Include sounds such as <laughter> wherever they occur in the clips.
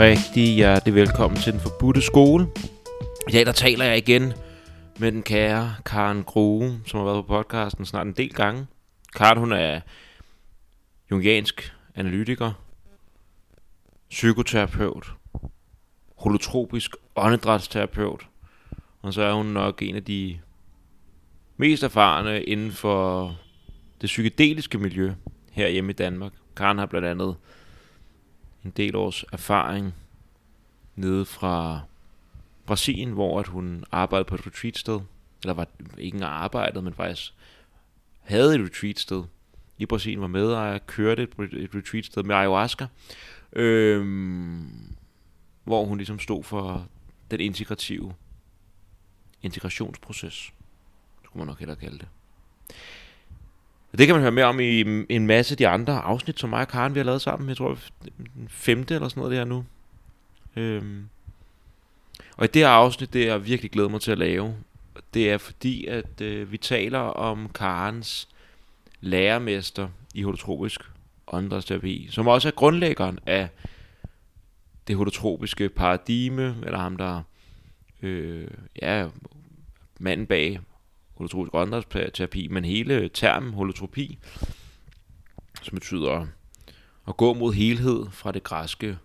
rigtig hjertelig velkommen til Den Forbudte Skole. I dag der taler jeg igen med den kære Karen Grue, som har været på podcasten snart en del gange. Karen hun er jungiansk analytiker, psykoterapeut, holotropisk åndedrætsterapeut, og så er hun nok en af de mest erfarne inden for det psykedeliske miljø her hjemme i Danmark. Karen har blandt andet en del års erfaring nede fra Brasilien, hvor at hun arbejdede på et retreat-sted. Eller var ikke engang arbejdet, men faktisk havde et retreat-sted i Brasilien, var medejer, kørte et, et retreat-sted med ayahuasca. Øhm, hvor hun ligesom stod for den integrative integrationsproces. Skulle man nok hellere kalde det. Det kan man høre mere om i en masse af de andre afsnit, som mig og Karen vi har lavet sammen. Jeg tror, den femte eller sådan noget det nu. Øhm. Og i det her afsnit, det er jeg virkelig glæder mig til at lave. Det er fordi, at øh, vi taler om Karens lærermester i holotropisk åndedrætsterapi, som også er grundlæggeren af det holotropiske paradigme, eller ham, der øh, ja, manden bag holotropisk åndedrætsterapi, men hele termen holotropi, som betyder at gå mod helhed fra det græske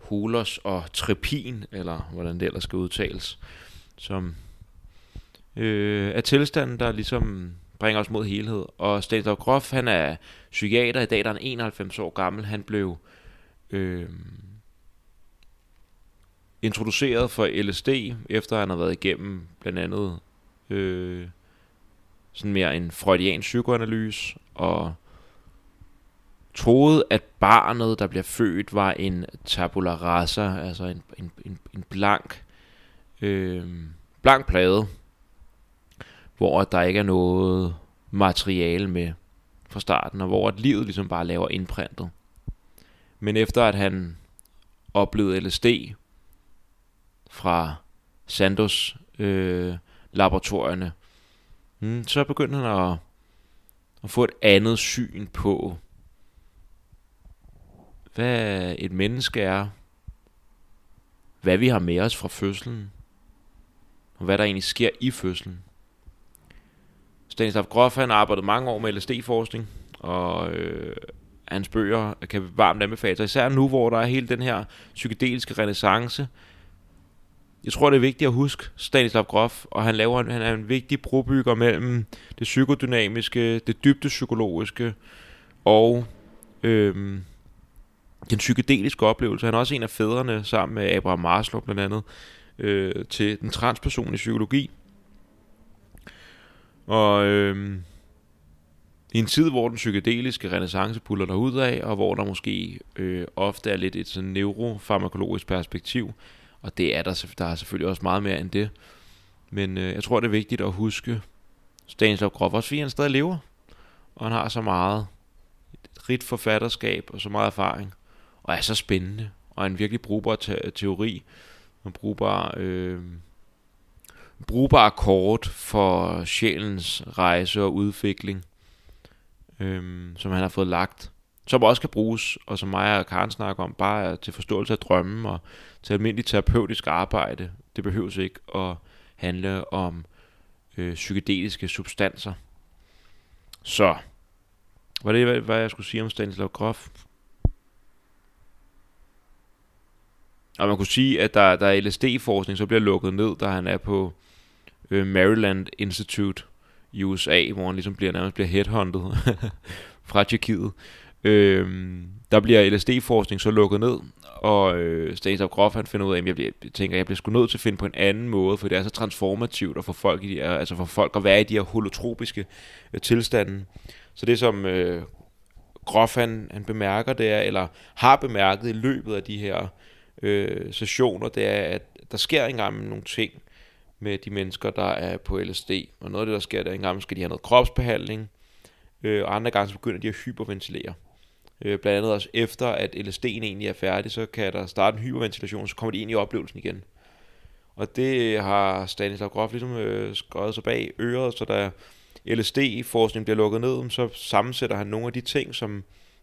holos og trepin, eller hvordan det ellers skal udtales, som øh, er tilstanden, der ligesom bringer os mod helhed. Og Stanislav Grof, han er psykiater, i dag der er han 91 år gammel, han blev øh, introduceret for LSD, efter han har været igennem blandt andet øh, sådan mere en freudian psykoanalyse, og troede, at barnet, der bliver født, var en tabula rasa, altså en, en, en, en blank, øh, blank plade, hvor der ikke er noget materiale med fra starten, og hvor at livet ligesom bare laver indprintet. Men efter at han oplevede LSD fra Sandos øh, laboratorierne, mm, så begyndte han at, at få et andet syn på, hvad et menneske er, hvad vi har med os fra fødslen, og hvad der egentlig sker i fødslen. Stanislav Grof han arbejdet mange år med LSD-forskning, og øh, hans bøger kan varmt anbefales, især nu, hvor der er hele den her psykedeliske renaissance, jeg tror, det er vigtigt at huske Stanislav Grof, og han, laver, han er en vigtig brobygger mellem det psykodynamiske, det dybde psykologiske og øhm, den psykedeliske oplevelse. Han er også en af fædrene sammen med Abraham Maslow blandt andet øh, til den transpersonlige psykologi. Og øhm, i en tid, hvor den psykedeliske renaissance puller der ud af, og hvor der måske øh, ofte er lidt et sådan neurofarmakologisk perspektiv, og det er der, der er selvfølgelig også meget mere end det. Men øh, jeg tror, det er vigtigt at huske Stanislav Grof, også fordi han stadig lever. Og han har så meget et rigt forfatterskab og så meget erfaring. Og er så spændende. Og en virkelig brugbar te- teori. En brugbar, øh, brugbar kort for sjælens rejse og udvikling. Øh, som han har fået lagt som også kan bruges, og som mig og Karen snakker om, bare til forståelse af drømmen og til almindelig terapeutisk arbejde. Det behøves ikke at handle om øh, psykedeliske substanser. Så, var det, hvad, hvad jeg skulle sige om Stanislav Grof? Og man kunne sige, at der, der er LSD-forskning, så bliver lukket ned, da han er på øh, Maryland Institute i USA, hvor han ligesom bliver, nærmest bliver headhunted <laughs> fra Tjekkiet. Øh, der bliver LSD-forskning så lukket ned, og øh, Stanislav Grof han finder ud af, at jeg, bliver, jeg tænker, at jeg bliver sgu nødt til at finde på en anden måde, for det er så transformativt at få folk, i de her, altså for folk at være i de her holotropiske øh, tilstande. Så det som øh, Grof han, han bemærker, det er, eller har bemærket i løbet af de her øh, sessioner, det er, at der sker engang nogle ting med de mennesker, der er på LSD. Og noget af det, der sker, det er engang skal de have noget kropsbehandling, øh, og andre gange så begynder de at hyperventilere. Øh, blandt andet også efter, at LSD'en egentlig er færdig, så kan der starte en hyperventilation, så kommer de ind i oplevelsen igen. Og det øh, har Stanislav Grof ligesom øh, skrevet sig bag øret, så da LSD-forskning bliver lukket ned, så sammensætter han nogle af de ting, som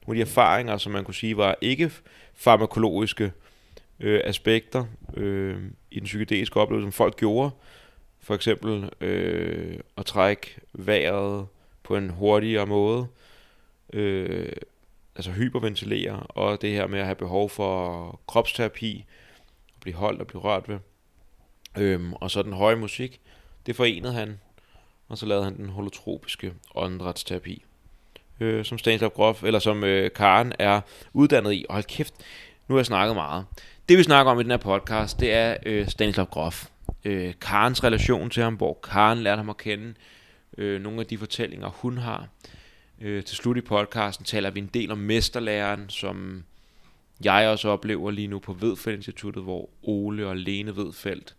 nogle af de erfaringer, som man kunne sige var ikke farmakologiske, øh, aspekter øh, i den psykedeliske oplevelse, som folk gjorde. For eksempel øh, at trække vejret på en hurtigere måde. Øh, altså hyperventilere, og det her med at have behov for kropsterapi, at blive holdt og blive rørt ved. Øhm, og så den høje musik, det forenede han, og så lavede han den holotropiske åndedrætsterapi, øh, som Stanislav Grof, eller som øh, Karen er uddannet i. Og hold kæft, nu har jeg snakket meget. Det vi snakker om i den her podcast, det er øh, Stanislav Grof. Øh, Karens relation til ham, hvor Karen lærte ham at kende. Øh, nogle af de fortællinger, hun har. Øh, til slut i podcasten taler vi en del om mesterlæreren, som jeg også oplever lige nu på Vedfeldt Instituttet, hvor Ole og Lene Vedfeldt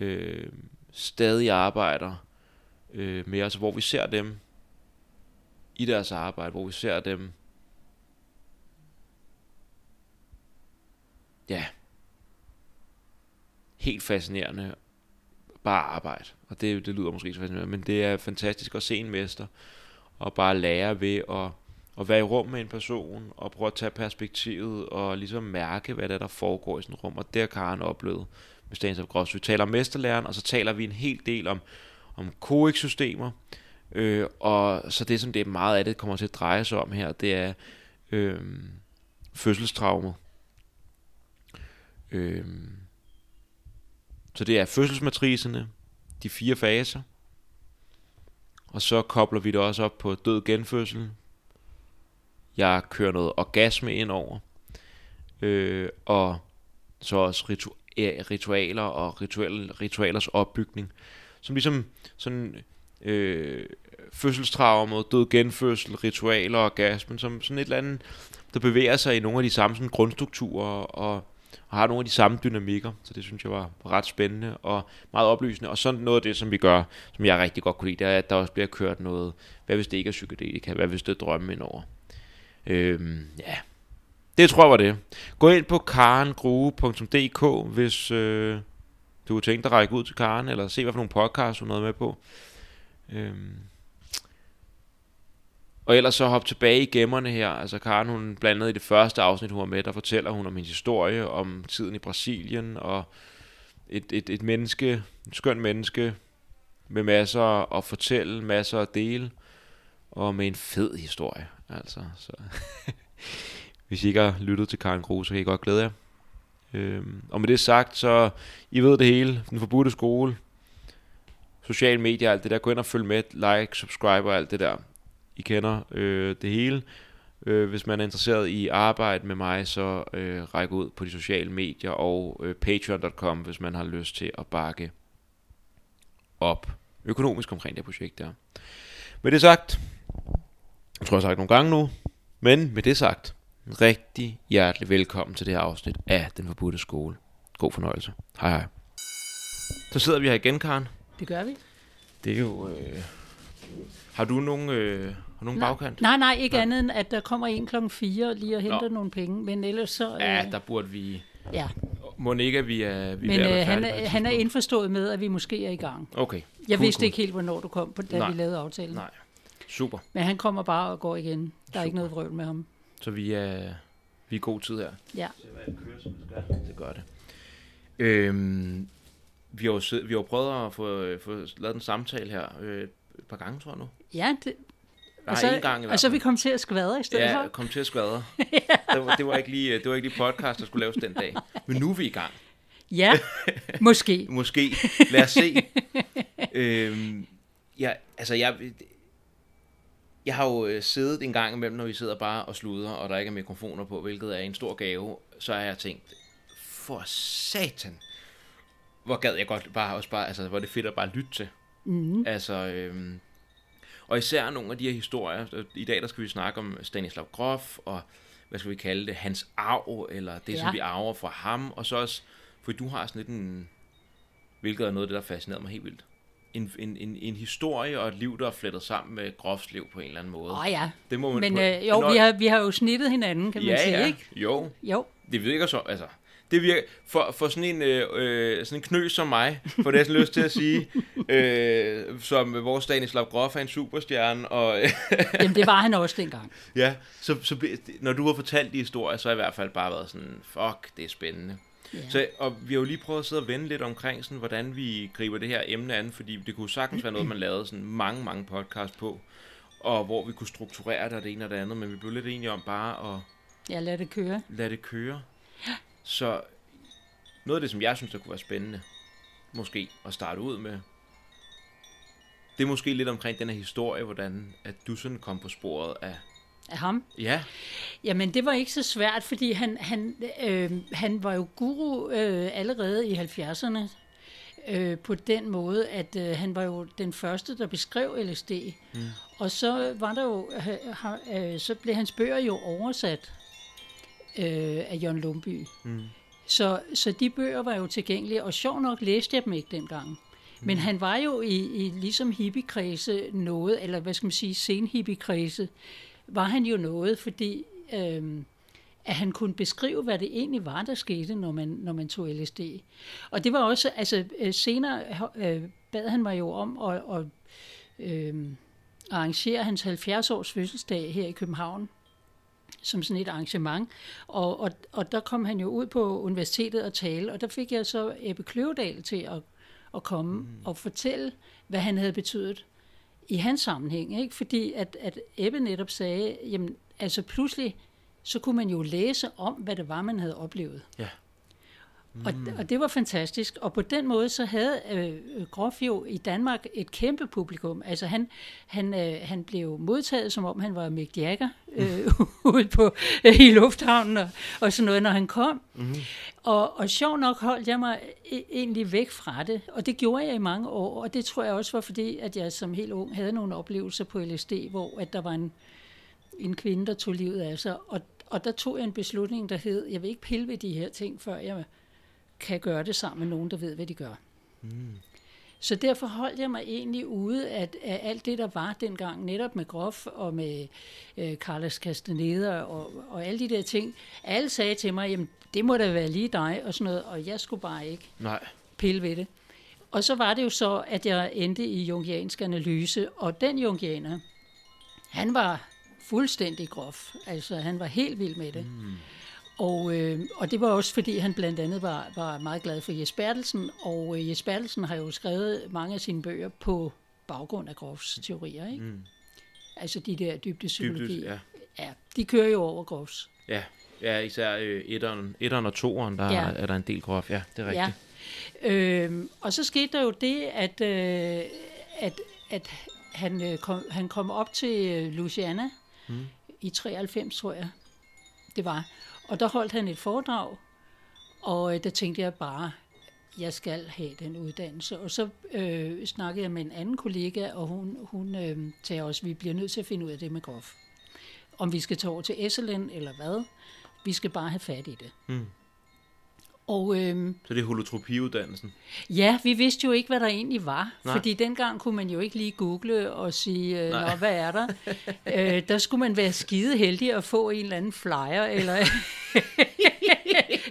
øh, stadig arbejder øh, med os, hvor vi ser dem i deres arbejde, hvor vi ser dem ja helt fascinerende bare arbejde. Og det, det lyder måske så fascinerende, men det er fantastisk at se en mester og bare lære ved at, at være i rum med en person og prøve at tage perspektivet og ligesom mærke, hvad der, der foregår i sådan et rum. Og det har Karen oplevet med Stanislav Gross. Vi taler om mesterlæren, og så taler vi en hel del om, om COEX-systemer. Øh, og så det, som det er meget af det kommer til at dreje sig om her, det er øh, fødselstraumet. Øh, så det er fødselsmatricerne, de fire faser, og så kobler vi det også op på død genfødsel. Jeg kører noget orgasme ind over. Øh, og så også ritu- ritualer og ritual, ritualers opbygning. Som ligesom sådan øh, fødselstraumer, død genfødsel, ritualer og orgasmen, som sådan et eller andet, der bevæger sig i nogle af de samme sådan, grundstrukturer og og har nogle af de samme dynamikker, så det synes jeg var ret spændende og meget oplysende. Og sådan noget af det, som vi gør, som jeg rigtig godt kunne lide, det er, at der også bliver kørt noget, hvad hvis det ikke er psykedelika, hvad hvis det er drømme indover. Øhm, ja, det tror jeg var det. Gå ind på karengrue.dk, hvis øh, du har tænkt dig at række ud til Karen, eller se, hvad for nogle podcasts hun er med på. Øhm, og ellers så hop tilbage i gemmerne her. Altså Karen, hun blandt andet i det første afsnit, hun var med, der fortæller hun om hendes historie, om tiden i Brasilien, og et, et, et menneske, et skønt menneske, med masser at fortælle, masser at dele, og med en fed historie. Altså, så <laughs> hvis I ikke har lyttet til Karen Kruse, så kan I godt glæde jer. Øhm, og med det sagt, så I ved det hele. Den forbudte skole, sociale medier, alt det der. Gå ind og følg med, like, subscribe og alt det der. I kender øh, det hele. Øh, hvis man er interesseret i arbejde med mig, så øh, ræk ud på de sociale medier og øh, patreon.com, hvis man har lyst til at bakke op økonomisk omkring det projekt der. Med det sagt, jeg tror jeg har sagt nogle gange nu, men med det sagt, rigtig hjertelig velkommen til det her afsnit af Den Forbudte Skole. God fornøjelse. Hej hej. Så sidder vi her igen, Karen. Det gør vi. Det er jo... Øh... Har du nogen, øh, har nogen nej, bagkant? Nej, nej, ikke nej. andet end, at der kommer en klokken 4 lige og henter Nå. nogle penge. Men ellers så... Øh, ja, der burde vi... Ja. Må ikke, at vi er, vi Men er øh, han, er, han er indforstået med, at vi måske er i gang. Okay. Jeg cool, vidste cool. ikke helt, hvornår du kom, på, da nej. vi lavede aftalen. Nej, super. Men han kommer bare og går igen. Der super. er ikke noget vrøvl med ham. Så vi er, vi er god tid her. Ja. Så hvad det kører, som det skal. Det gør det. Øhm, vi har jo, vi har prøvet at få, få lavet en samtale her øh, et par gange, tror jeg nu. Ja, det, og så, en gang i og så vi kom til at skvadre i stedet ja, for. Ja, kom til at skvadre. ja. <laughs> det, var, det, var ikke lige, det var ikke lige podcast, der skulle laves den dag. Men nu er vi i gang. <laughs> Ja, måske. <laughs> måske. Lad os se. øhm, ja, altså jeg, jeg har jo øh, siddet en gang imellem, når vi sidder bare og sluder, og der ikke er mikrofoner på, hvilket er en stor gave, så har jeg tænkt, for satan, hvor gad jeg godt bare også bare, altså hvor det fedt at bare lytte til. Mm. Altså, øhm, og især nogle af de her historier. I dag der skal vi snakke om Stanislav Grof, og hvad skal vi kalde det, hans arv, eller det, ja. som vi arver fra ham. Og så også, for du har sådan lidt en, hvilket er noget af det, der fascinerer mig helt vildt. En, en, en, en historie og et liv, der er flettet sammen med Grofs liv på en eller anden måde. Åh oh, ja, det må man men på, øh, jo, når... vi, har, vi har jo snittet hinanden, kan man ja, sige, ja. ikke? Jo, jo. det virker så, altså, det virker, for, for sådan en, øh, øh, sådan en knøs som mig, for det er sådan lyst til at sige, <laughs> øh, som vores Stanislav Grof er en superstjerne. Og, <laughs> Jamen det var han også dengang. <laughs> Ja, så, så når du har fortalt de historier, så har jeg i hvert fald bare været sådan, fuck, det er spændende. Ja. Så, og vi har jo lige prøvet at sidde og vende lidt omkring, sådan, hvordan vi griber det her emne an, fordi det kunne sagtens være noget, man lavede sådan mange, mange podcast på, og hvor vi kunne strukturere det og det ene og det andet, men vi blev lidt enige om bare at... Ja, lad det køre. Lad det køre. Så noget af det, som jeg synes, der kunne være spændende, måske at starte ud med, det er måske lidt omkring den her historie, hvordan at du sådan kom på sporet af... Af ham? Ja. Jamen, det var ikke så svært, fordi han, han, øh, han var jo guru øh, allerede i 70'erne, øh, på den måde, at øh, han var jo den første, der beskrev LSD. Mm. Og så var der jo, øh, så blev hans bøger jo oversat øh, af Jørgen Lumby. Mm. Så, så de bøger var jo tilgængelige, og sjov nok læste jeg dem ikke dengang. Men han var jo i, i ligesom hippiekredse noget, eller hvad skal man sige, senhippiekredse, var han jo noget, fordi øhm, at han kunne beskrive, hvad det egentlig var, der skete, når man, når man tog LSD. Og det var også, altså øh, senere øh, bad han mig jo om at, at øh, arrangere hans 70-års fødselsdag her i København som sådan et arrangement. Og, og, og der kom han jo ud på universitetet og tale, og der fik jeg så Ebbe Kløvedal til at at komme mm. og fortælle, hvad han havde betydet i hans sammenhæng. Ikke? Fordi at, at Ebbe netop sagde, jamen altså pludselig, så kunne man jo læse om, hvad det var, man havde oplevet. Ja. Mm. Og, og det var fantastisk. Og på den måde så havde øh, Groff jo i Danmark et kæmpe publikum. Altså han, han, øh, han blev modtaget, som om han var Mick Jagger <laughs> øh, <laughs> ude på, øh, i lufthavnen og, og sådan noget, når han kom. Mm. Og, og sjov nok holdt jeg mig e, egentlig væk fra det. Og det gjorde jeg i mange år. Og det tror jeg også var fordi, at jeg som helt ung havde nogle oplevelser på LSD, hvor at der var en, en kvinde, der tog livet af sig. Og, og der tog jeg en beslutning, der hed, jeg vil ikke pille ved de her ting, før jeg kan gøre det sammen med nogen, der ved, hvad de gør. Mm. Så derfor holdt jeg mig egentlig ude af, af alt det, der var dengang, netop med Groff og med øh, Carlos Castaneda og, og alle de der ting. Alle sagde til mig, jamen det må da være lige dig og sådan noget, og jeg skulle bare ikke Nej. pille ved det. Og så var det jo så, at jeg endte i jungiansk analyse, og den jungianer, han var fuldstændig grof. Altså, han var helt vild med det. Mm. Og, øh, og det var også fordi, han blandt andet var, var meget glad for Jes Bertelsen, og øh, Jes Bertelsen har jo skrevet mange af sine bøger på baggrund af Groffs teorier. Ikke? Mm. Altså de der dybde psykologi. Dybde, ja. ja. de kører jo over Groffs. Ja, ja især øh, etteren, etteren og toeren, der ja. er der en del Groff. Ja, det er rigtigt. Ja. Øh, og så skete der jo det, at, øh, at, at han, øh, kom, han kom op til øh, Louisiana mm. i 93, tror jeg, det var. Og der holdt han et foredrag, og øh, der tænkte jeg bare, jeg skal have den uddannelse. Og så øh, snakkede jeg med en anden kollega, og hun, hun øh, sagde også, at vi bliver nødt til at finde ud af det med Groff. Om vi skal tage over til Esselen eller hvad. Vi skal bare have fat i det. Mm. Og, øhm, så det er holotropiuddannelsen? Ja, vi vidste jo ikke, hvad der egentlig var. Nej. Fordi dengang kunne man jo ikke lige google og sige, øh, Nå, hvad er der? <laughs> øh, der skulle man være skide heldig at få en eller anden flyer, eller,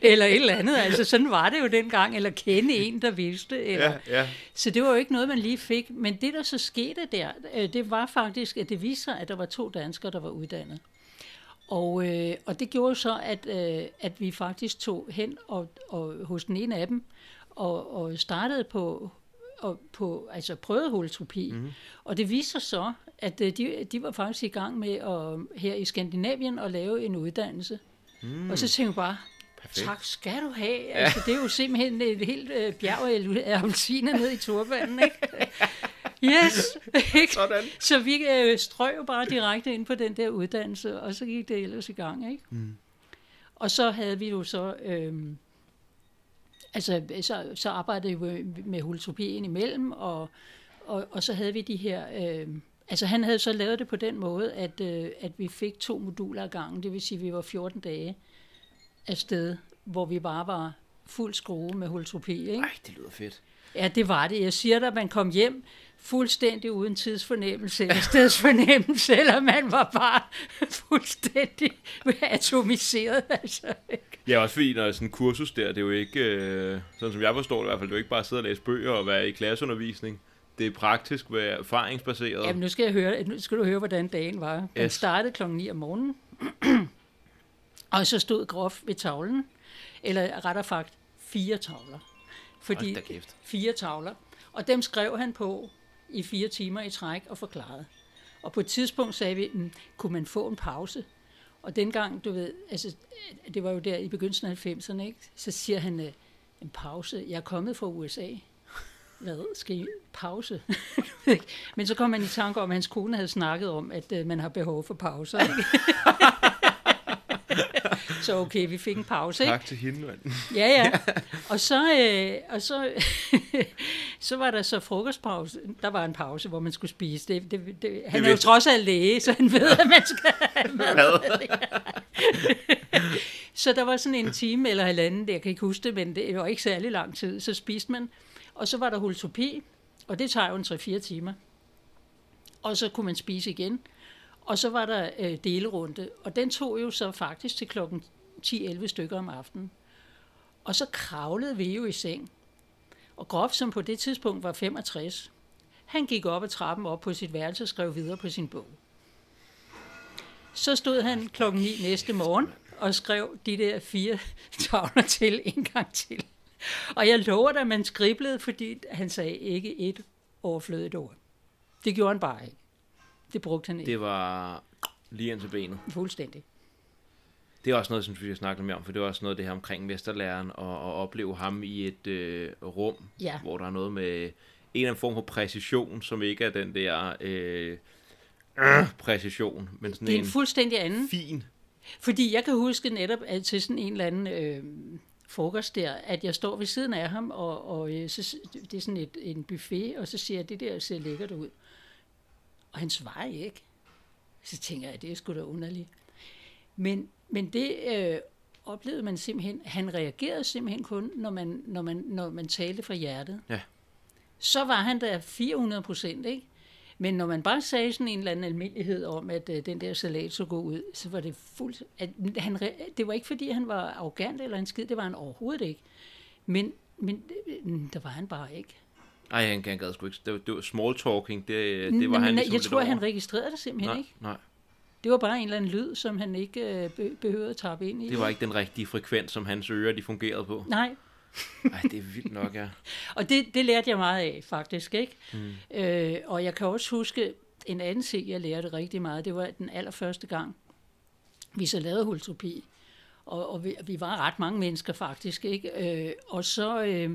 eller et eller andet. Altså sådan var det jo dengang, eller kende en, der vidste. Eller. Ja, ja. Så det var jo ikke noget, man lige fik. Men det, der så skete der, øh, det var faktisk, at det viste sig, at der var to danskere, der var uddannet. Og, øh, og det gjorde så, at, øh, at vi faktisk tog hen og, og hos den ene af dem og, og startede på, og på altså prøvede holotropi. Mm. Og det viste sig så, at øh, de, de var faktisk i gang med at, her i Skandinavien at lave en uddannelse. Mm. Og så tænkte jeg bare, Perfekt. tak skal du have. Ja. Altså, det er jo simpelthen et helt øh, bjerg af appelsiner ned i turbanen, ikke? <laughs> Yes! <laughs> Sådan. Så vi øh, strøg jo bare direkte ind på den der uddannelse, og så gik det ellers i gang, ikke? Mm. Og så havde vi jo så... Øh, altså, så, så arbejdede vi med holotropien imellem, og, og, og så havde vi de her... Øh, altså, han havde så lavet det på den måde, at, øh, at vi fik to moduler ad gangen, det vil sige, at vi var 14 dage afsted, hvor vi bare var fuld skrue med holotropi, ikke? Ej, det lyder fedt. Ja, det var det. Jeg siger dig, at man kom hjem fuldstændig uden tidsfornemmelse eller stedsfornemmelse, <laughs> eller man var bare fuldstændig atomiseret. Altså. Ja, også fordi når sådan en kursus der, det er jo ikke, øh, sådan som jeg forstår det i hvert fald, det er jo ikke bare at sidde og læse bøger og være i klasseundervisning. Det er praktisk, være erfaringsbaseret. Jamen nu skal, jeg høre, nu skal du høre, hvordan dagen var. Den yes. startede klokken 9 om morgenen, <clears throat> og så stod Grof ved tavlen, eller rettere sagt fire tavler. Fordi Hold da kæft. fire tavler. Og dem skrev han på i fire timer i træk og forklarede. Og på et tidspunkt sagde vi, mm, kunne man få en pause? Og dengang, du ved, altså, det var jo der i begyndelsen af 90'erne, ikke? så siger han, øh, en pause, jeg er kommet fra USA. <laughs> Hvad? Skal I pause? <laughs> Men så kom han i tanke om, at hans kone havde snakket om, at øh, man har behov for pauser. Ikke? <laughs> så okay, vi fik en pause. Ikke? Tak til hende, mand. Ja, ja. <laughs> Og så, øh, og så, <laughs> så var der så frokostpause. Der var en pause, hvor man skulle spise. Det, det, det, han er jo trods alt læge, så han ved, at man skal have mad. <laughs> Så der var sådan en time eller halvanden, jeg kan ikke huske det, men det var ikke særlig lang tid. Så spiste man, og så var der holotopi, og det tager jo en 3-4 timer. Og så kunne man spise igen. Og så var der øh, delerunde, og den tog jo så faktisk til klokken 10-11 stykker om aftenen. Og så kravlede vi jo i seng. Og Grof, som på det tidspunkt var 65, han gik op ad trappen op på sit værelse og skrev videre på sin bog. Så stod han klokken 9 næste morgen og skrev de der fire <laughs> tavler til en gang til. Og jeg lover dig, at man skriblede, fordi han sagde ikke et overflødigt ord. Det gjorde han bare ikke. Det brugte han ikke. Det var lige ind til benet. Fuldstændig. Det er også noget, som vi har snakket mere om, for det er også noget det her omkring mesterlæren, og, og opleve ham i et øh, rum, Ja. hvor der er noget med en eller anden form for præcision, som ikke er den der øh, øh, præcision, men sådan Det er en en fuldstændig anden. fin. Fordi jeg kan huske netop at til sådan en eller anden øh, frokost der, at jeg står ved siden af ham, og, og øh, så, det er sådan et, en buffet, og så siger jeg, det der ser lækkert ud. Og han svarer ikke. Så tænker jeg, det er sgu da underligt. Men, men det øh, oplevede man simpelthen, han reagerede simpelthen kun, når man, når man, når man talte fra hjertet. Ja. Så var han der 400 procent, ikke? Men når man bare sagde sådan en eller anden almindelighed om, at øh, den der salat så god ud, så var det fuldt... At han, det var ikke, fordi han var arrogant eller en skid, det var han overhovedet ikke. Men, men øh, der var han bare ikke. Ej, han, han gad sgu ikke. Det var, det var small talking, det, det var men, han ligesom Jeg tror, over. han registrerede det simpelthen nej, ikke. nej, Det var bare en eller anden lyd, som han ikke øh, be- behøvede at tappe ind i. det var ikke den rigtige frekvens, som hans ører de fungerede på. Nej, Ej, det er vildt nok, ja. <laughs> Og det, det lærte jeg meget af, faktisk. Ikke? Mm. Øh, og jeg kan også huske en anden ting, jeg lærte rigtig meget. Det var den allerførste gang, vi så lavede holotropi. Og, og vi, vi var ret mange mennesker, faktisk. Ikke? Øh, og så... Øh,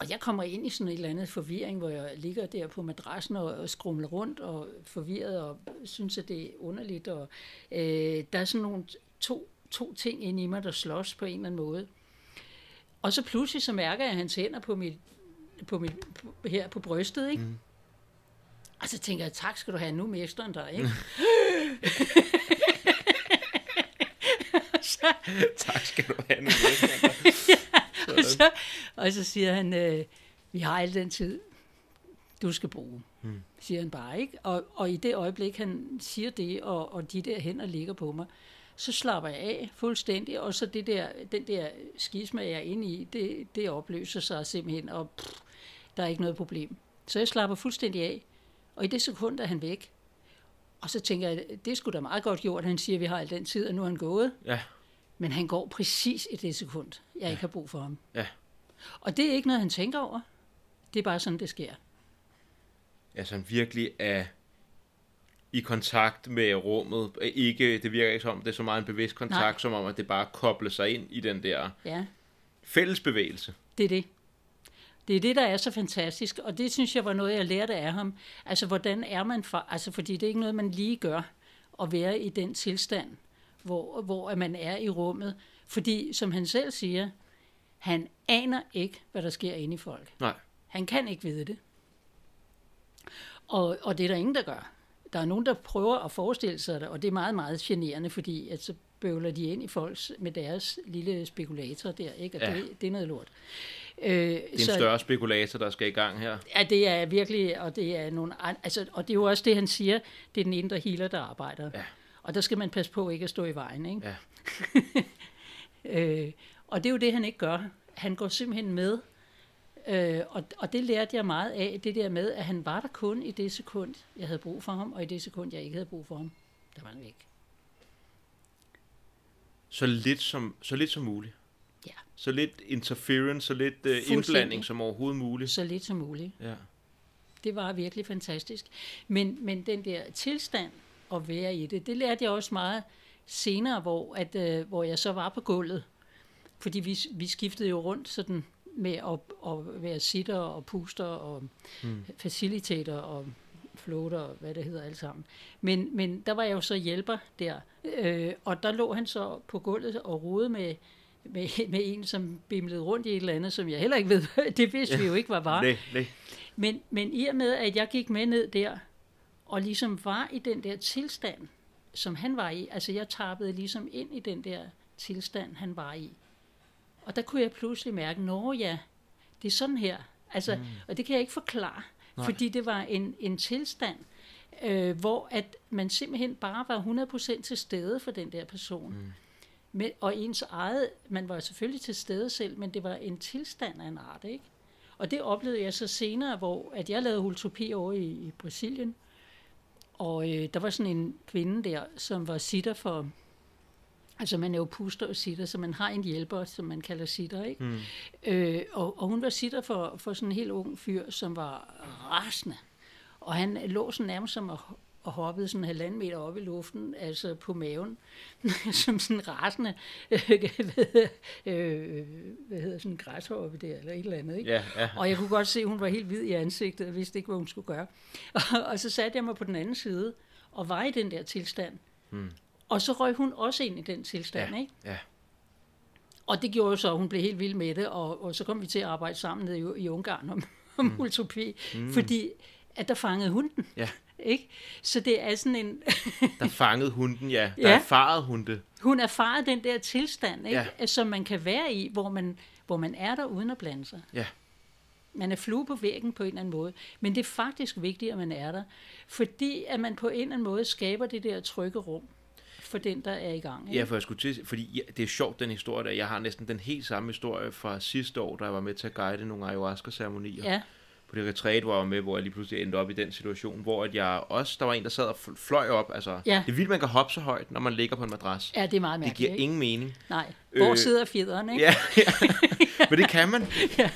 og jeg kommer ind i sådan et eller andet forvirring, hvor jeg ligger der på madrassen og, og skrumler rundt og forvirret og synes, at det er underligt. Og, øh, der er sådan nogle to, to ting inde i mig, der slås på en eller anden måde. Og så pludselig så mærker jeg hans hænder på mit, på mit, på, her på brystet, ikke? Mm. Og så tænker jeg, tak skal du have, nu er mesteren der, ikke? <laughs> <laughs> så, tak skal du have nu. <laughs> <laughs> og, så, og så siger han, øh, vi har al den tid, du skal bruge, mm. siger han bare, ikke? Og, og i det øjeblik, han siger det, og, og de der hænder ligger på mig, så slapper jeg af fuldstændig, og så det der, den der skisma, jeg er inde i, det, det opløser sig simpelthen, og pff, der er ikke noget problem. Så jeg slapper fuldstændig af, og i det sekund er han væk. Og så tænker jeg, det sgu da meget godt gjort, han siger, at vi har al den tid, og nu er han gået. Ja, Men han går præcis i det sekund, jeg ja. ikke har brug for ham. ja. Og det er ikke noget, han tænker over. Det er bare sådan, det sker. Altså han virkelig er i kontakt med rummet. Ikke, det virker ikke som, om det er så meget en bevidst kontakt, Nej. Som om, at det bare kobler sig ind i den der Ja, fællesbevægelse. det er det. Det er det, der er så fantastisk, og det synes jeg var noget, jeg lærte af ham. Altså, hvordan er man for... Altså, fordi det er ikke noget, man lige gør, at være i den tilstand, hvor, hvor man er i rummet. Fordi, som han selv siger, han aner ikke, hvad der sker inde i folk. Nej. Han kan ikke vide det. Og, og det er der ingen, der gør. Der er nogen, der prøver at forestille sig det, og det er meget, meget generende, fordi at så bøvler de ind i folks med deres lille spekulator der, ikke? Og Ja. det, det er noget lort. Øh, Det er en større spekulator, der skal i gang her. Ja, det er virkelig, og det er nogle, altså, og det er jo også det, han siger, det er den indre healer, der arbejder. Ja. Og der skal man passe på ikke at stå i vejen, ikke? Ja. <laughs> Øh, og det er jo det, han ikke gør. Han går simpelthen med, øh, og, og det lærte jeg meget af, det der med, at han var der kun i det sekund, jeg havde brug for ham, og i det sekund, jeg ikke havde brug for ham, der var han væk. Så lidt som, så lidt som muligt. Ja. Så lidt interference, så lidt uh, indblanding som overhovedet muligt. Så lidt som muligt. Ja. Det var virkelig fantastisk. Men, men den der tilstand at være i det, det lærte jeg også meget senere, hvor, at, øh, hvor jeg så var på gulvet. Fordi vi, vi skiftede jo rundt sådan med at, at være sitter og puster og mm. facilitator og floater og hvad det hedder alt sammen. Men, men der var jeg jo så hjælper der, øh, og der lå han så på gulvet og rode med, med, med en, som bimlede rundt i et eller andet, som jeg heller ikke ved, <laughs> det vidste ja. vi jo ikke, hvad var. Nej, nej. Men, men i og med, at jeg gik med ned der, og ligesom var i den der tilstand, som han var i, altså jeg tappede ligesom ind i den der tilstand, han var i. Og der kunne jeg pludselig mærke, nå ja, det er sådan her. Altså, mm. Og det kan jeg ikke forklare, Nej. fordi det var en, en tilstand, øh, hvor at man simpelthen bare var 100% til stede for den der person. Mm. Med, og ens eget, man var selvfølgelig til stede selv, men det var en tilstand af en art, ikke? Og det oplevede jeg så senere, hvor at jeg lavede holotropi over i, i Brasilien, og øh, der var sådan en kvinde der, som var sitter for, altså man er jo puster og sitter, så man har en hjælper, som man kalder sitter, ikke? Mm. Øh, og, og hun var sitter for, for sådan en helt ung fyr, som var rasende. Og han lå sådan nærmest som at og hoppede sådan en halvanden meter op i luften, altså på maven, <laughs> som sådan rasende, <laughs> øh, øh, hvad hedder sådan en græshoppe der, eller et eller andet. Ikke? Ja, ja. Og jeg kunne godt se, at hun var helt hvid i ansigtet, og vidste ikke, hvad hun skulle gøre. <laughs> Og, og så satte jeg mig på den anden side, og var i den der tilstand. Hmm. Og så røg hun også ind i den tilstand, ja, ikke? Ja. Og det gjorde så, at hun blev helt vild med det, og, og så kom vi til at arbejde sammen nede i, i Ungarn om, om mm. utopi, mm. fordi at der fangede hunden. Ja. Ikke? Så det er sådan en... der fangede hunden, ja. Der ja. erfarede hun det. Hun erfarede den der tilstand, ikke? Ja. som man kan være i, hvor man, hvor man er der uden at blande sig. Ja. Man er flue på væggen på en eller anden måde. Men det er faktisk vigtigt, at man er der. Fordi at man på en eller anden måde skaber det der trygge rum for den, der er i gang. Ikke? Ja, for jeg skulle til, fordi ja, det er sjovt, den historie der. Jeg har næsten den helt samme historie fra sidste år, da jeg var med til at guide nogle ayahuasca-ceremonier. Ja på det retræt, hvor jeg var med, hvor jeg lige pludselig endte op i den situation, hvor at jeg også, der var en, der sad og fløj op. Altså, ja. Det er vildt, man kan hoppe så højt, når man ligger på en madras. Ja, det er meget mærkeligt. Det giver ikke? ingen mening. Nej. Hvor øh, sidder fjederen, ikke? Ja, ja. <laughs> men det kan man. ja.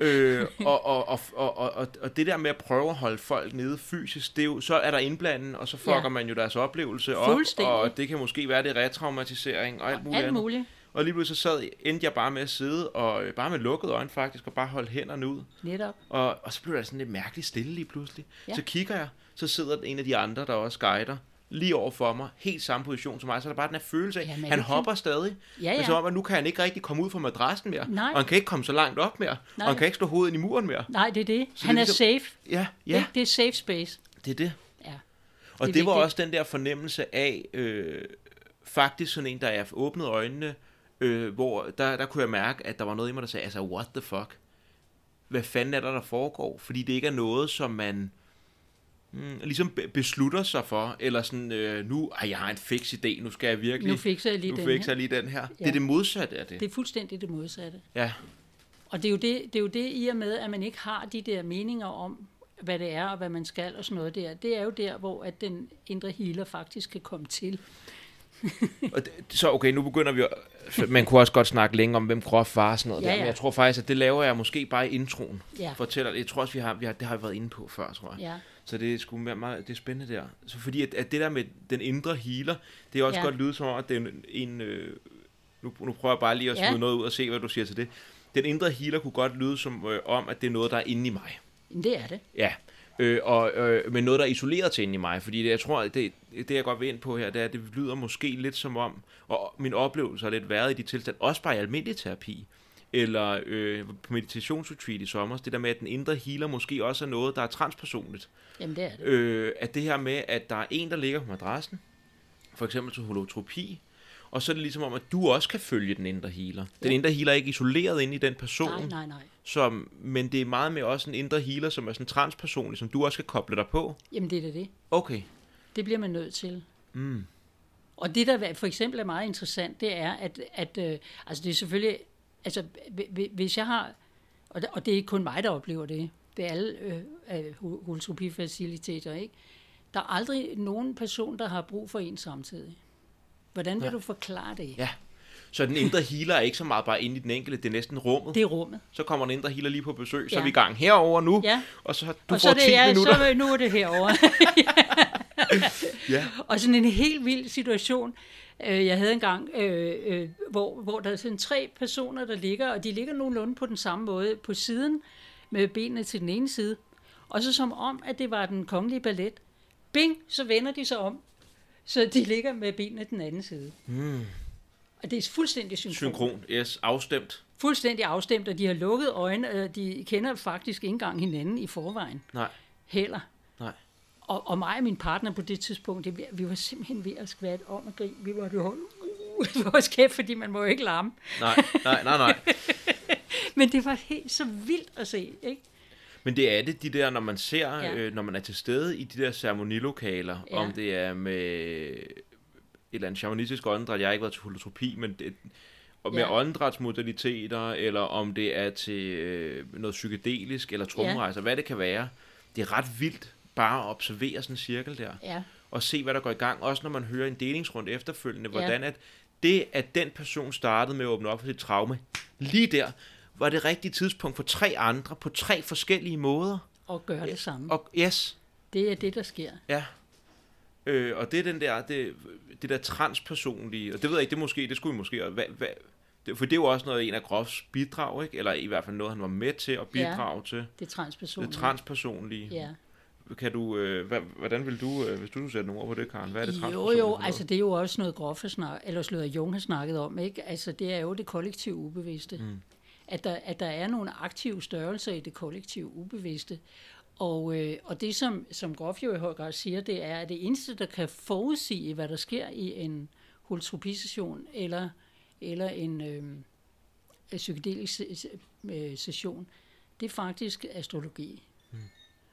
øh, og, og, og, og, og, og det der med at prøve at holde folk nede fysisk, det er jo, så er der indblandet, og så fucker ja. man jo deres oplevelse op, og det kan måske være det retraumatisering og alt muligt alt muligt. Og lige pludselig så sad, endte jeg bare med at sidde, og øh, bare med lukkede øjne faktisk, og bare holde hænderne ud. Netop. Og, og så blev der sådan lidt mærkeligt stille lige pludselig. Ja. Så kigger jeg, så sidder en af de andre, der også guider, lige over for mig, helt samme position som mig, så er der bare den her følelse af, Jamen, han hopper kan... stadig, ja, ja. men så om, at nu kan han ikke rigtig komme ud fra madrassen mere, Nej. og han kan ikke komme så langt op mere, Nej. og han kan ikke slå hovedet ind i muren mere. Nej, det er det. Så han det er, ligesom... safe. Ja, ja. Det, det er safe space. Det er det. Ja. Og det, det var også den der fornemmelse af, øh, faktisk sådan en, der er åbnet øjnene, øh, hvor der, der kunne jeg mærke, at der var noget i mig, der sagde, altså, what the fuck? Hvad fanden er der, der foregår? Fordi det ikke er noget, som man mm, ligesom beslutter sig for, eller sådan, øh, nu, ej, jeg har en fix idé, nu skal jeg virkelig... Nu fikser jeg lige, nu den, fikser jeg lige den her. Ja. Det er det modsatte af det. Det er fuldstændig det modsatte. Ja. Og det er, jo det, det er jo det i og med, at man ikke har de der meninger om, hvad det er og hvad man skal og sådan noget der. Det er jo der, hvor at den indre healer faktisk kan komme til. <laughs> og det, så okay, nu begynder vi Man kunne også godt snakke længe om, hvem Groff var og sådan noget ja, der, ja. men jeg tror faktisk, at det laver jeg måske bare i introen. Ja. Fortæller, jeg tror også, vi har, vi har, det har vi været inde på før, tror jeg. Ja. Så det er sgu meget, meget, det er spændende der. Så fordi at, at det der med den indre healer, det er også ja. godt lyde som om, at det er en, en øh, nu, nu prøver jeg bare lige at smide ja. noget ud og se, hvad du siger til det. Den indre healer kunne godt lyde som øh, om, at det er noget, der er inde i mig. Det er det. Ja, øh, og, øh, men noget, der er isoleret til inde i mig. Fordi det, jeg tror, det, det jeg godt vil ind på her, det er, at det lyder måske lidt som om, og min oplevelse har lidt været i de tilstand, også bare i almindelig terapi, eller øh, på meditationsretreat i sommer, det der med, at den indre healer måske også er noget, der er transpersonligt. Jamen det er det. Øh, at det her med, at der er en, der ligger på madrassen, for eksempel til holotropi, og så er det ligesom om, at du også kan følge den indre healer. Den indre healer er ikke isoleret ind i den person. Nej, nej, nej. Som, men det er meget mere også en indre healer, som er sådan transpersonlig, som du også kan koble dig på. Jamen det er det. Okay. Det bliver man nødt til. Mm. Og det, der for eksempel er meget interessant, det er, at, at øh, altså det er selvfølgelig, altså hvis jeg har, og det, og det er ikke kun mig, der oplever det, det er alle øh, holotropi-faciliteter, ikke? Der er aldrig nogen person, der har brug for en samtidig. Hvordan vil ja. du forklare det? Ja, Så den indre healer er ikke så meget bare inde i den enkelte, det er næsten rummet. Det er rummet. Så kommer den indre healer lige på besøg, så Ja. er vi i gang herover nu, Ja. og så du og får så det, 10 ja, minutter. så nu er det herovre. <laughs> Ja. <laughs> Og sådan en helt vild situation. Øh, Jeg havde engang, øh, øh, hvor, hvor der er sådan tre personer, der ligger, og de ligger nogenlunde på den samme måde på siden, med benene til den ene side. Og så som om, at det var den kongelige ballet. Bing, så vender de sig om, så de ligger med benene den anden side. Mm. Og det er fuldstændig synkron. Synkron, yes, afstemt. Fuldstændig afstemt, og de har lukket øjne, og de kender faktisk ikke engang hinanden i forvejen. Nej, Heller. nej. Og, og mig og min partner på det tidspunkt, det, vi var simpelthen ved at skvætte om at grine. Vi var jo uh, vores kæft, fordi man må jo ikke larme. Nej, nej, nej, nej. <laughs> Men det var helt så vildt at se, ikke? Men det er det, de der, når man ser, Ja. øh, når man er til stede i de der ceremonilokaler, Ja. om det er med eller andet shamanistisk åndedræt, jeg har ikke været til holotropi, men det, og med Ja. ja. åndedrætsmodaliteter, eller om det er til øh, noget psykedelisk, eller tromrejser, ja. hvad det kan være. Det er ret vildt bare at observere sådan en cirkel der, Ja, og se, hvad der går i gang. Også når man hører en delingsrunde efterfølgende, Ja. hvordan at det, at den person startede med at åbne op for sit traume, lige der, var det rigtige tidspunkt for tre andre på tre forskellige måder. og gøre det samme. Og yes, Det er det, der sker. ja. Øh, og det er den der, det, det der transpersonlige, og det ved jeg ikke, det måske, det skulle vi måske, hvad, hvad, det, for det er jo også noget, en af Groffs bidrag, ikke? eller i hvert fald noget, han var med til at bidrage ja. til. Det er transpersoner. Det transpersonlige. Ja. Kan du, øh, hvad, hvordan vil du, øh, hvis du skulle sætte nogle ord på det, Karen, hvad er det Jo, transpersonlige jo, altså det er jo også noget Groff har snak, eller slået Jung har snakket om, ikke? Altså det er jo det kollektive ubevidste. Mm. At, der, at der er nogle aktive størrelser i det kollektive ubevidste. Og, øh, og det, som, som Groff jo i høj grad siger, det er, at det eneste, der kan forudsige, hvad der sker i en holotropisession eller, eller en øh, psykedelisk se- se- øh, session, det er faktisk astrologi.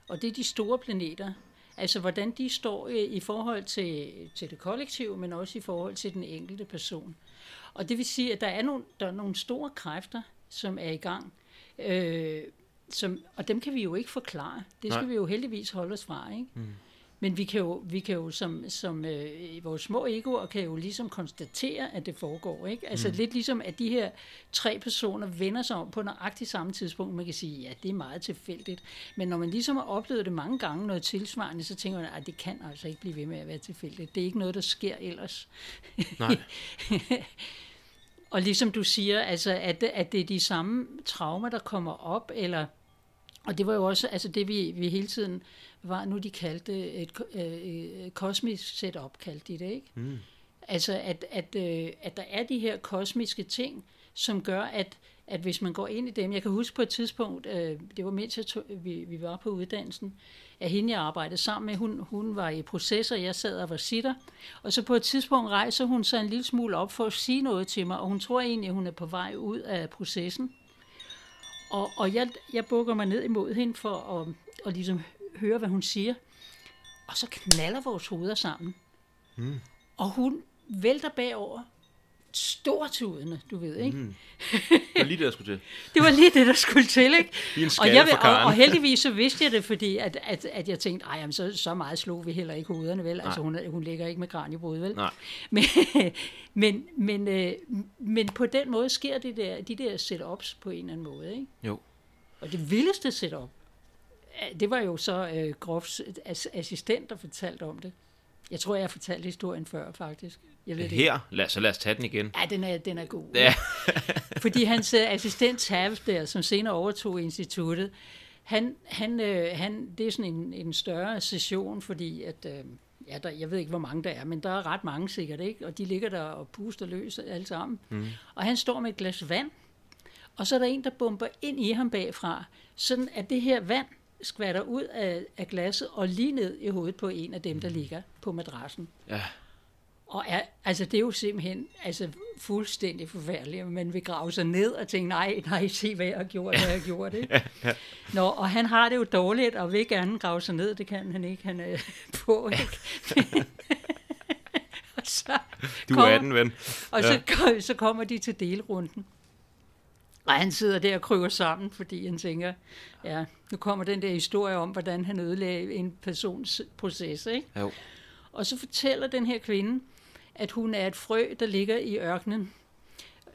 Og det er de store planeter. Altså, hvordan de står i, i forhold til, til det kollektive, men også i forhold til den enkelte person. Og det vil sige, at der er nogle, der er nogle store kræfter, som er i gang. Øh, som, og dem kan vi jo ikke forklare. Det skal Nej. vi jo heldigvis holde os fra. Ikke? Mm. Men vi kan jo, vi kan jo som, som øh, vores små egoer, kan jo ligesom konstatere, at det foregår. Ikke? Altså mm. lidt ligesom, at de her tre personer vender sig om på nøjagtigt samme tidspunkt. Man kan sige, ja, det er meget tilfældigt. Men når man ligesom har oplevet det mange gange, noget tilsvarende, så tænker man, at det kan altså ikke blive ved med at være tilfældigt. Det er ikke noget, der sker ellers. Nej. <laughs> Og ligesom du siger, altså, at, at det er de samme traumer, der kommer op, eller og det var jo også altså det, vi, vi hele tiden var, nu de kaldte et øh, kosmisk setup, kaldte de det, ikke? Mm. Altså, at, at, øh, at der er de her kosmiske ting, som gør, at, at hvis man går ind i dem, jeg kan huske på et tidspunkt, øh, det var mens jeg tog, vi, vi var på uddannelsen, at hende, jeg arbejdede sammen med, hun, hun var i proces, og jeg sad og var sitter. Og så på et tidspunkt rejser hun sig en lille smule op for at sige noget til mig, og hun tror egentlig, at hun er på vej ud af processen. Og, og jeg, jeg bukker mig ned imod hende for at, at ligesom høre, hvad hun siger. Og så knaller vores hoveder sammen. Mm. Og hun vælter bagover, stortudende, du ved, ikke? Mm. Det var lige det, jeg skulle til. <laughs> Det var lige det, der skulle til, ikke? Lige en og, jeg, og, og <laughs> heldigvis så vidste jeg det, fordi at, at, at jeg tænkte, ej, jamen, så, så meget slog vi heller ikke hovederne, vel? Altså, hun, er- hun ligger ikke med kranjebrud, vel? Nej. <laughs> Men, men, men, øh, men på den måde sker det der, de der setups på en eller anden måde, ikke? Jo. Og det vildeste setup, øh, det var jo så øh, Groffs as- assistent, der fortalte om det. Jeg tror, jeg har fortalt historien før, faktisk. Jeg ved det ikke. Her, lad, så lad os tage den igen. Ja, den er, den er god. Ja. <laughs> Fordi hans øh, assistent Tav der, som senere overtog instituttet, han, han, øh, han, det er sådan en, en større session, fordi at, øh, ja, der, jeg ved ikke, hvor mange der er, men der er ret mange sikkert, ikke? Og de ligger der og puster løs alle sammen. Mm. Og han står med et glas vand, og så er der en, der bomber ind i ham bagfra, sådan at det her vand skvatter ud af, af glasset og lige ned i hovedet på en af dem, der ligger på madrassen. Ja. Og er, altså, det er jo simpelthen altså, fuldstændig forfærdeligt, at man vil grave sig ned og tænke, nej, nej, se hvad jeg har gjort, hvad jeg har gjort. Ikke? <laughs> Nå, og han har det jo dårligt, og vil gerne grave sig ned, det kan han ikke, han er <laughs> på, ikke? <laughs> og så Du kommer- er den, ven. og så, så kommer de til delrunden. Og han sidder der og kryber sammen, fordi han tænker, ja, nu kommer den der historie om, hvordan han ødelagde en persons proces, ikke? Jo. Og så fortæller den her kvinde, at hun er et frø, der ligger i ørkenen.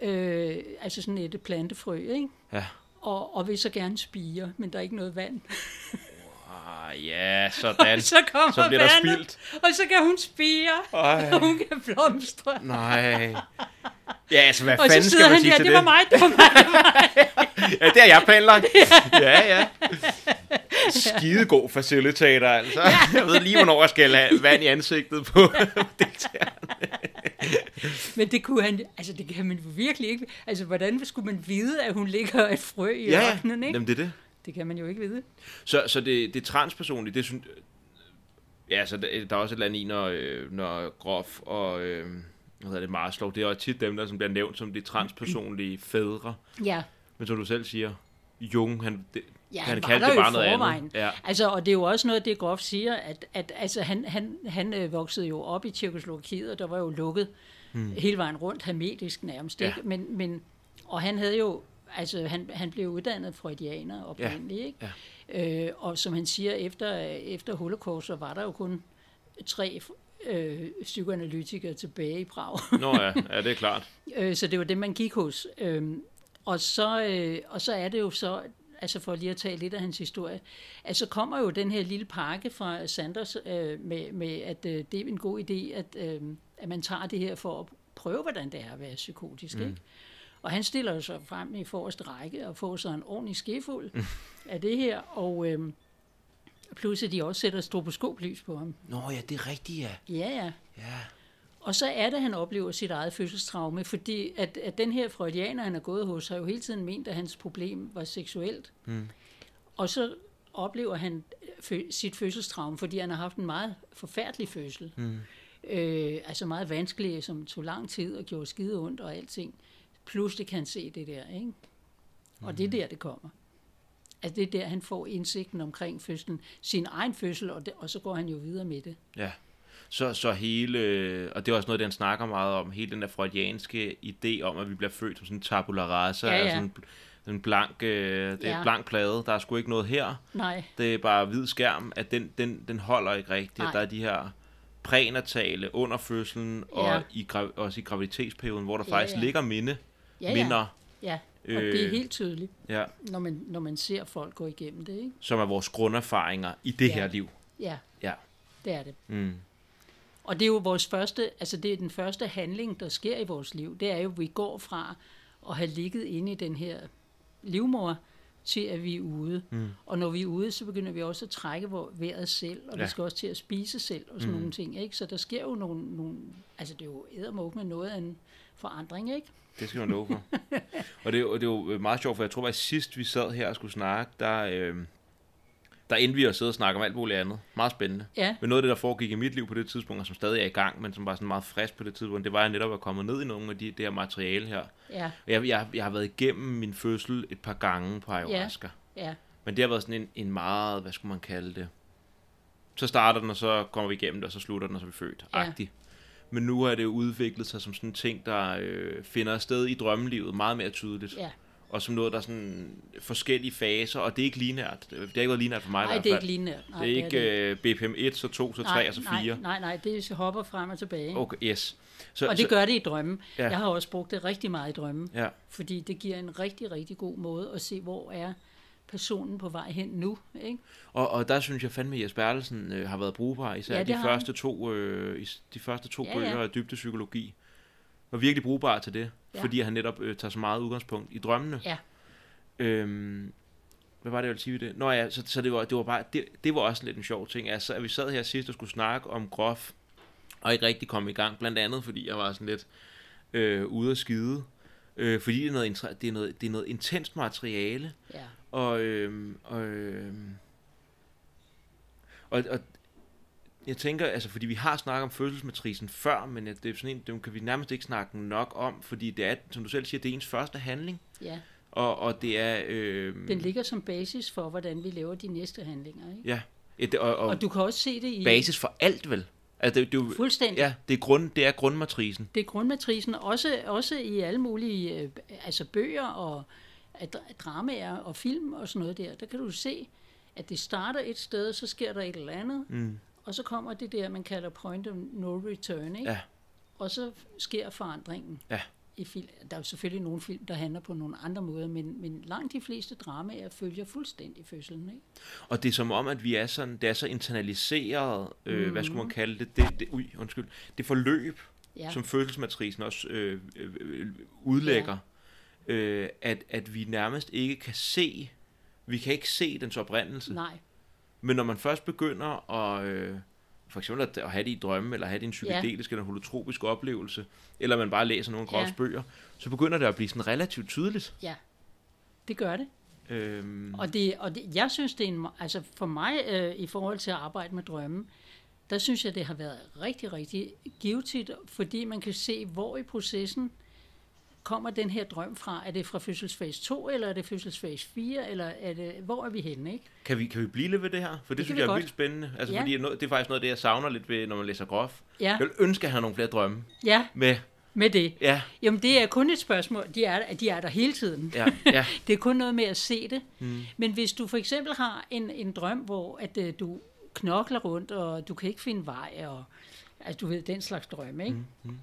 øh, altså sådan et plantefrø, ikke? Ja. Og, og vil så gerne spire, men der er ikke noget vand. <laughs> Ah, ja, sådan. <laughs> så kommer så bliver der vandet, spildt. og så kan hun spire, Ej. og hun kan blomstre. Nej. Ja, altså, hvad Og fanden så skal man han sige der, til det det? var mig, det var mig. <laughs> Ja, det har jeg planlagt. <laughs> ja, ja. Skidegod facilitator, altså. Jeg ved lige, hvornår jeg skal have vand i ansigtet på deltagerne. Men det kunne han, altså det kan man virkelig ikke. Altså hvordan skulle man vide, at hun ligger et frø i Ja, ørkenen, ikke? Jamen, det er det. Det kan man jo ikke vide. Så, så det, det transpersonlige, det synes... Ja, så der, der er også et eller andet i, når, øh, når Groff og... Øh, hvad hedder det, Marslow, det er også tit dem, der som bliver nævnt som de transpersonlige fædre. Ja, Men som du selv siger, Jung, han, det, ja han han kaldte det bare noget forvejen. andet. Ja. Altså, og det er jo også noget, det Groff siger, at, at altså, han, han, han øh, voksede jo op i Tjekkoslovakiet, og der var jo lukket hmm. hele vejen rundt hermetisk nærmest. Ja. Ikke? Men, men, og han havde jo, altså han, han blev uddannet freudianer oprindeligt, ikke? Ja. Øh, og som han siger, efter, efter holocaust, så var der jo kun tre øh, psykoanalytikere tilbage i Prag. <laughs> Nå ja, ja, det er klart. Øh, så det var det, man gik hos. Øhm, og, så, øh, og så er det jo så, altså for lige at tage lidt af hans historie, altså kommer jo den her lille pakke fra Sanders øh, med, med, at øh, det er en god idé, at, øh, at man tager det her for at prøve, hvordan det er at være psykotisk. Mm. Ikke? Og han stiller jo så frem i forreste række og får så en ordentlig skefuld <laughs> af det her, og øh, plus at de også sætter stroboskoplys på ham. Nå ja, det er rigtigt, ja. Ja, ja. Ja, Og så er det, at han oplever sit eget fødselstraume, fordi at, at den her freudianer, han er gået hos, har jo hele tiden ment, at hans problem var seksuelt. Mm. Og så oplever han fø- sit fødselstraume, fordi han har haft en meget forfærdelig fødsel. Mm. Øh, altså meget vanskelig, som tog lang tid og gjorde skide ondt og alting. Pludselig kan se det der, ikke? Og det er der, det kommer. Altså det er der, han får indsigten omkring fødslen, sin egen fødsel, og, det, og så går han jo videre med det. ja. Så, så hele, og det er også noget, den snakker meget om, hele den der freudianske idé om, at vi bliver født som sådan en tabula rasa, Ja, ja. altså en, en blank, øh, det er Ja. en blank plade, der er sgu ikke noget her. Nej, det er bare hvid skærm, at den, den, den holder ikke rigtigt. Nej. Der er de her prænatale under fødslen, og Ja. i, gra- også i graviditetsperioden, hvor der Ja, faktisk ja. ligger minde, ja, ja. minder, Ja, og det er Øh. helt tydeligt, ja, når man, når man ser folk gå igennem det, ikke? som er vores grunderfaringer i det Ja. her liv. Ja, Ja. det er det. Mm. Og det er jo vores første, altså det er den første handling, der sker i vores liv. Det er jo, at vi går fra at have ligget inde i den her livmor, til at vi er ude. Mm. Og når vi er ude, så begynder vi også at trække vejret selv, og ja. Ja. vi skal også til at spise selv og sådan mm. nogle ting. Ikke? Så der sker jo nogle, nogle altså det er jo eddermuk med noget af en forandring, ikke? Det skal man love for. <laughs> og det, er jo- det er jo meget sjovt, for jeg tror, at sidst vi sad her og skulle snakke, der, øh, der endte vi at sidde og snakke om alt muligt andet. Meget spændende. Ja, Men noget af det, der foregik i mit liv på det tidspunkt, og som stadig er i gang, men som var sådan meget frisk på det tidspunkt, det var jeg netop at komme ned i nogle af de, det her materiale her. ja, Og Jeg, jeg, jeg har været igennem min fødsel et par gange på ayahuasca. Ja. ja, Men det har været sådan en, en meget, hvad skulle man kalde det? Så starter den, og så kommer vi igennem det, og så slutter den, og så er vi født. Ja. Ja. Men nu har det udviklet sig som sådan en ting, der øh, finder sted i drømmelivet meget mere tydeligt. ja. Og som noget, der er sådan forskellige faser, og det er ikke linært. Det har ikke været linært for mig i Nej, hvert det er fald. ikke lineært. Nej, det er ikke det. øh, BPM 1, så 2, så 3 nej, og så nej, 4. Nej, nej, det hopper frem og tilbage. Okay, yes. Så, Og det så, gør det i drømmen. Ja. Jeg har også brugt det rigtig meget i drømmen, Ja, fordi det giver en rigtig, rigtig god måde at se, hvor er personen på vej hen nu. Ikke? og, og der synes jeg fandme, at Jes Bertelsen øh, har været brugbar, især Ja, de, han. første to, øh, de første to Ja, bøger ja. af dybdepsykologi. Var virkelig brugbar til det, Ja. fordi han netop øh, tager så meget udgangspunkt i drømmene. Ja. Øhm, hvad var det, jeg ville sige ved det? Nå ja, så, så det, var, det var bare, det, det var også lidt en sjov ting. Altså, at vi sad her sidst og skulle snakke om grof, og ikke rigtig komme i gang, blandt andet fordi jeg var sådan lidt øh, ude at skide. Øh, fordi det er, noget, det, er noget, det er noget intenst materiale, Ja. og, øhm, og, øhm, og, og jeg tænker, altså fordi vi har snakket om fødselsmatrisen før, men det er sådan en, dem kan vi nærmest ikke snakke nok om, fordi det er, som du selv siger, det er ens første handling, ja. og, og det er... Øhm, Den ligger som basis for, hvordan vi laver de næste handlinger. Ikke? Ja, det, og, og, Og du kan også se det i basis for alt vel? Altså, det, det, er fuldstændig. ja, det er, grund, det er grundmatrisen. Det er grundmatrisen, også, også i alle mulige øh, altså bøger og øh, dra- dramaer og film og sådan noget der. Der kan du se, at det starter et sted, så sker der et eller andet, Mm. og så kommer det der, man kalder point of no return, ikke? Ja. og så sker forandringen. Ja. I film. Der er jo selvfølgelig nogle film, der handler på nogle andre måder, men, men langt de fleste dramaer følger fuldstændig fødslen. Ikke? Og det er som om, at vi er sådan, det er så internaliseret, øh, mm. hvad skulle man kalde det, det, det, ui, undskyld, det forløb, ja. som fødselsmatrisen også øh, øh, udlægger, ja. øh, at, at vi nærmest ikke kan se, vi kan ikke se dens oprindelse. Nej. Men når man først begynder at... Øh, for eksempel at, at have det i drømme, eller have det i en psykedelisk ja. eller holotropisk oplevelse, eller man bare læser nogle Groffs ja. bøger, så begynder det at blive sådan relativt tydeligt. Ja, det gør det. Øhm. Og, det, og det, jeg synes, det er en, altså for mig øh, i forhold til at arbejde med drømme, der synes jeg, det har været rigtig, rigtig givetigt, fordi man kan se, hvor i processen kommer den her drøm fra? Er det fra fødselsfase 2, eller er det fødselsfase 4, eller er det, hvor er vi henne? Ikke? Kan, vi, kan vi blive lidt ved det her? For det, det synes jeg er godt. vildt spændende. Altså, ja. fordi det er faktisk noget af det, jeg savner lidt ved, når man læser grof. Ja. Jeg vil ønske at have nogle flere drømme. Ja. Med med det. Ja. Jamen, det er kun et spørgsmål. De er, de er der hele tiden. Ja. Ja. <laughs> det er kun noget med at se det. Mm. Men hvis du for eksempel har en, en drøm, hvor at, uh, du knokler rundt, og du kan ikke finde vej, og altså, du ved, den slags drømme, ikke? Mm. Mm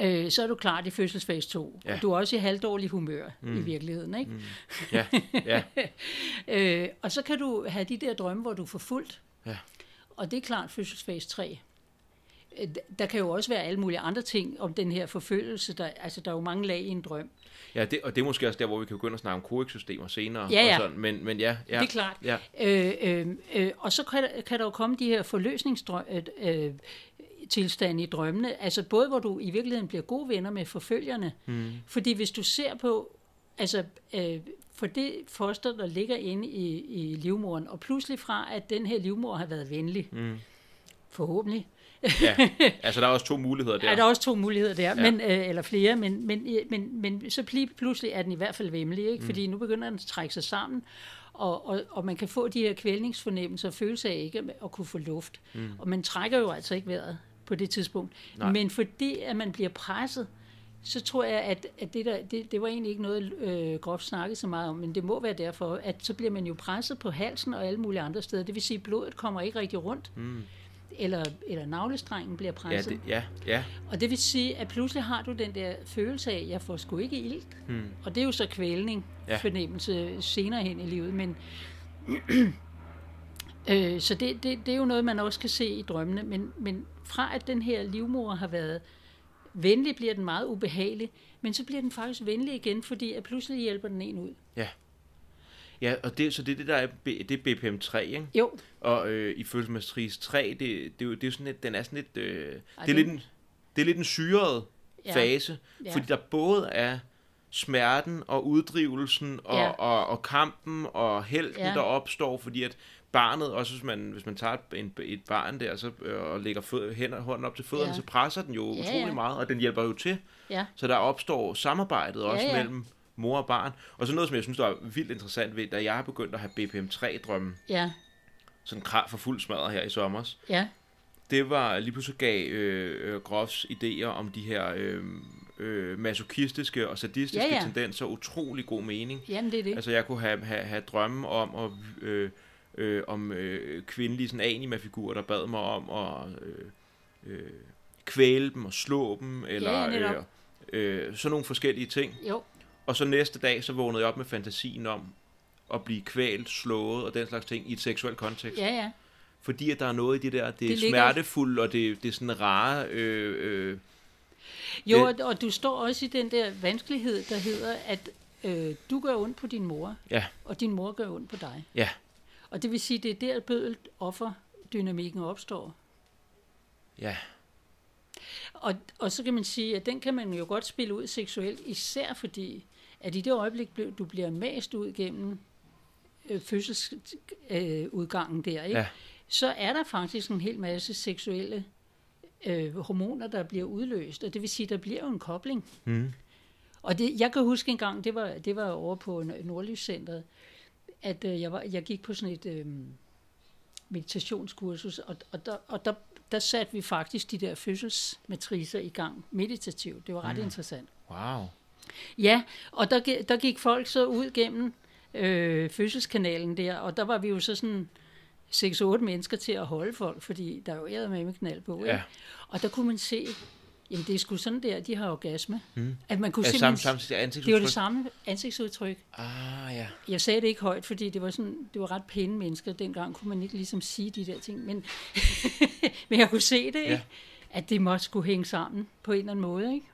øh, så er du klar i fødselsfase 2. Ja. Og du er også i halvdårlig humør mm. i virkeligheden. Ikke? Mm. Ja. ja. <laughs> øh, og så kan du have de der drømme, hvor du får fuldt. Ja. Og det er klart fødselsfase 3. Øh, der kan jo også være alle mulige andre ting om den her forfølgelse. Der, altså, der er jo mange lag i en drøm. Ja, det, og det er måske også der, hvor vi kan begynde at snakke om koeksystemer senere. Ja, ja. Og sådan. Men, men ja, ja. Det er klart. Ja. Øh, øh, øh, og så kan, kan der jo komme de her forløsningsdrøm, øh, tilstand i drømmene. Altså både, hvor du i virkeligheden bliver gode venner med forfølgerne. Mm. Fordi hvis du ser på, altså øh, for det foster, der ligger inde i, i livmoren, og pludselig fra, at den her livmor har været venlig, mm. forhåbentlig, ja, <laughs> altså der er også to muligheder der. Ja, der er også to muligheder der, ja. men, øh, eller flere, men, men, men, men så pludselig er den i hvert fald vemmelig, ikke? Mm. fordi nu begynder den at trække sig sammen, og, og, og man kan få de her kvælningsfornemmelser og følelse af ikke at kunne få luft. Mm. Og man trækker jo altså ikke vejret på det tidspunkt. Nej. Men fordi at man bliver presset, så tror jeg, at, at det, der, det, det var egentlig ikke noget, øh, groft snakket så meget om, men det må være derfor, at så bliver man jo presset på halsen og alle mulige andre steder. Det vil sige, at blodet kommer ikke rigtig rundt. Mm. Eller, eller navlestrengen bliver presset. Ja, det, ja, ja. Og det vil sige, at pludselig har du den der følelse af, at jeg får sgu ikke ild. Mm. Og det er jo så kvælning, ja. fornemmelse senere hen i livet. Men <clears throat> øh, så det, det, det er jo noget, man også kan se i drømmene. Men, men fra at den her livmor har været venlig, bliver den meget ubehagelig, men så bliver den faktisk venlig igen, fordi at pludselig hjælper den en ud. Ja. Ja, og det, så det er det, der er, det er BPM 3, ikke? Jo. Og øh, i følelsesmatrice 3, det, det, det, er jo, det er jo sådan lidt, den er sådan lidt, øh, det, er lidt en, det er lidt en syret ja. fase, ja. fordi der både er smerten og uddrivelsen og, ja. og, og kampen og helten, ja. der opstår, fordi at barnet, også hvis man, hvis man tager et, en, et barn der så, øh, og lægger fød, hænder, hånden op til fødderne, ja. så presser den jo ja, utrolig ja. meget, og den hjælper jo til. Ja. Så der opstår samarbejdet også ja, ja. mellem mor og barn. Og så noget, som jeg synes, der er vildt interessant ved, da jeg har begyndt at have BPM-3-drømme, ja. sådan krav for fuld smadret her i sommer, ja. det var lige pludselig gav øh, øh, Groffs idéer om de her øh, øh, masochistiske og sadistiske ja, ja. tendenser utrolig god mening. Jamen, det er det. Altså, jeg kunne have, have, have drømme om at... Øh, øh, om øh, kvindelige sådan anima-figurer, der bad mig om at øh, øh, kvæle dem og slå dem, eller ja, øh, øh, sådan nogle forskellige ting. Jo. Og så næste dag, så vågnede jeg op med fantasien om at blive kvalt, slået og den slags ting i et seksuelt kontekst. Ja, ja. Fordi at der er noget i det der, det, det er smertefuldt, og det, det er sådan rare... Øh, øh, jo, og, og du står også i den der vanskelighed, der hedder, at øh, du gør ondt på din mor, ja. og din mor gør ondt på dig. Ja. Og det vil sige, det er der bødelt offer dynamikken opstår. Ja. Og, og så kan man sige, at den kan man jo godt spille ud seksuelt, især fordi, at i det øjeblik, du bliver mast ud gennem øh, fødselsudgangen øh, der, ikke? Ja. så er der faktisk en hel masse seksuelle øh, hormoner, der bliver udløst, og det vil sige, der bliver jo en kobling. Mm. Og det, jeg kan huske en gang, det var, det var over på Nordlyscenteret, at øh, jeg, var, jeg gik på sådan et øh, meditationskursus, og, og, der, og der, der satte vi faktisk de der fødselsmatricer i gang meditativt. Det var ret mm. interessant. Wow. Ja, og der, der gik folk så ud gennem øh, fødselskanalen der, og der var vi jo så sådan 6-8 mennesker til at holde folk, fordi der jo er med med knald på. Ja. Og der kunne man se, Jamen, det er sgu sådan der, de har orgasme. Mm. At man kunne Ja, samme, simpelthen... samme det var det ansigtsudtryk. samme ansigtsudtryk. Ah, ja. Jeg sagde det ikke højt, fordi det var, sådan, det var ret pæne mennesker. Dengang kunne man ikke ligesom sige de der ting. Men, <laughs> men jeg kunne se det, ikke? Ja. at det måtte skulle hænge sammen på en eller anden måde. Ikke?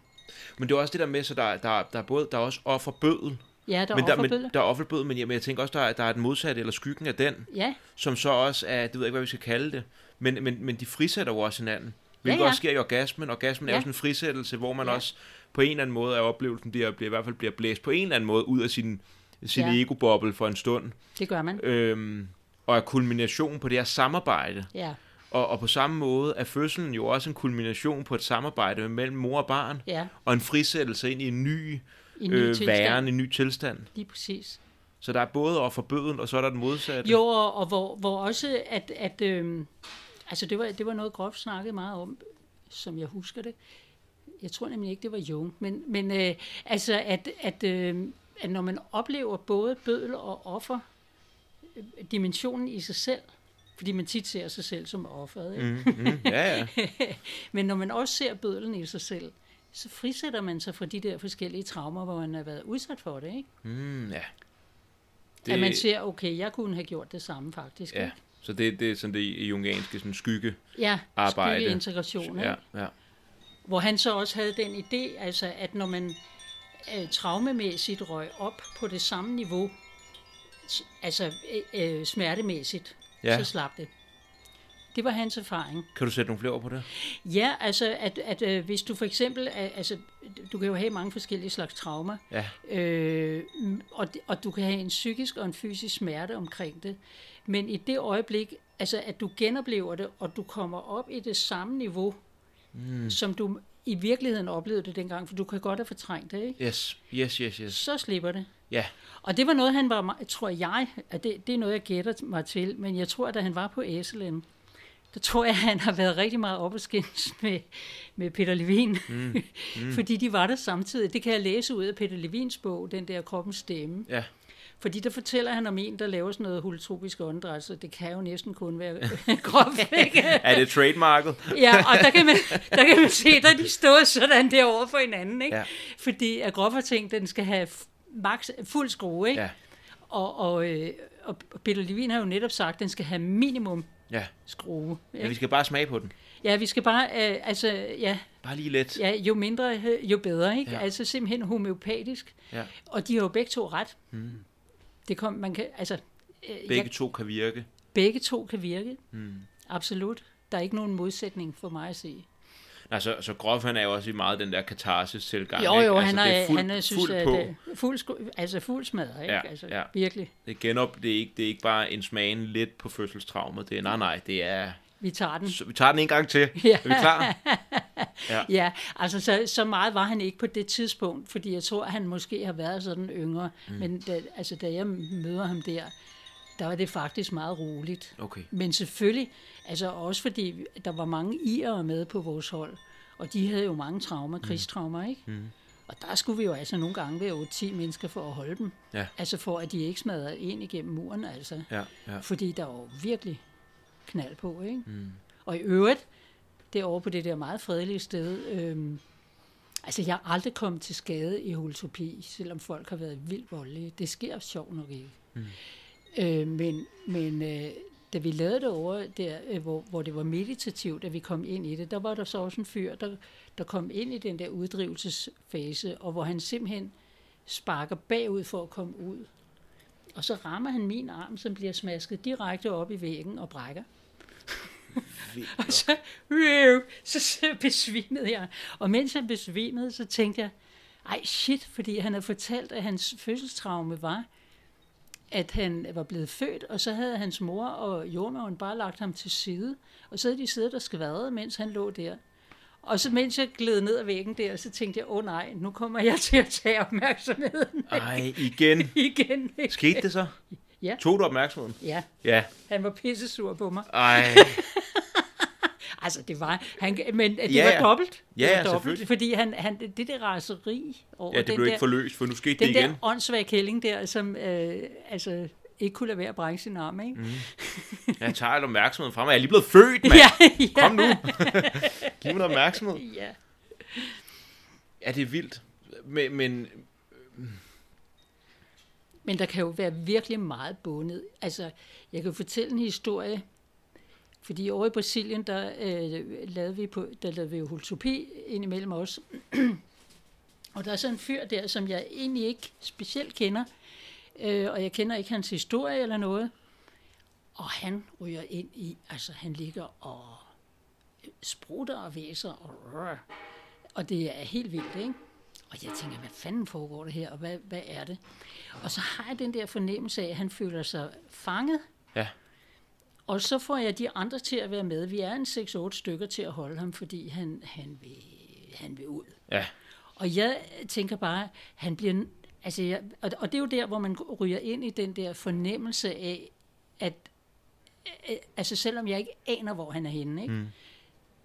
Men det er også det der med, så der, der, der er både, der er også offerbødel. Ja, der men, der, men der er offerbødel, men, jeg, men jeg tænker også, der er, der er et modsatte eller skyggen af den, Ja, som så også er, det ved jeg ikke, hvad vi skal kalde det, men, men, men de frisætter jo også hinanden. Hvilket Ja, ja. også sker i orgasmen. Orgasmen er Ja. jo sådan en frisættelse, hvor man Ja. også på en eller anden måde af oplevelsen bliver, bliver, i hvert fald bliver blæst på en eller anden måde ud af sin, sin Ja. ego-boble for en stund. det gør man. Øhm, og er kulmination på det her samarbejde. Ja, Og, og på samme måde er fødslen jo også en kulmination på et samarbejde mellem mor og barn, ja. og en frisættelse ind i en ny, en ny øh, tilstand. væren, en ny tilstand. Lige præcis. Så der er både offerbøden, og så er der den modsatte. Jo, og, og hvor, hvor også, at, at øhm, altså det var, det var noget groft snakket meget om, som jeg husker det. Jeg tror nemlig ikke, det var Jung, men, men øh, altså, at, at, øh, at når man oplever både bødel og offer, øh, dimensionen i sig selv, fordi man tit ser sig selv som offeret, ikke? Mm, mm, ja, ja. <laughs> men når man også ser bødlen i sig selv, så frisætter man sig fra de der forskellige traumer, hvor man har været udsat for det, ikke? Mm, ja. Det... At man ser, okay, jeg kunne have gjort det samme faktisk. Ja, ikke? Så det, det er sådan det i jungianske sådan skygge. Ja, Arbejde. integration. Ja, Ja. ja. Hvor han så også havde den idé, altså at når man øh, traumemæssigt røg op på det samme niveau, altså øh, øh, smertemæssigt, Ja. ja. så slap det. Det var hans erfaring. Kan du sætte nogle flere ord på det? Ja, altså at, at øh, hvis du for eksempel, altså du kan jo have mange forskellige slags traumer, Ja. øh, og, og du kan have en psykisk og en fysisk smerte omkring det. Men i det øjeblik, altså at du genoplever det, og du kommer op i det samme niveau, mm. som du i virkeligheden oplevede det dengang, for du kan godt have fortrængt det, ikke? Yes, yes, yes, yes. så slipper det. Ja, Og det var noget, han var, tror jeg, at det, det er noget, jeg gætter mig til, men jeg tror, at da han var på Æselen, der tror jeg, at han har været rigtig meget op med, med Peter Levin. Mm. Mm. <laughs> Fordi de var der samtidig. Det kan jeg læse ud af Peter Levins bog, den der kroppens stemme. ja. Fordi der fortæller han om en, der laver sådan noget holotropisk åndedræt, så det kan jo næsten kun være <laughs> groft, ikke? Er det trademarket? <laughs> Ja, og der kan man, der kan man se, der de står sådan der over for hinanden, ikke? Ja. Fordi at Groff har tænkt, den skal have max, fuld skrue, ikke? Ja, Og, og, øh, og Peter Levin har jo netop sagt, at den skal have minimum ja. skrue. Ja, Ikke? vi skal bare smage på den. Ja, vi skal bare, øh, altså, ja, Bare lige lidt. ja, jo mindre, øh, jo bedre, ikke? Ja. Ja. Altså simpelthen homeopatisk. Ja. Og de har jo begge to ret. Mm. Det kom, man kan, altså, øh, Begge jeg, to kan virke. begge to kan virke. Mm. Absolut. Der er ikke nogen modsætning for mig at se. Nej, så, så Groff, han er jo også i meget den der katarsis-tilgang. Jo, ikke? jo, altså, han det er, fuld, han er synes, fuld at på. det er fuld, sku- altså fuld smadret, ikke? Ja, altså, ja. virkelig. Det genop, det, er ikke, det er ikke bare en smagen lidt på fødselstraumet. Det er, nej, nej, det er... Vi tager den. Så vi tager den en gang til. Ja. Er vi klar? <laughs> Ja, altså så, så meget var han ikke på det tidspunkt, fordi jeg tror, han måske har været sådan yngre. Mm. Men da, altså, da jeg møder ham der, der var det faktisk meget roligt. Okay. Men selvfølgelig, altså også fordi der var mange irere med på vores hold, og de havde jo mange traumer, krigstraumer, ikke? Mm. Og der skulle vi jo altså nogle gange være 8-10 mennesker for at holde dem. Ja. Altså for, at de ikke smadrede ind igennem muren, altså. Ja, ja. Fordi der var virkelig knald på, ikke? Mm. Og i øvrigt, derovre på det der meget fredelige sted, øhm, altså jeg har aldrig kommet til skade i holotopi, selvom folk har været vildt voldelige. Det sker sjovt nok ikke. Mm. Øh, men men øh, da vi lavede det over, der, øh, hvor, hvor det var meditativt, da vi kom ind i det, der var der så også en fyr, der, der kom ind i den der uddrivelsesfase, og hvor han simpelthen sparker bagud for at komme ud. Og så rammer han min arm, som bliver smasket direkte op i væggen og brækker. <laughs> og så, øh, så, så besvimede jeg. Og mens jeg besvimede, så tænkte jeg, ej shit, fordi han havde fortalt, at hans fødselstraume var, at han var blevet født, og så havde hans mor og jordmoren bare lagt ham til side, og så havde de siddet og skvadret, mens han lå der. Og så mens jeg gled ned ad væggen der, så tænkte jeg, åh oh, nej, nu kommer jeg <laughs> til at tage opmærksomheden Ej, igen. <laughs> igen. Skete det så? Ja. Tog du opmærksomheden? Ja, Ja. han var pissesur på mig. Ej. <laughs> Altså, det var, han, men det Ja, var ja. dobbelt. Det Ja, var ja, dobbelt, selvfølgelig. Fordi han, han, det der raseri over Ja, det den, blev der, ikke forløst, for nu skete det den igen. der åndssvage kælling der, som øh, altså, ikke kunne lade være at brække sin arm, ikke? Mm. <laughs> Jeg tager alt opmærksomheden fra mig. Jeg er lige blevet født, mand. Ja, ja, Kom nu. <laughs> Giv mig noget opmærksomhed. ja. Ja, det er vildt. Men, men Men der kan jo være virkelig meget bundet. Altså, jeg kan fortælle en historie, fordi over i Brasilien, der, øh, lavede, vi på, der lavede vi jo holotopi indimellem os. <clears throat> og der er sådan en fyr der, som jeg egentlig ikke specielt kender, øh, og jeg kender ikke hans historie eller noget. Og han ryger ind i, altså han ligger og sprutter og væser, og, rør. og det er helt vildt, ikke? Og jeg tænker, hvad fanden foregår det her, og hvad, hvad er det? Og så har jeg den der fornemmelse af, at han føler sig fanget. Ja. Og så får jeg de andre til at være med. Vi er en 6-8 stykker til at holde ham, fordi han, han, vil, han vil ud. ja, Og jeg tænker bare, han bliver... Altså jeg, og, og det er jo der, hvor man ryger ind i den der fornemmelse af, at øh, altså selvom jeg ikke aner, hvor han er henne, ikke? Mm.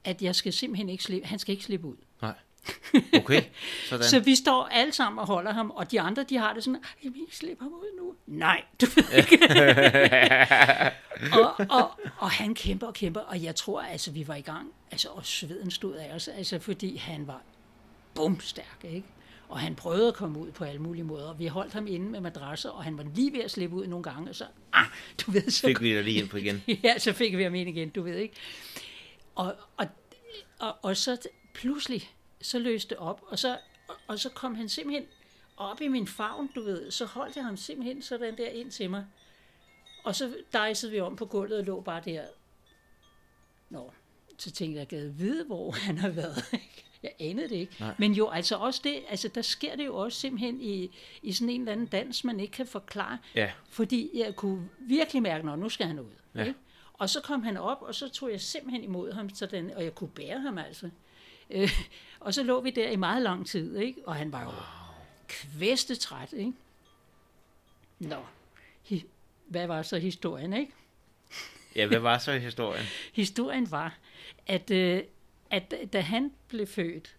at jeg skal simpelthen ikke slippe, han skal ikke slippe ud. nej. <laughs> Okay, sådan. Så vi står alle sammen og holder ham, og de andre, de har det sådan, jeg vil ikke slippe ham ud nu. Nej, du ved <laughs> ikke. <laughs> og, og, og han kæmper og kæmper, og jeg tror, altså, vi var i gang, altså, og sveden stod af os, altså, fordi han var bumstærk, ikke? Og han prøvede at komme ud på alle mulige måder. Vi holdt ham inde med madrasser, og han var lige ved at slippe ud nogle gange, og så, ah, du ved, så Fik vi dig lige ind på igen. ja, så fik vi ham ind igen, du ved ikke. Og, og, og, og så pludselig, så løste op, og så, og, og så kom han simpelthen op i min favn, du ved. Så holdt jeg ham simpelthen sådan der ind til mig. Og så dejsede vi om på gulvet og lå bare der. Nå, så tænkte jeg, jeg vide, hvor <laughs> han har været. Jeg anede det ikke. Nej. Men jo, altså også det, altså der sker det jo også simpelthen i, i sådan en eller anden dans, man ikke kan forklare. Ja. Fordi jeg kunne virkelig mærke, at nu skal han ud. Ja. Ikke? Og så kom han op, og så tog jeg simpelthen imod ham, sådan, og jeg kunne bære ham altså. Øh, og så lå vi der i meget lang tid, ikke? og han var jo kvæstetræt. Ikke? Nå, Hi- hvad var så historien? ikke? Ja, hvad var så historien? <laughs> Historien var, at, øh, at da han blev født,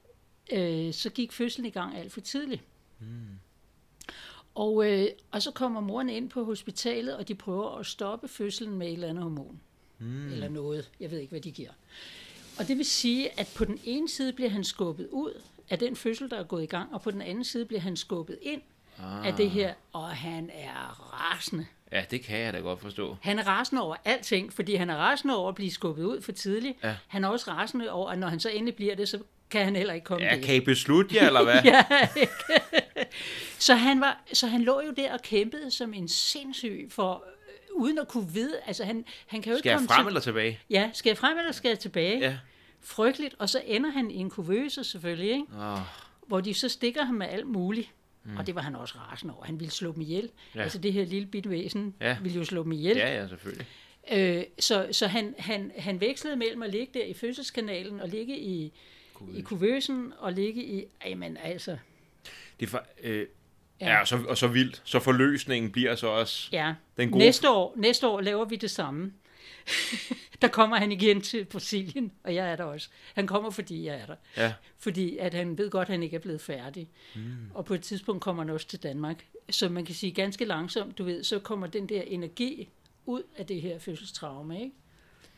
øh, så gik fødslen i gang alt for tidligt. Mm. Og, øh, og så kommer moren ind på hospitalet, og de prøver at stoppe fødslen med et eller andet hormon. Mm. Eller noget. Jeg ved ikke, hvad de giver. Og det vil sige, at på den ene side bliver han skubbet ud af den fødsel, der er gået i gang, og på den anden side bliver han skubbet ind ah. af det her, og han er rasende. Ja, det kan jeg da godt forstå. Han er rasende over alting, fordi han er rasende over at blive skubbet ud for tidligt. Ja. Han er også rasende over, at når han så endelig bliver det, så kan han heller ikke komme Ja, det. kan I beslutte jer, eller hvad? <laughs> ja, ikke? så, han var, så han lå jo der og kæmpede som en sindssyg for uden at kunne vide, altså han, han kan jo Skal ikke jeg komme frem til, eller tilbage? Ja, skal jeg frem eller skal jeg tilbage? Ja. Frygteligt, og så ender han i en kuvøse selvfølgelig, ikke? Åh, hvor de så stikker ham med alt muligt. Mm. Og det var han også rasende over. Han ville slå dem ihjel. Ja. Altså det her lille bitte væsen Ja. ja. ville jo slå dem ihjel. ja, ja, selvfølgelig. Øh, så så han, han, han vekslede mellem at ligge der i fødselskanalen og ligge i, i kuvøsen og ligge i... Jamen altså, Det er for, øh, ja. Ja. og, så, og så vildt. Så forløsningen bliver så også... ja. Den gode- Næste, år, næste år laver vi det samme. <laughs> der kommer han igen til Brasilien, og jeg er der også. Han kommer, fordi jeg er der. Ja, Fordi at han ved godt, at han ikke er blevet færdig. Mm. Og på et tidspunkt kommer han også til Danmark. Så man kan sige ganske langsomt, du ved, så kommer den der energi ud af det her fødselstraume, ikke?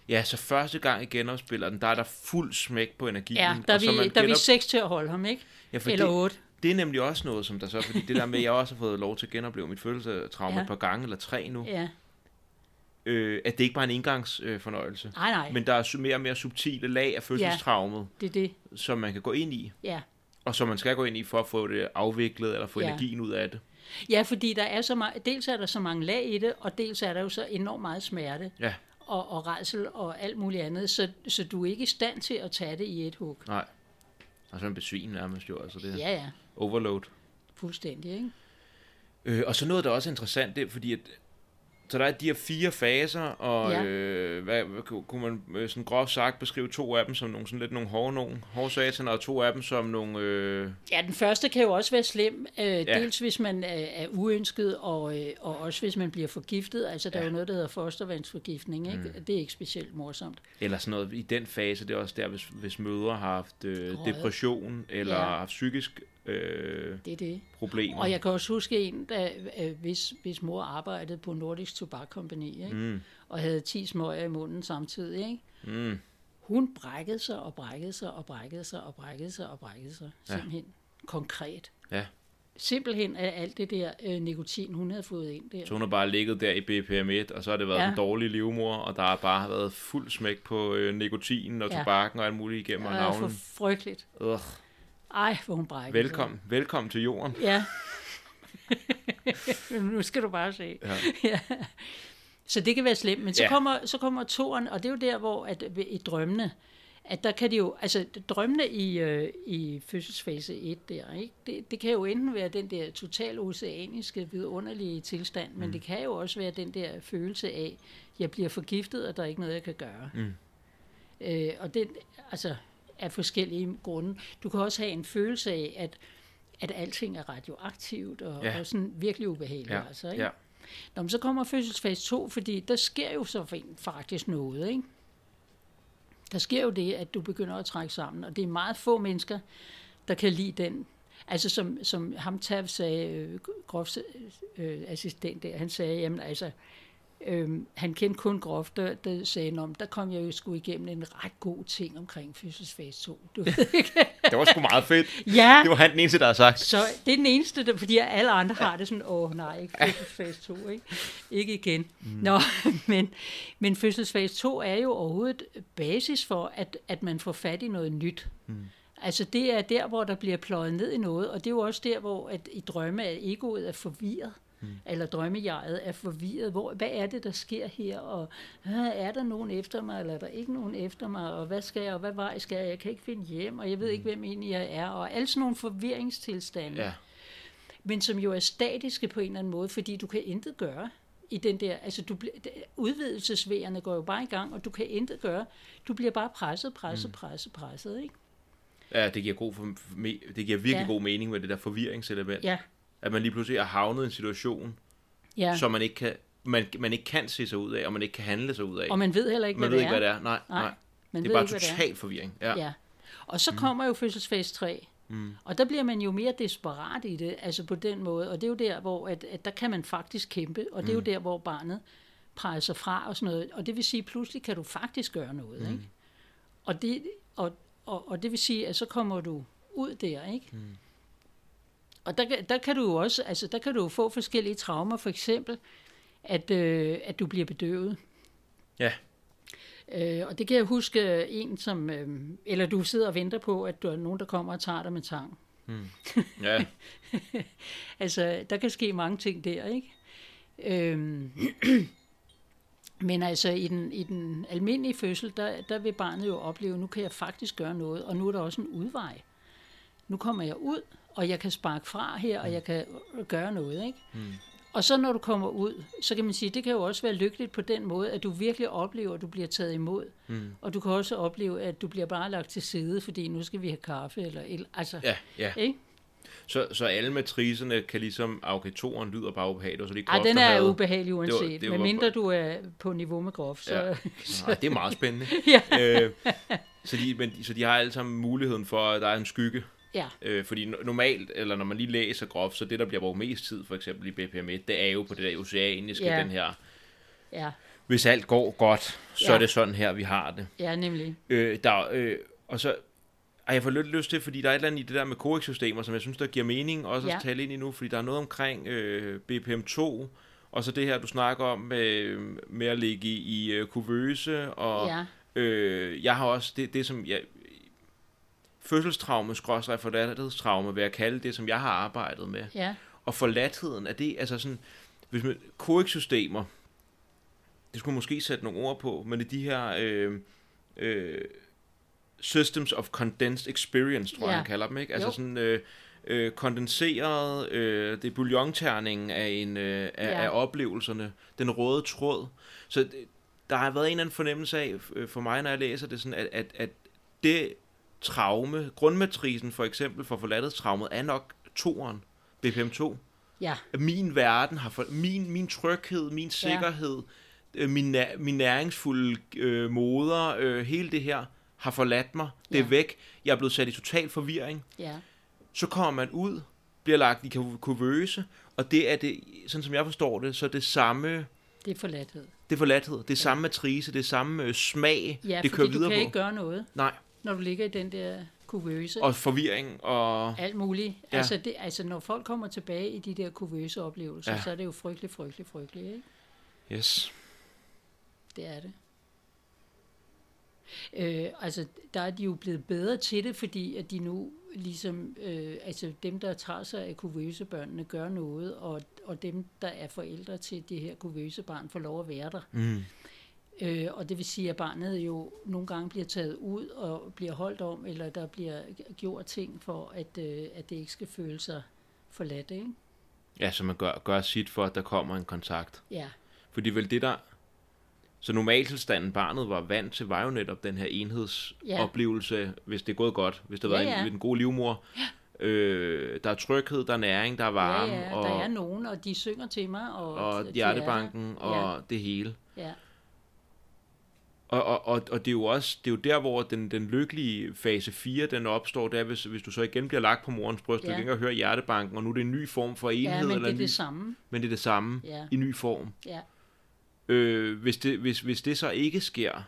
ja så første gang i genopspiller den, der er der fuld smæk på energien. Ja, der er og så man vi, der er vi seks til at holde ham, ikke? ja, for Eller det, otte. Det er nemlig også noget, som der så... Fordi det der med, at jeg også har fået lov til at genopleve mit følelsestraume ja. Ja. et par gange, eller tre nu, Ja, øh, at det ikke bare er en engangsfornøjelse. Øh, nej, nej, Men... Der er mere og mere subtile lag af fødselstraumet, det er det. ja. som man kan gå ind i. Ja. Og som man skal gå ind i for at få det afviklet, eller få ja. Ja. energien ud af det. ja, fordi der er så meget, dels er der så mange lag i det, og dels er der jo så enormt meget smerte Ja, og, og redsel og alt muligt andet, så, så du er ikke i stand til at tage det i et hug. nej. Og så en besvin nærmest jo, altså det Ja, ja, overload. fuldstændig, ikke? Øh, og så noget, der også er interessant, det er fordi, at så der er de her fire faser, og ja. Øh, hvad, hvad ku- kunne man øh, sådan groft sagt beskrive to af dem som nogle sådan lidt nogle hårde nogen, hårde sataner, og to af dem som nogle, øh, Ja, den første kan jo også være slem, øh, Ja. dels hvis man er, er uønsket, og, øh, og også hvis man bliver forgiftet. Altså, der Ja. er jo noget, der hedder fostervandsforgiftning, ikke? Mm. Det er ikke specielt morsomt. eller sådan noget i den fase, det er også der, hvis, hvis mødre har haft øh, Røget. depression, eller. Ja. haft psykisk øh, Det er det. problemer. Og jeg kan også huske en, der, øh, hvis, hvis mor arbejdede på Nordisk Tobak Company, ikke? Mm, og havde 10 smøger i munden samtidig. Ikke? mm, Hun brækkede sig og brækkede sig og brækkede sig og brækkede sig og brækkede sig. Ja. Simpelthen. konkret. Ja. Simpelthen af alt det der øh, nikotin, hun havde fået ind der. Så hun har bare ligget der i BPM1, og så har det været Ja. ja. en dårlig livmor, og der har bare været fuld smæk på øh, nikotinen og Ja. tobakken og alt muligt igennem Det ja, er for frygteligt. Ugh. Ej, hvor hun brækker. Velkommen, velkommen til jorden. Ja. <laughs> nu skal du bare se. Ja. <laughs> ja. Så det kan være slemt, men så, Ja. kommer, så kommer toren, og det er jo der, hvor at, i drømmene, at der kan det jo, altså drømmene i, øh, i fødselsfase 1 der, ikke? Det, det kan jo enten være den der total oceaniske, vidunderlige tilstand, men det kan jo også være den der følelse af, jeg bliver forgiftet, og der er ikke noget, jeg kan gøre. Mm. Øh, og det, altså, af forskellige grunde. Du kan også have en følelse af, at, at alting er radioaktivt, og, Ja. og sådan virkelig ubehageligt. Ja. Altså, ikke? ja. Nå, men så kommer fødselsfase 2, fordi der sker jo så faktisk noget, ikke? Der sker jo det, at du begynder at trække sammen, og det er meget få mennesker, der kan lide den. Altså som, som ham Tav sagde, øh, Grofs øh, assistent der, han sagde, jamen altså, øh, han kendte kun Grof, der, sagde, men der kom jeg jo sgu igennem en ret god ting omkring fødselsfase 2. Du ved <laughs> ikke? Det var sgu meget fedt. ja, Det var han den eneste, der har sagt. så det er den eneste, der, fordi alle andre har det sådan, åh nej, ikke fødselsfase 2, ikke? Ikke igen. Mm. Nå, <laughs> men, men fødselsfase 2 er jo overhovedet basis for, at, at man får fat i noget nyt. Mm. Altså det er der, hvor der bliver pløjet ned i noget, og det er jo også der, hvor at i drømme er egoet er forvirret. Mm. Eller drømmejeget er forvirret. Hvor, hvad er det, der sker her? Og er der nogen efter mig, eller er der ikke nogen efter mig? Og hvad skal jeg, og hvad vej skal jeg? Jeg kan ikke finde hjem, og jeg ved ikke, hvem egentlig jeg er. Og alle sådan nogle forvirringstilstande Ja. men som jo er statiske på en eller anden måde, fordi du kan intet gøre i den der, altså du udvidelsesvægerne går jo bare i gang, og du kan intet gøre. Du bliver bare presset, presset, presset, presset, ikke? Ja, det giver, god for, det giver virkelig ja. god mening med det der forvirringselement. Ja, At man lige pludselig er havnet i en situation, ja. som man ikke, kan, man, man ikke kan se sig ud af, og man ikke kan handle sig ud af. Og man ved heller ikke, man hvad ved det ikke, hvad det er. Nej, Nej, nej. Man Det er bare ikke, det er. total forvirring. Ja. Ja. Og så kommer jo fødselsfase 3. Mm. Og der bliver man jo mere desperat i det, altså på den måde. Og det er jo der, hvor at, at der kan man faktisk kæmpe, og det er jo der, hvor barnet presser fra og sådan noget. Og det vil sige, at pludselig kan du faktisk gøre noget. Mm. Ikke? Og, det, og, og, og det vil sige, at så kommer du ud der, ikke? Mm. Og der, kan- der kan du jo også, altså der kan du jo få forskellige traumer, for eksempel, at, øh, at du bliver bedøvet. Ja. Øh, og det kan jeg huske øh, en, som, øh, eller du sidder og venter på, at der er nogen, der kommer og tager dig med tang. <laughs> ja. Altså, der kan ske mange ting der, ikke? Øhm, men altså, i den, i den almindelige fødsel, der, der vil barnet jo opleve, nu kan jeg faktisk gøre noget, og nu er der også en udvej. Nu kommer jeg ud, og jeg kan sparke fra her, og jeg kan øh, gøre noget, ikke? Mm. Og så når du kommer ud, så kan man sige, det kan jo også være lykkeligt på den måde, at du virkelig oplever, at du bliver taget imod. Mm. Og du kan også opleve, at du bliver bare lagt til side, fordi nu skal vi have kaffe, eller, eller altså, ja, ja. ikke? Så, så alle matriserne kan ligesom, okay, toren lyder bare ubehageligt, og så er det Ej, den er havde- ubehagelig uanset, det var- men mindre du er på niveau med grof. Så, Ja. <laughs> ja. Nej, det er meget spændende. Ja. øh, så, de, men, så de har alle sammen muligheden for, at der er en skygge. Ja, Øh, fordi no- normalt, eller når man lige læser groft, så det, der bliver brugt mest tid, for eksempel i BPM1, det er jo på det der oceaniske, Ja. den her, ja, hvis alt går godt, så Ja. er det sådan her, vi har det. ja, nemlig. Øh, der, øh, og så ej, jeg får lidt lyst til, fordi der er et eller andet i det der med korex-systemer, som jeg synes, der giver mening også Ja. at tale ind i nu, fordi der er noget omkring øh, BPM2, og så det her, du snakker om med, med at ligge i, i øh, kuvøse, og Ja, øh, jeg har også det, det som jeg, fødselstraume, skråstrej forladthedstraume, vil jeg kalde det, som jeg har arbejdet med. ja, Og forladtheden, er det altså sådan, hvis man, korex-systemer, det skulle man måske sætte nogle ord på, men er de her øh, øh, systems of condensed experience, tror jeg, Ja. han kalder dem, ikke? Altså Jo. sådan øh, øh, kondenseret, øh, det er bouillonterningen af, en, øh, af, Ja. af oplevelserne, den røde tråd. Så det, der har været en eller anden fornemmelse af, øh, for mig, når jeg læser det, sådan, at, at, at det traume, grundmatrisen for eksempel for forladthedstraumet, er nok toeren, BPM2 ja, min verden har for, min min tryghed, min sikkerhed, øh, min min næringsfulde øh, moder, øh, hele det her har forladt mig. Det er Ja. væk. Jeg er blevet sat i total forvirring. ja, Så kommer man ud, bliver lagt i ku- kuvøse, og det er det, sådan som jeg forstår det, så det samme, det er forladthed. det er forladthed, det er samme matrice, det er samme øh, smag, Ja, det fordi kører du videre kan på. ikke gøre noget, Nej, når du ligger i den der kuvøse. Og forvirring og... alt muligt. Ja. Altså, det, altså, når folk kommer tilbage i de der kuvøse oplevelser, Ja. så er det jo frygtelig, frygtelig, frygtelig, ikke? Yes. Det er det. Øh, altså, der er de jo blevet bedre til det, fordi at de nu ligesom, øh, altså dem, der tager sig af kuvøsebørnene, gør noget, og, og dem, der er forældre til det her kuvøsebarn, får lov at være der. Mm. Øh, og det vil sige, at barnet jo nogle gange bliver taget ud og bliver holdt om, eller der bliver gjort ting for, at, øh, at det ikke skal føle sig forladt, ikke? Ja, så man gør, gør sit for, at der kommer en kontakt. Ja, Fordi vel det der... Så normaltilstanden barnet var vant til, var jo netop den her enhedsoplevelse, hvis det er gået godt, hvis det har Ja, en, ja. en god livmor. Øh, der er tryghed, der er næring, der er varme, ja, ja, og, der er nogen, og de synger til mig, og, og er hjertebanken, og det hele. Ja, ja, Og, og, og, og det er jo også det er jo der, hvor den, den lykkelige fase 4, den opstår, det er, hvis, hvis du så igen bliver lagt på morens bryst, ja. Du kan ikke høre hjertebanken, og nu er det en ny form for enhed, ja men eller det er ny, det samme. men det er det samme Ja, i ny form. ja, Øh, hvis, det, hvis, hvis det så ikke sker,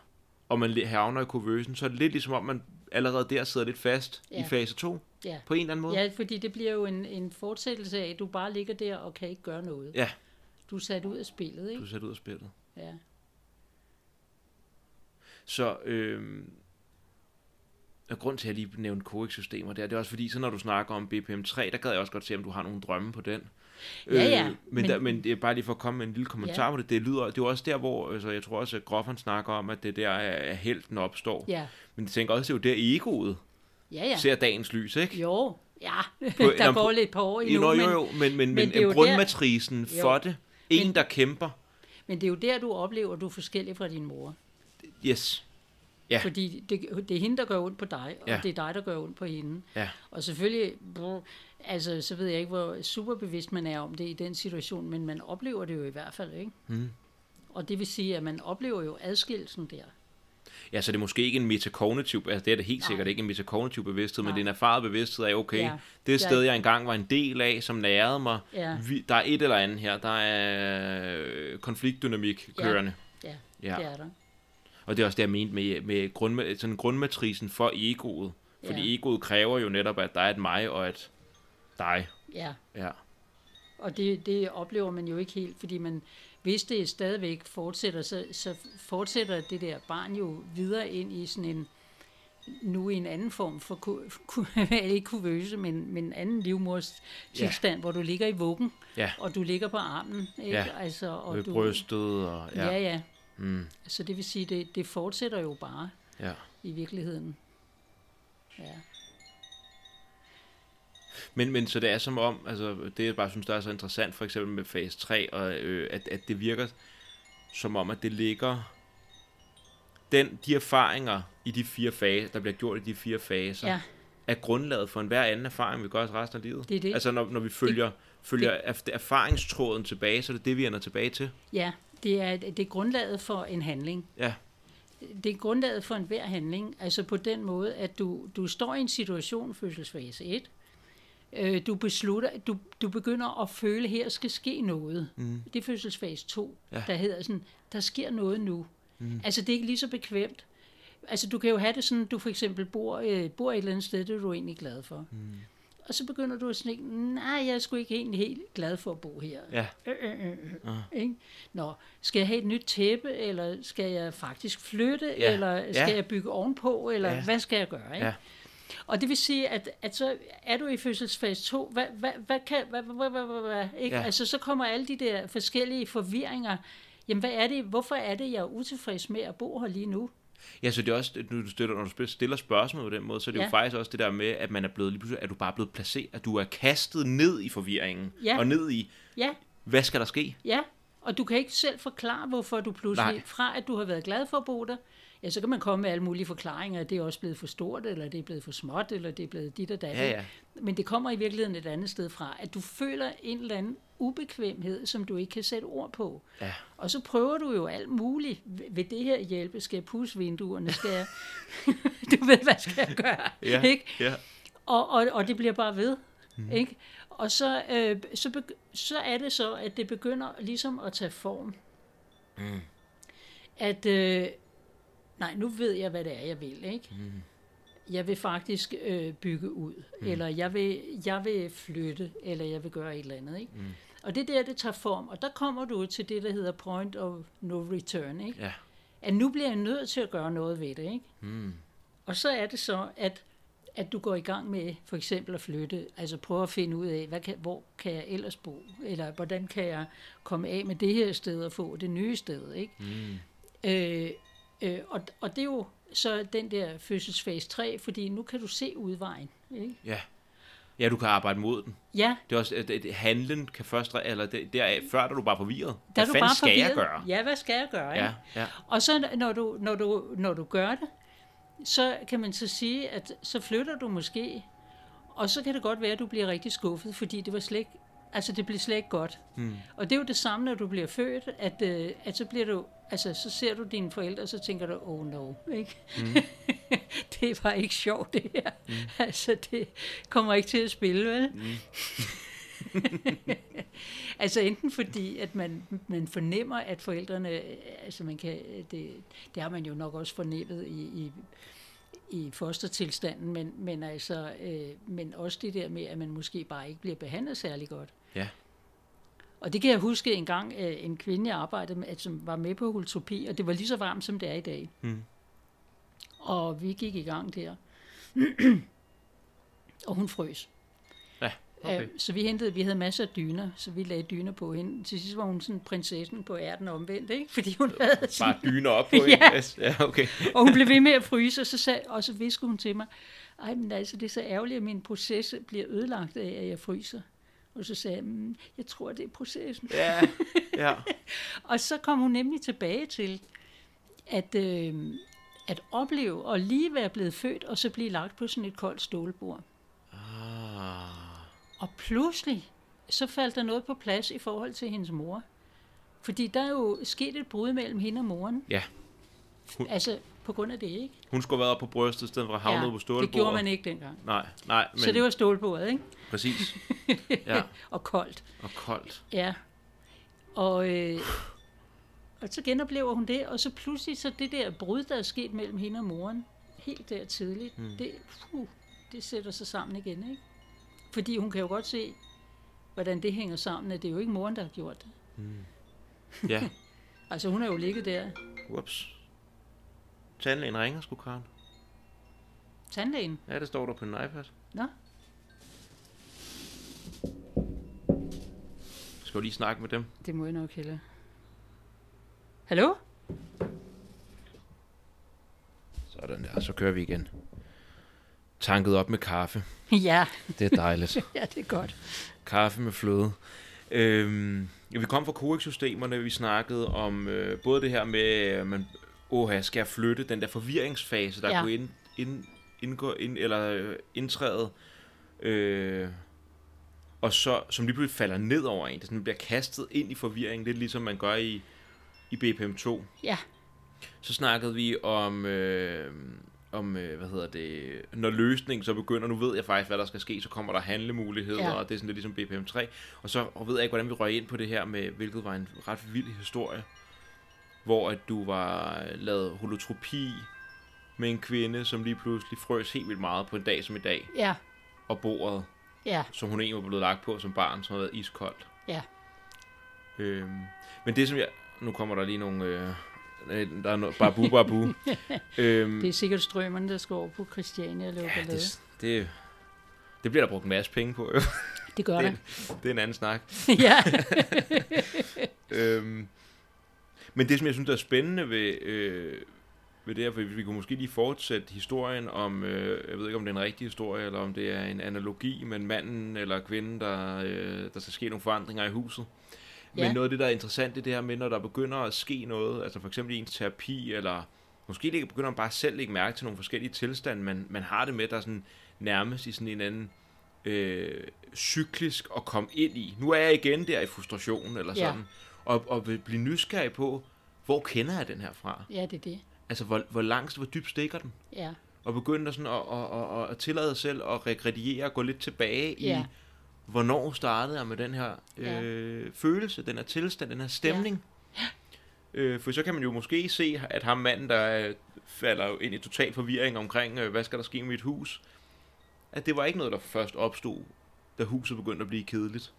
og man havner i kuvøsen, så er det lidt ligesom om, man allerede der sidder lidt fast ja. i fase 2, ja. på en eller anden måde. Ja, fordi det bliver jo en, en fortsættelse af, at du bare ligger der og kan ikke gøre noget. Ja. Du er sat ud af spillet, Du ikke? er sat ud af spillet. Ja. Så øh, og grund til, at jeg lige nævnte COEX-systemer der, det er også fordi, så når du snakker om BPM3, der gad jeg også godt se, om du har nogle drømme på den. Ja, ja, Øh, men, men- der, men det er bare lige for at komme med en lille kommentar Ja. på det. Det lyder, det er jo også der, hvor altså, jeg tror også, at Groffan snakker om, at det der er, at helten opstår. Ja, Men jeg tænker også, det er jo der egoet ja, ja. ser dagens lys, ikke? Jo, ja, På- <laughs> der går lidt på år Jo, endnu, jo, men, jo, men, men, men, men jo grundmatrisen der- for Jo. det, en, Men- der kæmper, men det er jo der, du oplever, at du er forskellig fra din mor. Yes, Ja. Fordi det, det er hende, der gør ondt på dig, og Ja. det er dig, der gør ondt på hende. Ja. Og selvfølgelig, brr, altså, så ved jeg ikke, hvor superbevidst man er om det i den situation, men man oplever det jo i hvert fald, ikke? Mm. Og det vil sige, at man oplever jo adskillelsen der. Ja, så det er måske ikke en metakognitiv, altså det er det helt Nej. sikkert ikke en metakognitiv bevidsthed, men Nej. det er en erfaret bevidsthed af, okay, Ja. det Ja. sted, jeg engang var en del af, som nærede mig, Ja, vi, der er et eller andet her, der er øh, konfliktdynamik Ja. kørende. ja, Ja. det er der. Og det er også det, jeg mente med, med grund, sådan grundmatrisen for egoet. Fordi Ja. egoet kræver jo netop, at der er et mig og et dig. Ja, Ja. og det, det oplever man jo ikke helt, fordi man, hvis det stadigvæk fortsætter, så, så fortsætter det der barn jo videre ind i sådan en, nu i en anden form for, ku, <laughs> ikke kuvøse, men, men en anden livmors tilstand, hvor du ligger i vuggen, Ja. og du ligger på armen, ikke? Ja. Altså, og Med du, brystet og... Ja, Ja. ja. Mm, Så det vil sige, det, det fortsætter jo bare ja. i virkeligheden. Ja. Men, men så det er som om, altså det jeg bare synes, der er så interessant, for eksempel med fase 3, og, øh, at, at det virker som om, at det ligger den, de erfaringer i de fire faser, der bliver gjort i de fire faser, ja, er grundlaget for enhver anden erfaring, vi gør os resten af livet. det er det. Altså når, når vi følger, følger erf- erfaringstråden tilbage, så er det det, vi ender tilbage til. Ja, det er, det er grundlaget for en handling. Ja. Det er grundlaget for enhver handling, altså på den måde, at du, du står i en situation, fødselsfase 1, øh, du beslutter, du, du begynder at føle, at her skal ske noget. Mm. Det er fødselsfase 2, Ja. der hedder sådan, der sker noget nu. Mm. Altså det er ikke lige så bekvemt. Altså du kan jo have det sådan, du for eksempel bor, øh, bor et eller andet sted, det er du egentlig glad for. Mm. Og så begynder du at tænke, nej, jeg er sgu ikke egentlig helt glad for at bo her. Ja. Øh, øh, øh, øh. Ah. Ikke? Nå, skal jeg have et nyt tæppe, eller skal jeg faktisk flytte, Ja. eller skal Ja. jeg bygge ovenpå, eller Ja. hvad skal jeg gøre? Ikke? Ja. Og det vil sige, at, at så er du i fødselsfase 2, hvad, hvad, hvad kan, hvad, hvad, hvad, hvad, hvad, ikke? Ja. Altså, så kommer alle de der forskellige forvirringer. Jamen, hvad er det, hvorfor er det, jeg er utilfreds med at bo her lige nu? Ja, så det er også, når du stiller, når du stiller spørgsmål på den måde, så er det ja. Jo faktisk også det der med, at man er blevet lige pludselig, at du bare er blevet placeret, at du er kastet ned i forvirringen, Ja. og ned i, Ja, hvad skal der ske? Ja, og du kan ikke selv forklare, hvorfor du pludselig, Nej. fra at du har været glad for at bo der, ja, så kan man komme med alle mulige forklaringer, at det er også blevet for stort, eller det er blevet for småt, eller det er blevet dit og dat. Ja, ja. Men det kommer i virkeligheden et andet sted fra, at du føler en eller anden ubekvemhed, som du ikke kan sætte ord på. Ja. Og så prøver du jo alt muligt. Vil det her hjælpe? Skal jeg pusse vinduerne? Skal jeg... <laughs> du ved, hvad skal jeg gøre? Ja, Ikke? ja. Og, og, og det bliver bare ved. Mm. Ikke? Og så, øh, så, begy- så er det så, at det begynder ligesom at tage form. Mm. At, øh, nej, nu ved jeg, hvad det er, jeg vil. Ikke? Mm. jeg vil faktisk øh, bygge ud, mm. eller jeg vil, jeg vil flytte, eller jeg vil gøre et eller andet. Ikke? Mm. Og det der, det tager form, og der kommer du til det, der hedder point of no return. Ikke? Ja. At nu bliver jeg nødt til at gøre noget ved det. Ikke? Mm. Og så er det så, at, at du går i gang med for eksempel at flytte, altså prøve at finde ud af, hvad kan, hvor kan jeg ellers bo, eller hvordan kan jeg komme af med det her sted og få det nye sted. Ikke? Mm. Øh, øh, og, og det er jo så den der fødselsfase 3, fordi nu kan du se udvejen. Ikke? Ja. Ja, du kan arbejde mod den. Ja, Det er også, at det, handlen kan først, eller det, der, før er du bare forvirret. der Hvad du bare skal jeg forvirret. gøre? Ja, hvad skal jeg gøre? Ikke? Ja, ja. Og så når du, når, du, når du gør det, så kan man så sige, at så flytter du måske, og så kan det godt være, at du bliver rigtig skuffet, fordi det var slet ikke, altså det blev slet ikke godt. Mm. Og det er jo det samme, når du bliver født, at, øh, at så bliver du, altså så ser du dine forældre, og så tænker du, oh no, ikke? Mm. <laughs> det var ikke sjovt det her. Mm. Altså det kommer ikke til at spille, vel? Mm. <laughs> altså enten fordi, at man, man fornemmer, at forældrene, altså man kan, det, det har man jo nok også fornemmet i, i, i fostertilstanden, men, men, altså, øh, men også det der med, at man måske bare ikke bliver behandlet særlig godt. Ja. Og det kan jeg huske en gang, øh, en kvinde, jeg arbejdede med, som var med på holotropi, og det var lige så varmt, som det er i dag. Mm. Og vi gik i gang der. og hun frøs. Ja, okay. Øh, Så vi hentede, vi havde masser af dyner, så vi lagde dyner på hende. Til sidst var hun sådan prinsessen på ærten omvendt, ikke? Fordi hun havde Bare sådan, dyner op på <laughs> en. Ja. ja, okay. og hun blev ved med at fryse, og så, sag, og så viskede hun til mig, ej, men altså, det er så ærgerligt, at min proces bliver ødelagt af, at jeg fryser. Og så sagde jeg, mm, jeg tror, det er processen. Ja, <laughs> ja. Og så kom hun nemlig tilbage til, at, øh, at opleve at lige være blevet født, og så blive lagt på sådan et koldt stålbord. Ah. Og pludselig, så faldt der noget på plads i forhold til hendes mor. Fordi der er jo sket et brud mellem hende og moren. Ja. Altså, på grund af det, ikke? Hun skulle have været på brystet, i stedet for at havne ja, på stålbordet. det gjorde man ikke dengang. Nej, nej, Men... Så det var stålbordet, ikke? Præcis. <laughs> Ja, Og koldt. og koldt. Ja. Og, øh, og så genoplever hun det, og så pludselig så det der brud, der er sket mellem hende og moren, helt der tidligt, mm. det, puh, det sætter sig sammen igen, ikke? Fordi hun kan jo godt se, hvordan det hænger sammen, at det er jo ikke moren, der har gjort det. Ja, <laughs> Altså hun er jo ligget der. whoops. Tandlægen ringer sgu, Karen. Tandlægen. Ja, det står der på en iPad. Nå, Skal du lige snakke med dem? det må jeg nok hellere. Hallo? Sådan der, så kører vi igen. Tanket op med kaffe. <laughs> Ja, Det er dejligt. <laughs> ja, det er godt. Kaffe med fløde. Øhm, ja, vi kom fra COEX-systemerne, vi snakkede om øh, både det her med, at man åh, skal jeg flytte, den der forvirringsfase, der ja. kunne ind, ind, indgå, ind, eller øh, indtræde, øh, og så, som lige pludselig falder ned over en, det sådan bliver kastet ind i forvirring, lidt ligesom man gør i, i BPM2. Ja, Så snakkede vi om, øh, om øh, hvad hedder det, når løsningen så begynder, nu ved jeg faktisk, hvad der skal ske, så kommer der handlemuligheder, Ja. ja. og det er sådan lidt ligesom BPM3. Og så og ved jeg ikke, hvordan vi røg ind på det her med, hvilket var en ret vild historie, hvor at du var lavet holotropi med en kvinde, som lige pludselig frøs helt vildt meget på en dag som i dag, ja, og bordet, ja, som hun egentlig var blevet lagt på som barn, som havde været iskoldt. ja. Øhm, men det som jeg... Nu kommer der lige nogle... Øh, øh, der er noget... Babu, babu. <laughs> øhm, Det er sikkert strømmerne, der skal over på Christiania og lave ja, det, det, det bliver der brugt en masse penge på, jo. Det gør <laughs> det, det er en anden snak. <laughs> ja, øhm, men det, som jeg synes, der er spændende ved, øh, ved det her, for vi kunne måske lige fortsætte historien om, øh, jeg ved ikke, om det er en rigtig historie, eller om det er en analogi med manden eller kvinden, der, øh, der skal ske nogle forandringer i huset. Men Ja. noget af det, der er interessant, det er det her med, når der begynder at ske noget, altså for eksempel i ens terapi, eller måske det begynder man bare selv at lægge mærke til nogle forskellige tilstande, man, man har det med, der er sådan nærmest i sådan en anden øh, cyklisk at komme ind i. Nu er jeg igen der i frustration, eller Ja. sådan, og, og vil blive nysgerrig på, hvor kender jeg den her fra? ja, det er det. Altså, hvor, hvor langt, hvor dybt stikker den? Ja, Og begynde at, sådan at, at, at, at tillade sig selv at regrediere og gå lidt tilbage i, Ja. hvornår startede jeg med den her Ja. øh, følelse, den her tilstand, den her stemning. Øh, for så kan man jo måske se, at ham manden, der øh, falder jo ind i total forvirring omkring, øh, hvad skal der ske med mit hus, at det var ikke noget, der først opstod, da huset begyndte at blive kedeligt.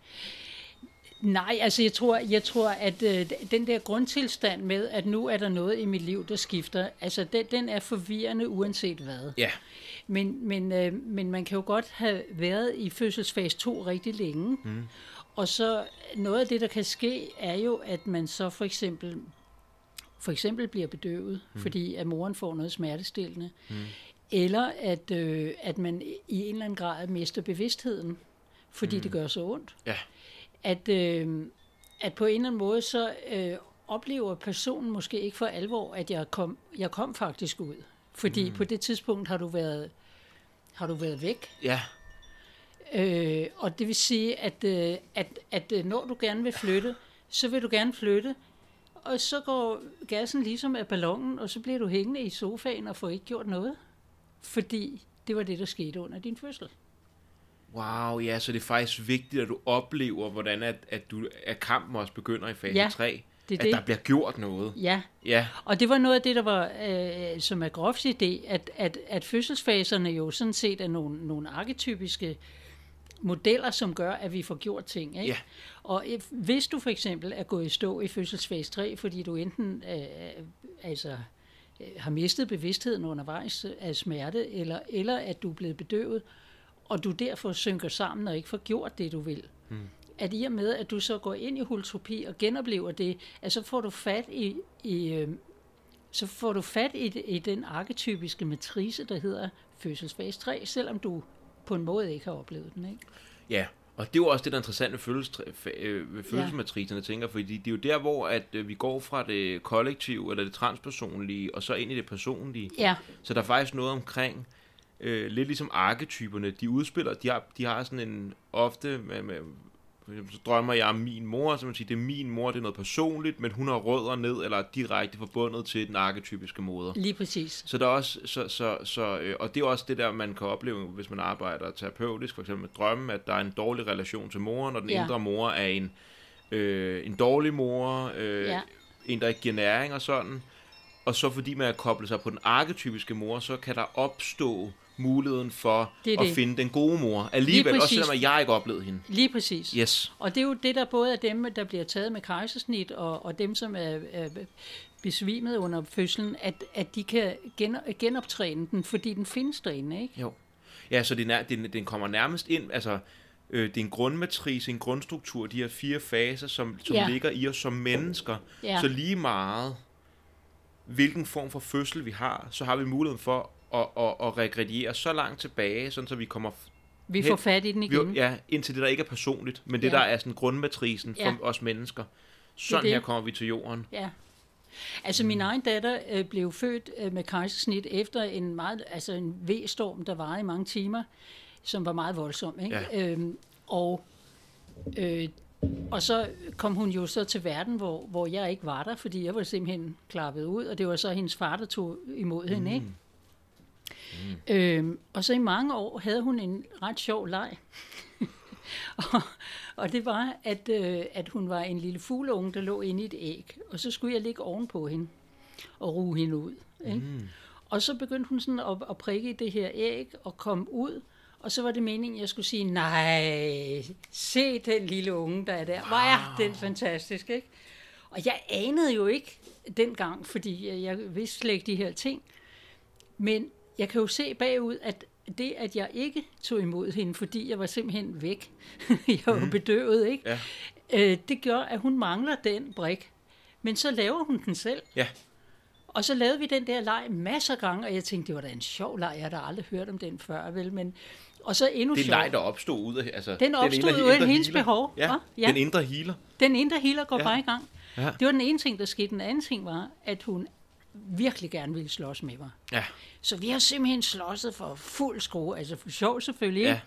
Nej, altså jeg tror, jeg tror at øh, den der grundtilstand med, at nu er der noget i mit liv, der skifter, altså den, den er forvirrende uanset hvad. Ja. Men, men, øh, men man kan jo godt have været i fødselsfase 2 rigtig længe. Mm. Og så noget af det, der kan ske, er jo, at man så for eksempel for eksempel bliver bedøvet, mm. fordi at moren får noget smertestillende. Mm. Eller at, øh, at man i en eller anden grad mister bevidstheden, fordi mm. det gør så ondt. Ja. At, øh, at på en eller anden måde, så øh, oplever personen måske ikke for alvor, at jeg kom, jeg kom faktisk ud. Fordi mm. på det tidspunkt har du været, har du været væk. Ja. Øh, og det vil sige, at, øh, at, at øh, når du gerne vil flytte, så vil du gerne flytte, og så går gassen ligesom af ballonen, og så bliver du hængende i sofaen og får ikke gjort noget. Fordi det var det, der skete under din fødsel. Wow, ja, så det er faktisk vigtigt, at du oplever, hvordan at, at, du, at kampen også begynder i fase ja, 3. Det at det. der bliver gjort noget. Ja. ja, og det var noget af det, der var, øh, som er Groffs idé, at, at, at fødselsfaserne jo sådan set er nogle, nogle arketypiske modeller, som gør, at vi får gjort ting. Ikke? Ja. Og hvis du for eksempel er gået i stå i fødselsfase 3, fordi du enten øh, altså, øh, har mistet bevidstheden undervejs af smerte, eller, eller at du er blevet bedøvet, og du derfor synker sammen og ikke får gjort det, du vil. Hmm. At i og med, at du så går ind i holotropi og genoplever det, at så får du fat i, i øh, så får du fat i, i den arketypiske matrice, der hedder fødselsfase 3, selvom du på en måde ikke har oplevet den. Ikke? Ja, og det er jo også det, der er interessant ved, følels, øh, ved jeg tænker, fordi det er jo der, hvor at øh, vi går fra det kollektive, eller det transpersonlige, og så ind i det personlige. Ja. Så der er faktisk noget omkring, øh, lidt ligesom arketyperne, de udspiller, de har, de har sådan en ofte med, med så drømmer jeg om min mor, så man siger, det er min mor, det er noget personligt, men hun har rødder ned, eller er direkte forbundet til den arketypiske moder. Lige præcis. Så der er også, så, så, så, øh, og det er også det der, man kan opleve, hvis man arbejder terapeutisk, for eksempel med drømme, at der er en dårlig relation til moren, og den ja. indre mor er en, øh, en dårlig mor, øh, ja. en, der ikke giver næring og sådan. Og så fordi man er koblet sig på den arketypiske mor, så kan der opstå muligheden for det at det. finde den gode mor. Alligevel, også selvom jeg ikke oplevede hende. Lige præcis. Yes. Og det er jo det, der både er dem, der bliver taget med kejsersnit, og, og dem, som er, er besvimet under fødslen, at, at de kan gen, genoptræne den, fordi den findes derinde, ikke? Jo. Ja, så den, er, den, den kommer nærmest ind, altså øh, det er en grundmatrice, en grundstruktur, de her fire faser, som, som ja. ligger i os som mennesker. Ja. Så lige meget, hvilken form for fødsel vi har, så har vi muligheden for og, og, og regrediere så langt tilbage, sådan så vi kommer vi får fat i den igen. Vi, ja, indtil det, der ikke er personligt, men det, ja. der er sådan grundmatrisen for ja. os mennesker. Sådan det det. her kommer vi til jorden. Ja. Altså, min egen datter øh, blev født øh, med kejsersnit efter en meget, altså en V-storm, der var i mange timer, som var meget voldsom. Ikke? Ja. Øhm, og, øh, og så kom hun jo så til verden, hvor, hvor jeg ikke var der, fordi jeg var simpelthen klappet ud, og det var så hendes far, der tog imod mm. hende. Ikke? Mm. Øhm, og så i mange år havde hun en ret sjov leg. <laughs> og, og det var, at, øh, at hun var en lille fugleunge, der lå inde i et æg. Og så skulle jeg ligge ovenpå hende og ruge hende ud. Ikke? Mm. Og så begyndte hun sådan at, at prikke i det her æg og komme ud. Og så var det meningen, at jeg skulle sige, nej, se den lille unge, der er der. Hvor er den fantastisk, ikke? Og jeg anede jo ikke dengang, fordi jeg vidste slet ikke de her ting. Men jeg kan jo se bagud, at det, at jeg ikke tog imod hende, fordi jeg var simpelthen væk, <laughs> jeg var mm. bedøvet, ikke? Ja. Øh, det gør, at hun mangler den brik. Men så laver hun den selv. Ja. Og så lavede vi den der leg masser af gange, og jeg tænkte, det var da en sjov leg, jeg har aldrig hørt om den før, vel? Men, og så endnu Det er en leg, der opstod ud af... Altså, den opstod ud af hendes behov. Ja, ja, den indre healer. Den indre healer går ja. bare i gang. Ja. Det var den ene ting, der skete. Den anden ting var, at hun virkelig gerne ville slås med mig. Ja. Så vi har simpelthen slåsset for fuld skrue, altså for sjov selvfølgelig, ja.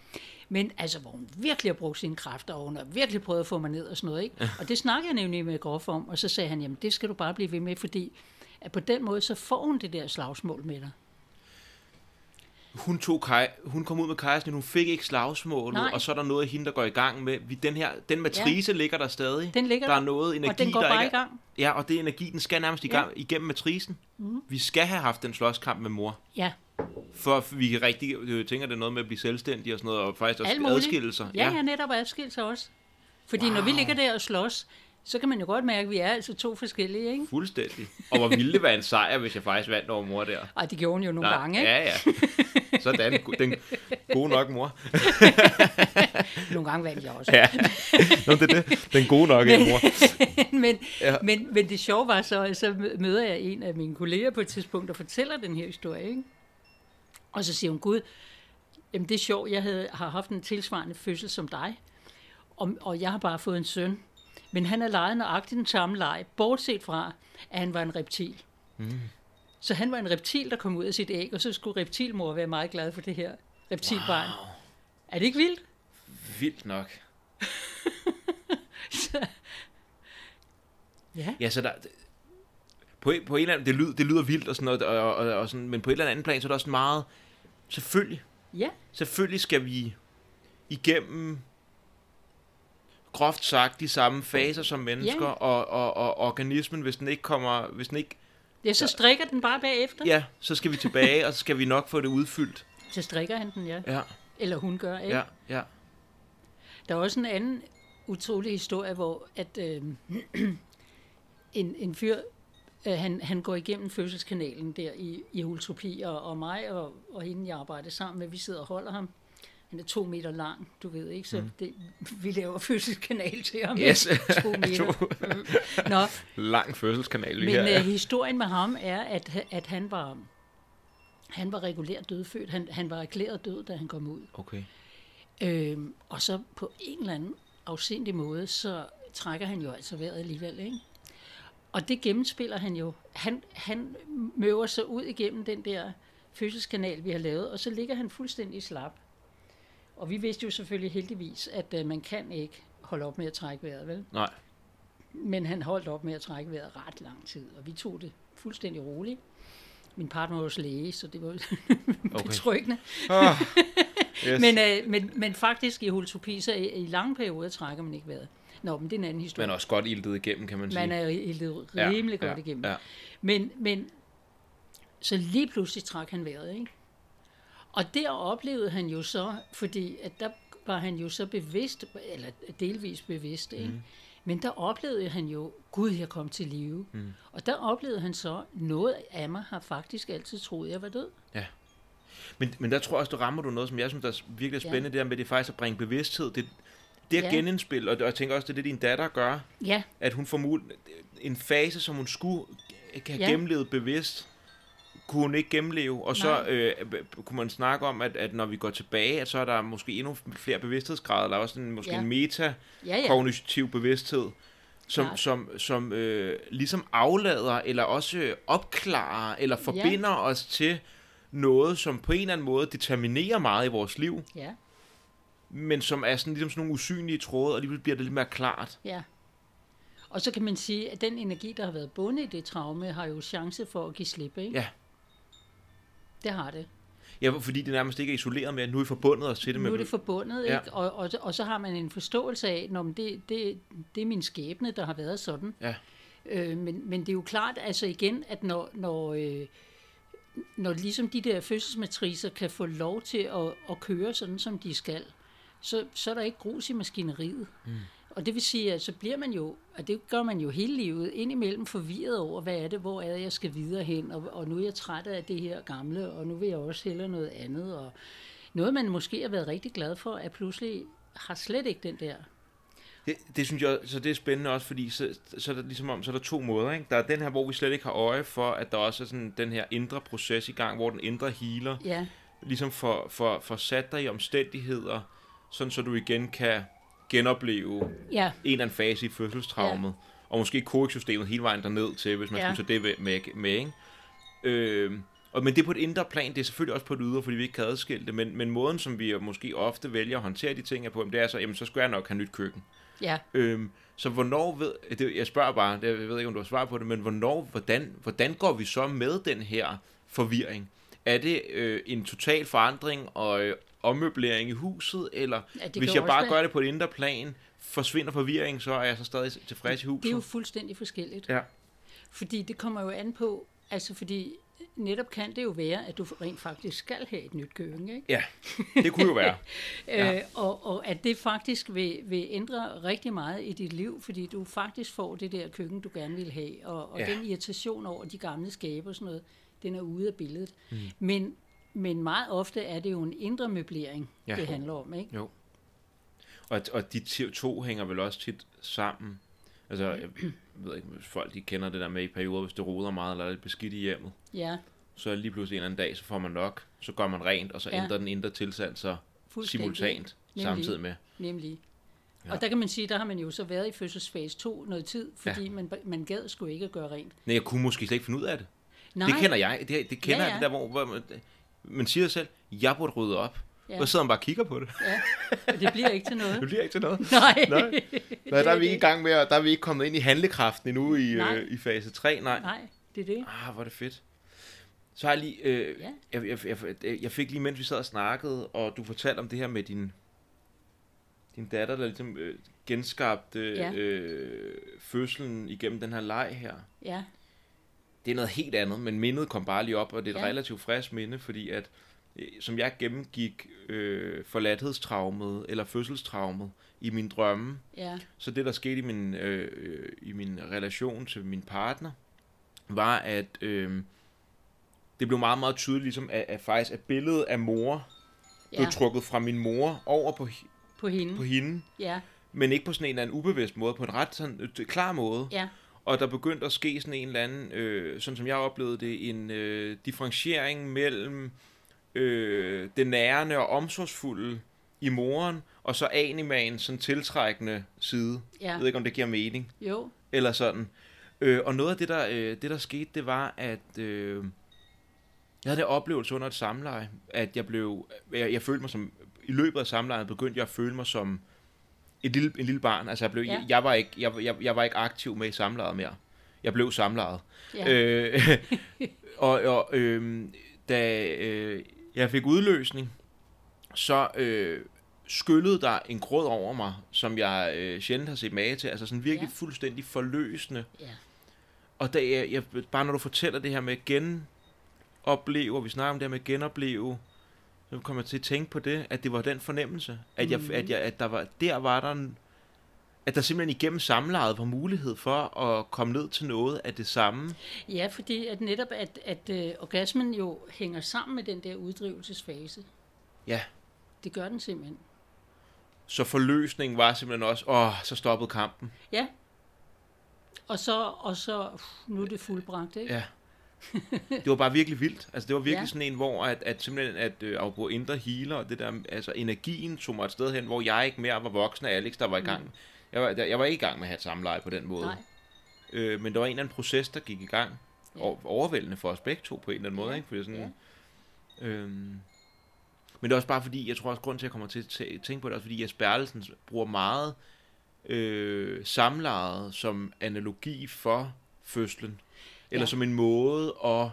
men altså hvor hun virkelig har brugt sine kræfter, og hun har virkelig prøvet at få mig ned og sådan noget. Ikke? Ja. Og det snakkede jeg nemlig med Groff om, og så sagde han, jamen det skal du bare blive ved med, fordi at på den måde, så får hun det der slagsmål med dig. Hun, tog Kaj, hun kom ud med kejsen, hun fik ikke slagsmålet, Nej. og så er der noget af hende, der går i gang med, vi, den her, den matrice ja. ligger der stadig. Den ligger der er noget energi, og den går der bare ikke i er- gang. Ja, og det energi, den skal nærmest i Ja. gang, igennem matrisen. Mm. Vi skal have haft den slåskamp med mor, Ja, for vi kan rigtig, jeg tænker, det er noget med at blive selvstændig og sådan noget, og faktisk også alt muligt. adskille sig. Ja, ja, netop adskille sig også. Fordi wow. når vi ligger der og slås, så kan man jo godt mærke, at vi er altså to forskellige, ikke? Fuldstændig. Og hvor ville det være en sejr, hvis jeg faktisk vandt over mor der. Og det gjorde hun jo nogle Nej, gange, ikke? Ja, ja. <laughs> <laughs> Sådan, den gode nok mor. <laughs> Nogle gange vandt jeg også. Ja, Nå, det er det. Den gode nok, mor. <laughs> men, Ja. men, men det sjove var så, at så møder jeg en af mine kolleger på et tidspunkt, og fortæller den her historie. Ikke? Og så siger hun, Gud, jamen det er sjovt, jeg havde, har haft en tilsvarende fødsel som dig, og, og jeg har bare fået en søn. Men han er leget nøjagtigt den samme leg, bortset fra, at han var en reptil. Mm. Så han var en reptil, der kom ud af sit æg, og så skulle reptilmor være meget glad for det her reptilbarn. Wow. Er det ikke vildt? Vildt nok. <laughs> Ja. Ja, så der... På, på en eller anden, det, lyder, det lyder vildt og sådan noget, og, og, og sådan, men på et eller andet plan, så er der også meget... Selvfølgelig, Ja, selvfølgelig skal vi igennem groft sagt de samme faser som mennesker, Ja. og, og, og organismen, hvis den ikke kommer, hvis den ikke, ja så strikker den bare bagefter. ja, så skal vi tilbage, og så skal vi nok få det udfyldt. Så strikker han den, ja. Ja, Eller hun gør, ikke? ja, ja. Der er også en anden utrolig historie, hvor at, øh, <clears throat> en, en fyr, øh, han, han går igennem fødselskanalen der i, i Ultropi, og, og mig og, og hende, jeg arbejder sammen med, vi sidder og holder ham. Han er to meter lang, du ved ikke, så mm. det, vi laver fødselskanal til ham. Yes. <laughs> to meter. Nå, Lang fødselskanal lige men her. øh, historien med ham er, at, at han var han var regulært dødfødt. Han, han var erklæret død, da han kom ud. Okay. Øhm, og så på en eller anden afsindig måde, så trækker han jo altså vejret alligevel, ikke? Og det gennemspiller han jo. Han, han møver sig ud igennem den der fødselskanal, vi har lavet, og så ligger han fuldstændig slap. Og vi vidste jo selvfølgelig heldigvis, at øh, man kan ikke holde op med at trække vejret, vel? Nej. Men han holdt op med at trække vejret ret lang tid, og vi tog det fuldstændig roligt. Min partner var også læge, så det var <laughs> Okay. betryggende. Oh, <laughs> yes. Men, øh, men, men faktisk i holotopi, så i, i lange perioder trækker man ikke vejret. Nå, men det er en anden historie. Men også godt iltet igennem, kan man sige. man er iltet rimelig godt igennem. Ja. Men, men så lige pludselig trak han vejret, ikke? Og der oplevede han jo så, fordi at der var han jo så bevidst, eller delvis bevidst, ikke? Mm. Men der oplevede han jo, Gud, jeg kom til live. Mm. Og der oplevede han så, noget af mig har faktisk altid troet, jeg var død. Men, men der tror jeg også, du rammer du noget, som jeg synes, der er virkelig er Ja. spændende, det der med det faktisk at bringe bevidsthed. Det, det at Ja. genindspil, og, og jeg tænker også, det er det, din datter gør, Ja, at hun får en fase, som hun skulle have Ja. gennemlevet bevidst, kunne hun ikke gennemleve, og så Nej. øh, kunne man snakke om, at, at når vi går tilbage, at så er der måske endnu flere bevidsthedsgrader, der er også en, måske Ja. en meta ja, ja. kognitiv bevidsthed, som, Klart. som, som øh, ligesom aflader, eller også opklarer, eller forbinder ja. os til noget, som på en eller anden måde determinerer meget i vores liv, Ja, men som er sådan, ligesom sådan nogle usynlige tråde, og lige bliver det lidt mere klart. ja. Og så kan man sige, at den energi, der har været bundet i det traume, har jo chance for at give slip, ikke? Ja. Det har det. Ja, fordi det nærmest ikke er isoleret med, at nu er forbundet os til det. Nu er med, det forbundet, Ja. ikke? Og, og, og så har man en forståelse af, at det, det, det er min skæbne, der har været sådan. Ja. Øh, men, men det er jo klart, altså igen, at når, når, øh, når ligesom de der fødselsmatricer kan få lov til at, at køre sådan, som de skal, så, så er der ikke grus i maskineriet. Mm. Og det vil sige, at så bliver man jo, og det gør man jo hele livet, indimellem forvirret over, hvad er det, hvor er det, jeg skal videre hen, og, og nu er jeg træt af det her gamle, og nu vil jeg også hellere noget andet, og noget, man måske har været rigtig glad for, er pludselig har slet ikke den der. Det, det synes jeg, så det er spændende også, fordi så, så er der ligesom om, så er der to måder. Ikke? Der er den her, hvor vi slet ikke har øje for, at der også er sådan den her indre proces i gang, hvor den indre healer Ja, ligesom får, får, får sat dig i omstændigheder, sådan så du igen kan genopleve ja, en eller anden fase i fødselstraumet, ja. og måske koeksystemet hele vejen derned til, hvis man ja. Skulle tage det med, med, ikke? Øh, og, men det er på et indre plan, det er selvfølgelig også på et ydre, fordi vi ikke kan adskille det, men, men måden, som vi måske ofte vælger at håndtere de ting er på, jamen, det er så, jamen, så skulle jeg nok have nyt køkken. ja. Øhm, så hvornår ved, det, jeg spørger bare, det, jeg ved ikke, om du har svar på det, men hvornår, hvordan, hvordan går vi så med den her forvirring? er det øh, en total forandring og ommøblering i huset, eller Ja, hvis jeg bare være- gør det på et indre plan, forsvinder forvirringen, så er jeg så stadig tilfreds i huset? Det er jo fuldstændig forskelligt. Ja. Fordi det kommer jo an på, altså fordi netop kan det jo være, at du rent faktisk skal have et nyt køkken, ikke? ja, det kunne jo være. <laughs> Ja. Øh, og, og at det faktisk vil, vil ændre rigtig meget i dit liv, fordi du faktisk får det der køkken, du gerne vil have, og, og ja. den irritation over de gamle skabe og sådan noget, den er ude af billedet. Mm. Men, men meget ofte er det jo en indre møblering, Ja. det handler om, ikke? Jo. Og, og de to hænger vel også tit sammen. Altså, jeg ved ikke, hvis folk de kender det der med i perioder, hvis det roder meget, eller er lidt beskidt i hjemmet, Ja, så lige pludselig en eller anden dag, så får man nok, så gør man rent, og så Ja. ændrer den indre tilstand sig simultant Nemlig. samtidig med. Nemlig. Ja. Og der kan man sige, der har man jo så været i fødselsfase 2 noget tid, fordi ja. man, man gad sgu ikke at gøre rent. Nej, jeg kunne måske slet ikke finde ud af det. Nej, Det kender jeg. Det, det kender Ja, jeg, ja. det der, hvor, hvor man siger selv, jeg burde rydde op. Ja. Og så sidder man bare og kigger på det. Ja, og det bliver ikke til noget. <laughs> Det bliver ikke til noget. <laughs> Nej. Nej. Nej, der er vi ikke i gang med, der er vi ikke kommet ind i handlekraften endnu i, Nej. øh, i fase 3. Nej. Nej, det er det. Ah, hvor er det fedt. Så har jeg lige, øh, Ja. jeg, jeg, jeg, jeg fik lige, mens vi sad og snakkede, og du fortalte om det her med din, din datter, der ligesom øh, genskabte Ja. øh, fødslen igennem den her leg her. Ja, Det er noget helt andet, men mindet kom bare lige op, og det er et ja. Relativt frisk minde, fordi at, øh, som jeg gennemgik øh, forladthedstraumet, eller fødselstraumet, i mine drømme, ja, så det, der skete i min, øh, i min relation til min partner, var, at øh, det blev meget, meget tydeligt, ligesom, at, at faktisk at billedet af mor ja. blev trukket fra min mor over på, på hende. på hende, Ja, men ikke på sådan en eller anden ubevidst måde, på en ret sådan, øh, klar måde. ja, Og der begyndte at ske sådan en eller anden, øh, sådan som jeg oplevede det, en øh, differentiering mellem øh, det nærende og omsorgsfulde i moren, og så animaen sådan tiltrækkende side. ja, Jeg ved ikke, om det giver mening jo, eller sådan. Øh, og noget af det der, øh, det, der skete, det var, at øh, jeg havde det oplevelse under et samleje, at jeg blev, jeg, jeg følte mig som, i løbet af samlejet begyndte jeg at føle mig som et lille, en lille barn. Altså jeg, blev, ja. Jeg, jeg, var ikke, jeg, jeg, jeg var ikke aktiv med i samlejet mere. Jeg blev samlejet. ja, Øh, <laughs> og og øh, da øh, jeg fik udløsning, så øh, skyllede der en gråd over mig, som jeg øh, sjældent har set mage til. Altså sådan virkelig Ja. fuldstændig forløsende. ja, Og da jeg, jeg, bare når du fortæller det her med genopleve, og vi snakker om det her med genopleve, så kommer jeg til at tænke på det, at det var den fornemmelse, at, jeg, Mhm. at, jeg, at der var, der var der en, at der simpelthen igennem samlejet var mulighed for at komme ned til noget af det samme. ja, fordi at netop, at, at øh, orgasmen jo hænger sammen med den der uddrivelsesfase. Ja. Det gør den simpelthen. Så forløsningen var simpelthen også, åh, så stoppede kampen. Ja. Og så, og så nu er det fuldbragt, ikke? Ja. Det var bare virkelig vildt. Altså det var virkelig ja. Sådan en, hvor at, at simpelthen at øh, bruge indre healer, og det der, altså energien tog mig et sted hen, hvor jeg ikke mere var voksen af Alex, der var i gang. Mm. Jeg, var, jeg var ikke i gang med at have et samleje på den måde. Nej. Øh, men der var en eller anden proces, der gik i gang. Ja. Overvældende for os begge to på en eller anden måde. Ja. Ikke? Fordi sådan, Ja. øhm, men det er også bare fordi, jeg tror også, grund til, at jeg kommer til at tæ- tænke på det, er også fordi Jes Bertelsen bruger meget øh, samlejet som analogi for fødslen. Eller Ja. som en måde at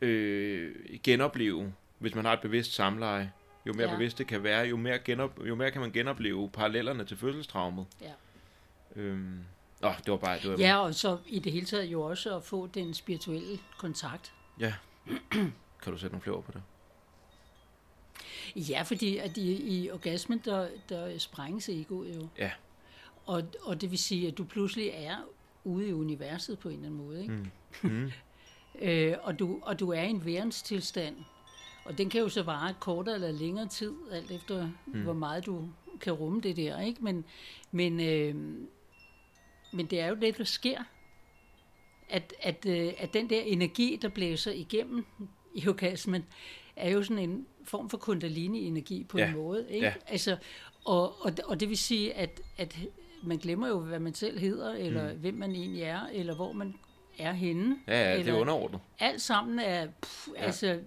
øh, genopleve, hvis man har et bevidst samleje. Jo mere ja. Bevidst det kan være, jo mere, genop, jo mere kan man genopleve parallellerne til fødselstraumet. Ja. Øhm, åh, det var bare... Det var Ja, og så i det hele taget jo også at få den spirituelle kontakt. ja. Kan du sætte nogle flere ord på det? Ja, fordi at i, i orgasmen, der, der sprænges egoet jo. Ja. Og, og det vil sige, at du pludselig er ude i universet på en eller anden måde. Ikke? Mm. Mm. <laughs> Øh, og, du, og du er i en værenstilstand. Og den kan jo så vare kortere eller længere tid, alt efter mm. hvor meget du kan rumme det der. Ikke? Men, men, øh, men det er jo det, der sker. At, at, øh, at den der energi, der blæser igennem i orgasmen, er jo sådan en form for kundalini-energi på Ja. en måde. Ikke? Ja. Altså, og, og, og det vil sige, at, at man glemmer jo, hvad man selv hedder, eller mm. hvem man egentlig er, eller hvor man er henne. Ja, ja, det er eller, underordnet. alt sammen er, pff, Ja. altså,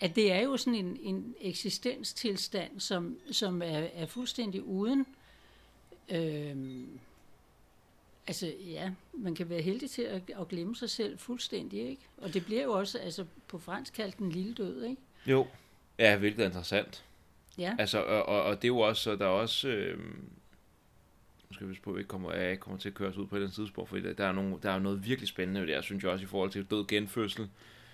at det er jo sådan en, en eksistenstilstand, som, som er, er fuldstændig uden, øhm, Altså ja, man kan være heldig til at, at glemme sig selv fuldstændig, ikke? Og det bliver jo også, altså på fransk kaldt den lille død, ikke? Jo. Ja, hvilket er interessant. Ja, Altså, og, og, og det er jo også, der er også, øh, nu skal vi på, ikke kommer, jeg ikke kommer til at køre os ud på den tidsspor, for der er, nogle, der er noget virkelig spændende ved det, jeg synes jeg også i forhold til død genfødsel.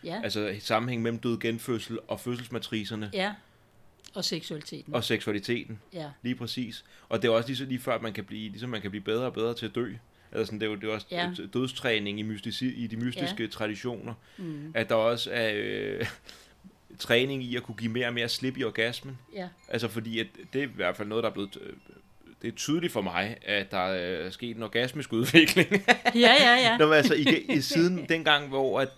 ja, Altså sammenhæng mellem død genfødsel og fødselsmatricerne ja. Og seksualiteten. og seksualiteten. Ja, Lige præcis. Og det er også lige, så lige før, at man kan blive, ligesom man kan blive bedre og bedre til at dø. Altså sådan, det er jo det er også Ja. ja. dødstræning i, mystici, i de mystiske ja. traditioner. mm, At der også er øh, <laughs> træning i at kunne give mere og mere slip i orgasmen. ja, Altså fordi, at det er i hvert fald noget, der er blevet... Det er tydeligt for mig, at der er sket en orgasmisk udvikling. <laughs> ja, ja, ja. Når man altså i, i siden dengang, hvor at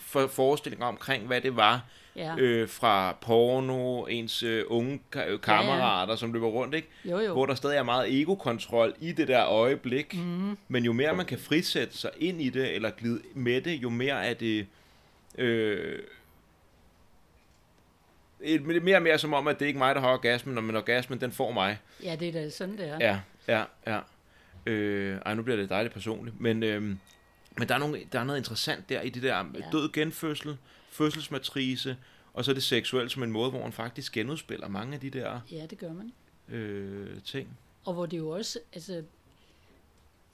for forestillinger omkring, hvad det var, ja. øh, fra porno, ens øh, unge ka- øh, kammerater, som løber rundt, ikke? Jo, jo. hvor der stadig er meget egokontrol i det der øjeblik. Mm, Men jo mere man kan frisætte sig ind i det, eller glide med det, jo mere er det... Øh, mere og mere som om, at det er ikke mig, der har orgasmen, men orgasmen, den får mig. ja, det er da sådan, det er. Ja, ja, ja. Øh, ej, nu bliver det dejligt personligt. Men, øh, men der, er nogle, der er noget interessant der i det der Ja. død genfødsel, fødselsmatrice, og så det seksuelt som en måde, hvor man faktisk genudspiller mange af de der Ja, det gør man. øh, ting. Og hvor det jo også, altså,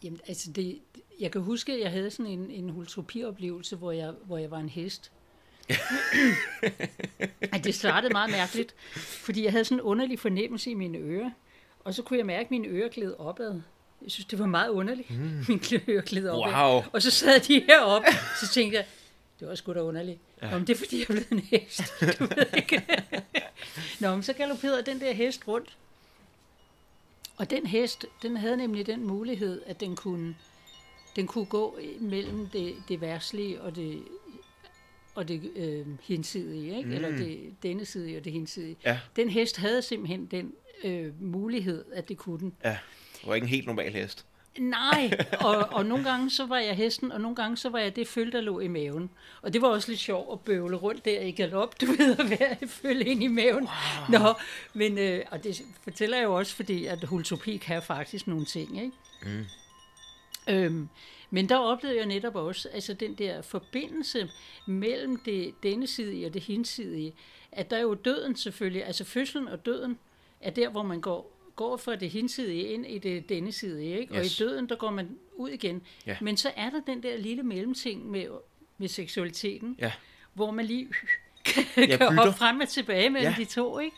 jamen, altså det, jeg kan huske, at jeg havde sådan en, en hultropioplevelse, hvor jeg, hvor jeg var en hest. At det startede meget mærkeligt, fordi jeg havde sådan en underlig fornemmelse i mine ører, og så kunne jeg mærke, at mine ører gled opad. Jeg synes, det var meget underligt, mm. <laughs> mine ører gled opad. Wow. Og så sad de heroppe, så tænkte jeg, det var sgu da underligt. Ja. Nå, men det er fordi, jeg er blevet en hest. Du ved ikke. <laughs> Nå, men så galopperede den der hest rundt. Og den hest, den havde nemlig den mulighed, at den kunne, den kunne gå mellem det, det værslige og det, og det øh, hinsidige, ikke? Mm. eller det denne side og det hinsidige. Ja. Den hest havde simpelthen den øh, mulighed, at det kunne den. Ja, det var ikke en helt normal hest. Nej, <laughs> og, og nogle gange så var jeg hesten, og nogle gange så var jeg det føl, der lå i maven. Og det var også lidt sjovt at bøvle rundt der i galop, du ved, at være følge ind i maven. Wow. Nå, men, øh, og det fortæller jeg jo også, fordi at hultopi kan faktisk nogle ting, ikke? Mm. Øhm, men der oplevede jeg netop også, altså den der forbindelse mellem det denne side og det hinsidige, at der er jo døden selvfølgelig, altså fødslen og døden er der, hvor man går, går fra det hinsidige ind i det denne side, ikke? og i Yes. døden, der går man ud igen. Ja. Men så er der den der lille mellemting med, med seksualiteten, Ja. hvor man lige kan, kan hoppe frem og tilbage mellem Ja. de to, ikke?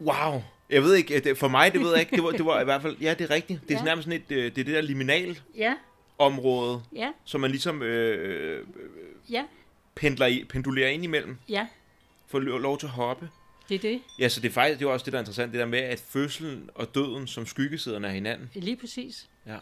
Wow. Jeg ved ikke, det, for mig, det ved jeg ikke, det var, det var <laughs> i hvert fald, ja, det er rigtigt. Det er Ja. nærmest sådan et, øh, det er det der liminal Ja, område, ja, som man ligesom øh, øh, ja, pendler i, pendulerer ind imellem, ja, får lo- lov til at hoppe. det er det. Ja, så det er faktisk det er også det, der er interessant, det der med, at fødslen og døden som skyggesiderne af hinanden. Lige præcis. Ja.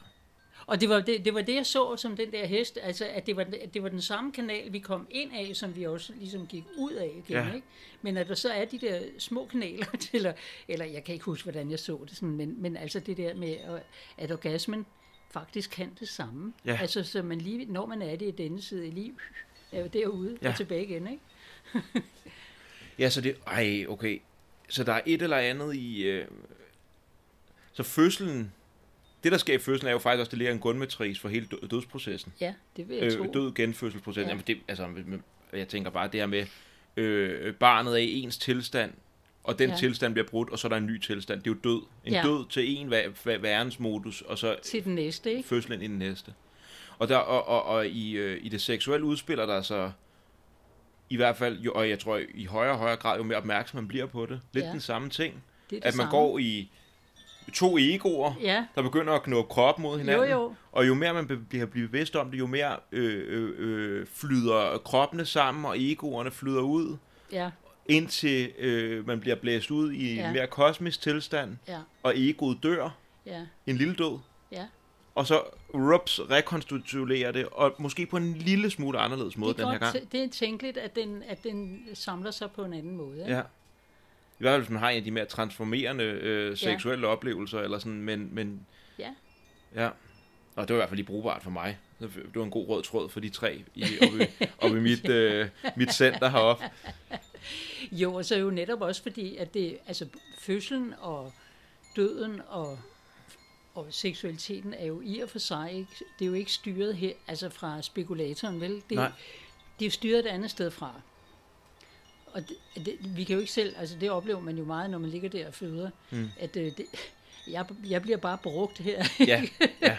Og det var det, det var det, jeg så som den der hest, altså at det var, at det var den samme kanal, vi kom ind af, som vi også ligesom gik ud af igen, Ja. ikke? Men at der så er de der små kanaler, til, <laughs> eller, eller jeg kan ikke huske, hvordan jeg så det, sådan, men, men altså det der med, at- at orgasmen faktisk kan det samme. Ja. Altså så man lige, når man er det i denne side i liv, er jo derude Ja. og tilbage igen, ikke? <laughs> Ja, så det... Ej, okay. Så der er et eller andet i... Øh, så fødslen... Det, der sker i fødslen, er jo faktisk også, det ligger en grundmatris for hele dø- dødsprocessen. Ja, det vil jeg tro. Øh, død genfødselsprocessen. Ja. Ja. Jamen, det, altså, jeg tænker bare, det her med, øh, barnet er i ens tilstand, og den Ja. tilstand bliver brudt, og så er der en ny tilstand. Det er jo død. En Ja. død til en væ- væ- værensmodus, og så Til den næste, ikke? fødslen i den næste. Og, der, og, og, og i, øh, i det seksuelle udspiller der så, i hvert fald, jo, og jeg tror i højere og højere grad, jo mere opmærksom man bliver på det. Lidt Ja. den samme ting. Det det At man samme. går i to egoer, Ja, der begynder at knå krop mod hinanden. jo jo. Og jo mere man bliver blive bevidst om det, jo mere øh, øh, øh, flyder kroppene sammen, og egoerne flyder ud, Ja, indtil øh, man bliver blæst ud i Ja. en mere kosmisk tilstand, ja, og egoet dør, ja, en lille død, ja. og så rups rekonstituerer det, og måske på en lille smule anderledes måde den her gang. det er tænkeligt, at den, at den samler sig på en anden måde. Ikke? Ja. Hvert fald, hvis man har en af de mere transformerende øh, seksuelle oplevelser, eller sådan, men, men Ja. ja. Og det var i hvert fald lige brugbart for mig. Det var en god rød tråd for de tre i, oppe, oppe i mit, <laughs> øh, mit center heroppe. Jo, og så jo netop også fordi, at det, altså fødslen og døden og og seksualiteten er jo i og for sig ikke, det er jo ikke styret her, altså fra spekulatoren, vel? Det, Nej. det er jo styret et andet sted fra. Og det, det, vi kan jo ikke selv, altså det oplever man jo meget, når man ligger der og føder, mm. at øh, det, jeg, jeg bliver bare brugt her. Ja, ja.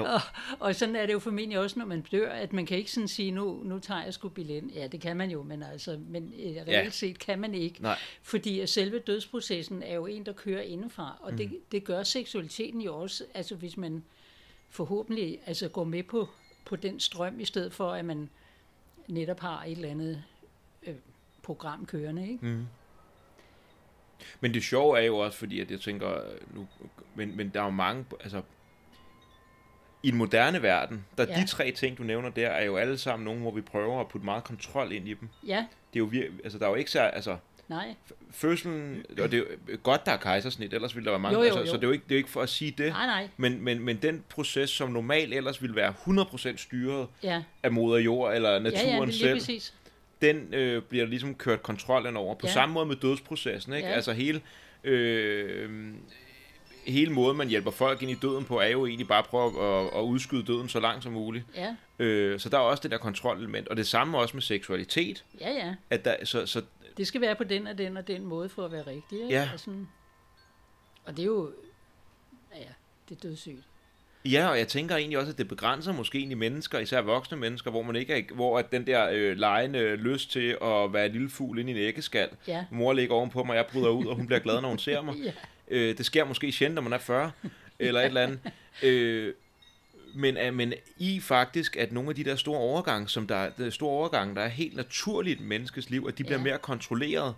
og, og sådan er det jo formentlig også, når man dør, at man kan ikke sådan sige, nu, nu tager jeg sgu billet. Ja, det kan man jo, men, altså, men øh, reelt Ja. set kan man ikke. Nej. Fordi at selve dødsprocessen er jo en, der kører indefra, og mm. det, det gør seksualiteten jo også, altså hvis man forhåbentlig altså går med på, på den strøm, i stedet for at man netop har et eller andet program kørende. Ikke? Mm. Men det sjove er jo også, fordi at jeg tænker, øh, nu, men, men der er jo mange, altså, i den moderne verden, der Ja. de tre ting, du nævner der, er jo alle sammen nogle, hvor vi prøver at putte meget kontrol ind i dem. Ja, Det er jo vir- altså, der er jo ikke så, altså, nej, fødslen, og det er jo godt, der er kejsersnit, ellers ville der være mange, Jo, jo, altså, jo. så det er, jo ikke, det er jo ikke for at sige det, nej, nej, men, men, men den proces, som normalt ellers ville være 100% styret ja, af moder jord eller ja, naturen ja, det er lige selv, præcis. Den øh, bliver ligesom kørt kontrollen over. På Ja. samme måde med dødsprocessen, ikke? Ja. Altså hele, øh, hele måden, man hjælper folk ind i døden på, er jo egentlig bare at prøve at, at udskyde døden så langt som muligt. Ja, Øh, så der er også det der kontrolelement. Og det samme også med seksualitet. ja, ja. At der, så, så, Det skal være på den og den og den måde for at være rigtig. Ikke? Ja. Og, sådan, og det er jo, ja, ja, det er dødssygt. Ja, og jeg tænker egentlig også, at det begrænser måske egentlig mennesker, især voksne mennesker, hvor man ikke er, hvor at den der øh, lejende lyst til at være en lille fugl inde i en æggeskal, Ja, mor ligger ovenpå mig, jeg bryder ud, og hun bliver glad, når hun ser mig. <laughs> ja, Øh, det sker måske sjældent, når man er 40, eller et eller andet. <laughs> Øh, men, øh, men i faktisk, at nogle af de der store overgange, som der, der store overgange, der er helt naturligt i menneskes liv, at de bliver Ja. mere kontrolleret,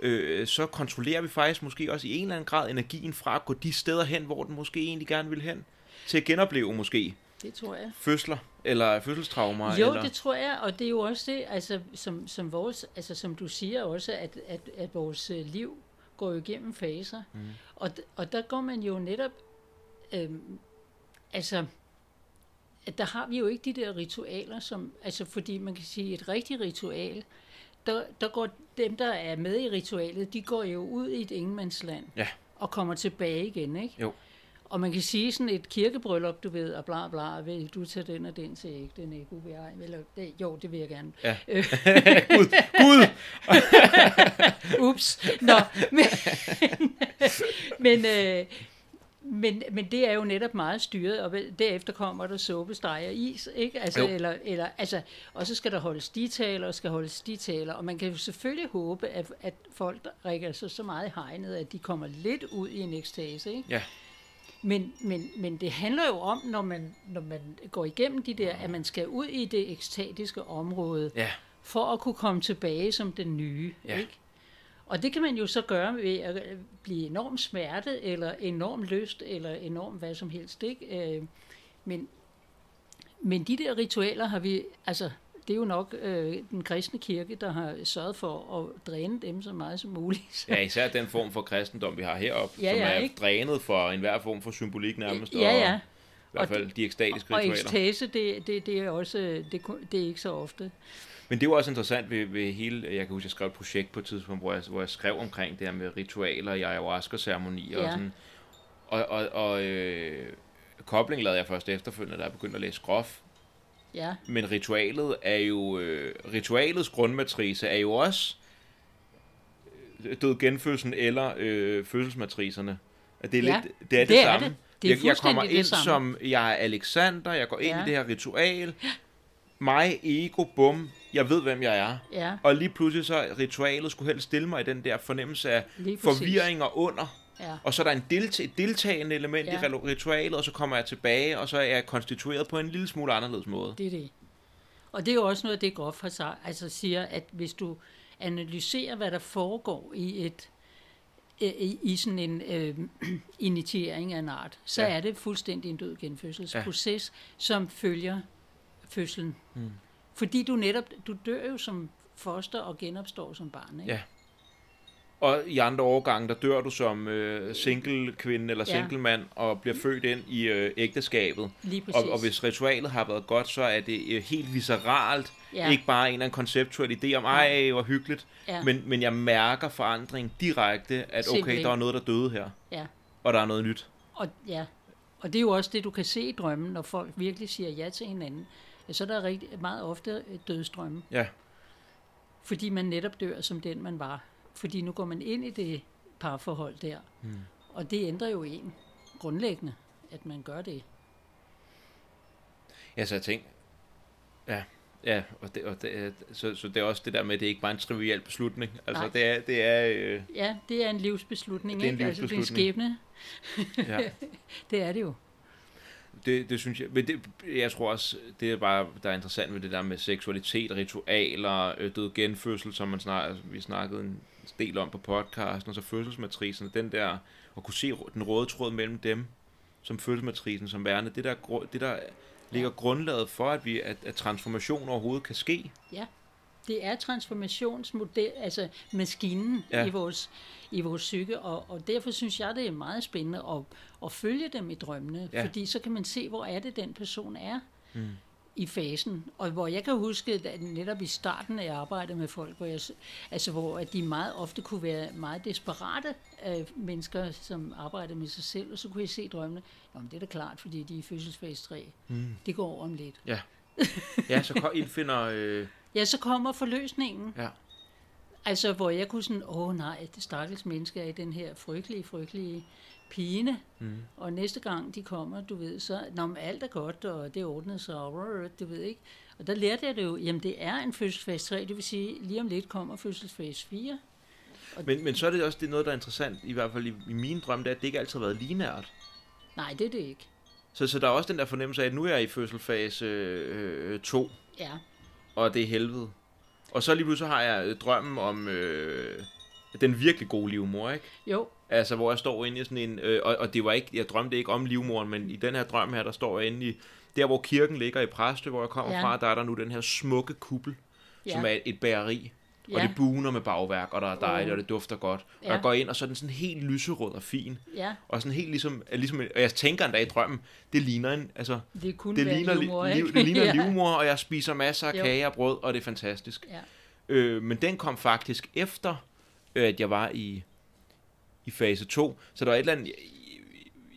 øh, så kontrollerer vi faktisk måske også i en eller anden grad energien fra at gå de steder hen, hvor den måske egentlig gerne vil hen. Til at genopleve måske det tror jeg. fødsler, eller fødselstraumer. Jo, eller, det tror jeg, og det er jo også det, altså, som, som, vores, altså, som du siger også, at, at, at vores øh, liv går jo igennem faser. Mm. Og, og der går man jo netop, øhm, altså, at der har vi jo ikke de der ritualer, som, altså fordi man kan sige, et rigtigt ritual, der, der går dem, der er med i ritualet, de går jo ud i et ingenmandsland Ja. og kommer tilbage igen, ikke? Jo. Og man kan sige sådan et kirkebryllup, du ved, og bla bla, vil du tage den og den til ikke, den ikke ej, eller, det, jo, det vil jeg gerne. Ja. <laughs> Gud, Gud! <laughs> ups, nå, men, <laughs> men, øh, men, men det er jo netop meget styret, og derefter kommer der suppe, steg og is, ikke? Altså, Jo. eller, eller, altså, og så skal der holdes ditaler, og skal holdes ditaler, og man kan jo selvfølgelig håbe, at, at folk rækker sig så meget i hegnet, at de kommer lidt ud i en ekstase, ikke? Ja. Men, men, men det handler jo om, når man, når man går igennem de der, at man skal ud i det ekstatiske område, Ja, for at kunne komme tilbage som den nye. Ja. Ikke? Og det kan man jo så gøre ved at øh, blive enormt smerte, eller enorm lyst, eller enormt hvad som helst. Ikke? Øh, Men, men de der ritualer har vi, altså det er jo nok øh, den kristne kirke, der har sørget for at dræne dem så meget som muligt. Ja, især den form for kristendom, vi har heroppe, Ja, som ja, er ikke? drænet for enhver form for symbolik nærmest. ja, og, ja. I hvert Og fald de ekstatiske Og ritualer. ekstase, det, det, det er også, det, det er ikke så ofte. Men det er jo også interessant ved, ved hele, jeg kan huske, jeg skrev et projekt på et tidspunkt, hvor jeg, hvor jeg skrev omkring det her med ritualer i ayahuasca-ceremonier og Ja. sådan. Og, og, og øh, kobling lavede jeg først efterfølgende, da jeg begyndte at læse grof. Ja, Men ritualet er jo, øh, ritualets grundmatrice er jo også øh, død genfødslen eller øh, fødselsmatricerne. At det er, Ja, lidt, det er det, det er samme. det. Det er jeg, jeg kommer ind samme. som, jeg er Alexander, jeg går ind Ja. i det her ritual. Mig, ego, bum, jeg ved, hvem jeg er. ja, Og lige pludselig så ritualet skulle helst stille mig i den der fornemmelse af forvirring og under. Ja. Og så er der en delte- et deltagende element Ja. i ritualet, og så kommer jeg tilbage, og så er jeg konstitueret på en lille smule anderledes måde. Det er det. Og det er jo også noget det, Groff har sagt, altså siger, at hvis du analyserer, hvad der foregår i et i, i sådan en øh, <clears throat> initiering af en art, så ja. er det fuldstændig en død genfødselsproces, ja. som følger fødslen. Mm. Fordi du netop, du dør jo som foster og genopstår som barn. Ikke? Ja. Og i andre årgange, der dør du som øh, single kvinde eller single mand, og bliver født ind i øh, ægteskabet. Og, og hvis ritualet har været godt, så er det øh, helt visceralt. ja. Ikke bare en eller anden konceptuel idé om, ej, hvor hyggeligt. ja. Men, men jeg mærker forandring direkte, at okay, Simpelthen. der er noget, der døde her. ja. Og der er noget nyt. Og, ja. og det er jo også det, du kan se i drømmen, når folk virkelig siger ja til hinanden. Ja, så er der rigtig, meget ofte dødsdrømme. Ja. Fordi man netop dør som den, man var. Fordi nu går man ind i det parforhold der. Mm. Og det ændrer jo en grundlæggende, at man gør det. Ja, så jeg tænker, ja, ja, og, det, og det, så, så det er også det der med, at det er ikke bare en trivial beslutning. Altså, Nej. det er, det er, øh, Ja, det er en livsbeslutning. Det er en ikke? Altså, det er livsbeslutning. skæbne. ja. <laughs> Det er det jo. Det, det synes jeg, men det, jeg tror også, det er bare, der er interessant ved det der med seksualitet, ritualer, øh, død genfødsel, som man snak, altså, vi snakkede en del om på podcasten, og så fødselsmatrisen, den der, at kunne se den røde tråd mellem dem, som fødselsmatrisen, som værende, det der, det der ligger grundlaget for, at, vi, at, at transformation overhovedet kan ske. Det er transformationsmodel, altså maskinen Ja. ja. i, vores, i vores psyke, og, og derfor synes jeg, det er meget spændende at, at følge dem i drømmene, Ja. ja. fordi så kan man se, hvor er det, den person er Mm. I fasen. Og hvor jeg kan huske, at netop i starten af arbejdet med folk, hvor, jeg, altså, hvor at de meget ofte kunne være meget desperate af mennesker, som arbejdede med sig selv, og så kunne jeg se drømmene. Jamen, det er da klart, fordi de er i fødselsfase 3. Mm. Det går over om lidt. Ja, <laughs> så kom- indfinder... Øh, Ja, så kommer forløsningen. ja. Altså, hvor jeg kunne sådan, åh nej, det stakkels menneske er i den her frygtelige, frygtelige pine. Mm. Og næste gang de kommer, du ved, så, når alt er godt, og det ordner sig, og du ved ikke. Og der lærte jeg det jo, jamen det er en fødselsfase 3, det vil sige, lige om lidt kommer fødselsfase 4. Men, men så er det også det er noget, der er interessant, i hvert fald i, i mine drømme, det er, at det ikke altid har været linært. Nej, det er det ikke. Så, så der er også den der fornemmelse af, at nu er jeg i fødselsfase 2, øh, øh, to, Ja, og det er helvede. Og så lige pludselig har jeg øh, drømmen om øh, den virkelig gode livmor, ikke? jo, Altså, hvor jeg står inde i sådan en... Øh, og, og det var ikke, jeg drømte ikke om livmoren, men i den her drøm her, der står jeg inde i... Der, hvor kirken ligger i Præstø, hvor jeg kommer Ja. fra, der er der nu den her smukke kuppel, ja. som er et, bageri. Ja. Og det buner med bagværk, og der er dejligt, Åh. og det dufter godt. Og Ja. jeg går ind, og så er den sådan helt lyserød og fin. ja, Og sådan helt ligesom, ligesom og jeg tænker endda i drømmen, det ligner en, altså, det kunne det ligner, livmor, liv, det ligner <laughs> ja. livmor, og jeg spiser masser af Jo. kage og brød, og det er fantastisk. Ja. Øh, men den kom faktisk efter, øh, at jeg var i, i fase 2. Så der var et eller andet, jeg,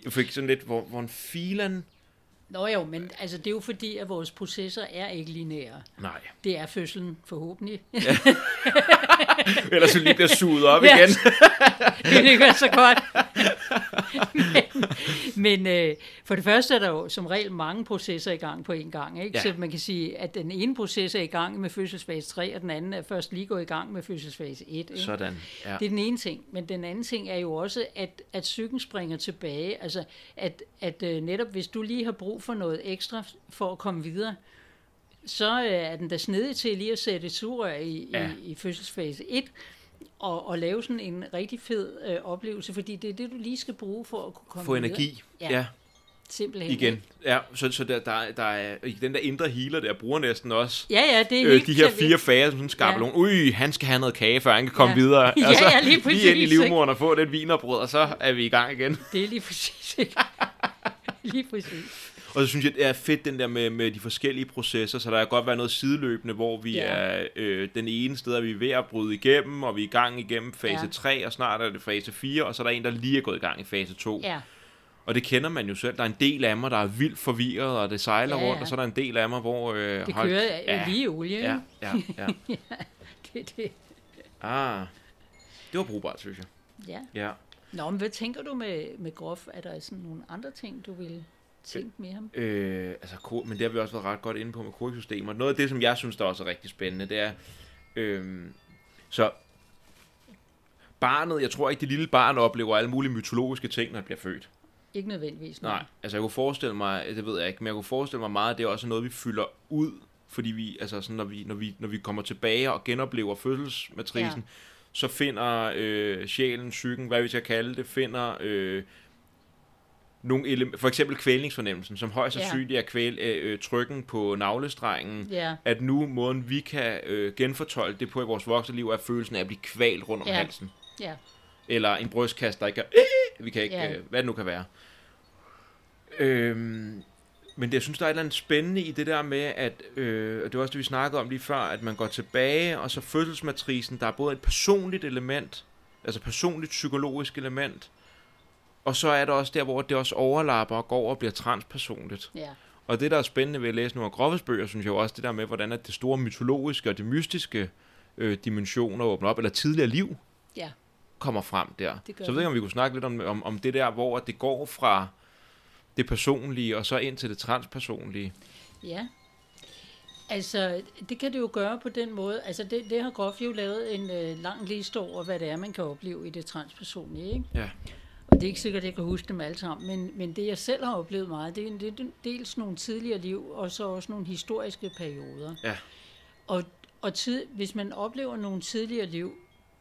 jeg fik sådan lidt, hvor, hvor en filen... Nå jo, men altså, det er jo fordi, at vores processer er ikke lineære. Nej. Det er fødslen forhåbentlig. <laughs> <laughs> <laughs> Ellers så lige bliver suget op <laughs> Ja. igen. <laughs> det ligger så godt. men men øh, for det første er der jo som regel mange processer i gang på en gang. Ikke? Ja. Så man kan sige, at den ene proces er i gang med fødselsfase 3, og den anden er først lige gået i gang med fødselsfase 1. Ikke? Sådan, ja. Det er den ene ting. Men den anden ting er jo også, at, at psyken springer tilbage. Altså, at, at øh, netop hvis du lige har brug for noget ekstra for at komme videre, så øh, er den da snedig til lige at sætte sugerør i, Ja. i, i fødselsfase 1, og, og lave sådan en rigtig fed øh, oplevelse, fordi det er det, du lige skal bruge for at kunne komme Få energi. Ja, Ja. ja Simpelthen. igen. Ja, så, så der, der, der er, den der indre healer der bruger næsten også Ja, ja, det er øh, de her fire fager, som sådan skabelon. Ja. Ui, han skal have noget kage, før han kan komme Ja. videre. <laughs> Ja, ja, lige lige ind i præcis, livmoderen og få den vinerbrød, og så er vi i gang igen. Det er lige præcis. <laughs> lige præcis. Og så synes jeg, det er fedt, den der med, med de forskellige processer, så der kan godt være noget sideløbende, hvor vi Ja. er øh, den ene sted, er vi ved at bryde igennem, og vi er i gang igennem fase Ja. 3, og snart er det fase 4, og så er der en, der lige er gået i gang i fase 2. Ja, Og det kender man jo selv. Der er en del af mig, der er vildt forvirret, og det sejler Ja, ja. rundt, og så er der en del af mig, hvor... Øh, det hold- kører ja, ja. lige i olie. Ja, ikke? ja, ja. <laughs> Det, det. Ah, det var brugbart, synes jeg. Ja. Ja. Nå, men hvad tænker du med, med grof? Er der sådan nogle andre ting, du vil tænke med ham? Øh, altså, men det har vi også været ret godt inde på med kodsystemer. Noget af det, som jeg synes, der også er rigtig spændende, det er, øh, så barnet, jeg tror ikke, det lille barn oplever alle mulige mytologiske ting, når det bliver født. Ikke nødvendigvis. Nej, altså jeg kunne forestille mig, det ved jeg ikke, men jeg kunne forestille mig meget, at det er også noget, vi fylder ud, fordi vi, altså sådan, når vi, når vi, når vi kommer tilbage og genoplever fødselsmatrisen. Ja. så finder øh, sjælen, psyken, hvad vi skal kalde det, finder øh, nogle ele- for eksempel kvælningsfornemmelsen, som højst sandsynligt er kvæl, øh, øh, trykken på navlestrengen, Ja, at nu måden vi kan øh, genfortolke det på i vores voksne liv, er følelsen af at blive kvalt rundt om Ja. halsen. ja, Eller en brystkasse, der ikke er... Vi kan ikke... Ja. Øh, hvad det nu kan være. Øhm, men det, jeg synes, der er et eller andet spændende i det der med, at... Øh, og det var også det, vi snakkede om lige før, at man går tilbage, og så fødselsmatrisen, der er både et personligt element, altså personligt psykologisk element, Og så er der også der, hvor det også overlapper og går over og bliver transpersonligt. Ja. Og det, der er spændende ved at læse nogle af Groffes bøger, synes jeg også, det der med, hvordan at det store mytologiske og det mystiske øh, dimensioner åbner op, eller tidligere liv Ja. kommer frem der. Så jeg ved ikke, om vi kunne snakke lidt om, om, om det der, hvor det går fra det personlige, og så ind til det transpersonlige. Ja. Altså, det kan det jo gøre på den måde. Altså, det, det har Groff jo lavet en øh, lang liste over, hvad det er, man kan opleve i det transpersonlige, ikke? Ja. Det er ikke sikkert, at jeg kan huske dem alle sammen, men, men det, jeg selv har oplevet meget, det er, det er dels nogle tidligere liv, og så også nogle historiske perioder. Ja. Og, og tid, hvis man oplever nogle tidligere liv,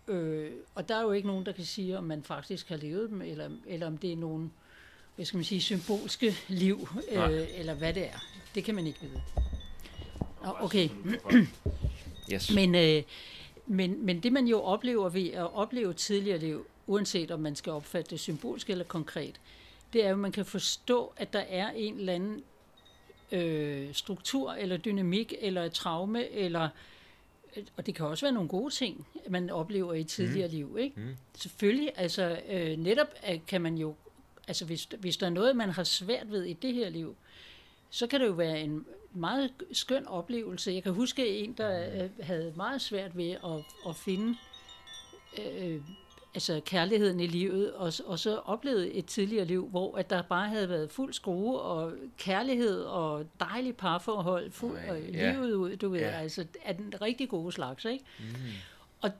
øh, og der er jo ikke nogen, der kan sige, om man faktisk har levet dem, eller, eller om det er nogle, hvad skal man sige, symbolske liv, Nej. øh, eller hvad det er. Det kan man ikke vide. Nå, okay. <clears throat> Yes. Men, øh, men, men det man jo oplever ved at opleve tidligere liv, uanset om man skal opfatte det symbolsk eller konkret, det er jo, at man kan forstå, at der er en eller anden øh, struktur eller dynamik eller et traume, eller, og det kan også være nogle gode ting, man oplever i tidligere mm. liv. Ikke? Mm. Selvfølgelig, altså øh, netop øh, kan man jo, altså hvis, hvis der er noget, man har svært ved i det her liv, så kan det jo være en meget skøn oplevelse. Jeg kan huske en, der øh, havde meget svært ved at, at finde øh, altså kærligheden i livet, og, og så oplevede et tidligere liv, hvor at der bare havde været fuld skrue og kærlighed og dejlig parforhold, fuld, og ja. livet ud, du ved, Ja. altså er den rigtig gode slags, ikke? Mm. Og,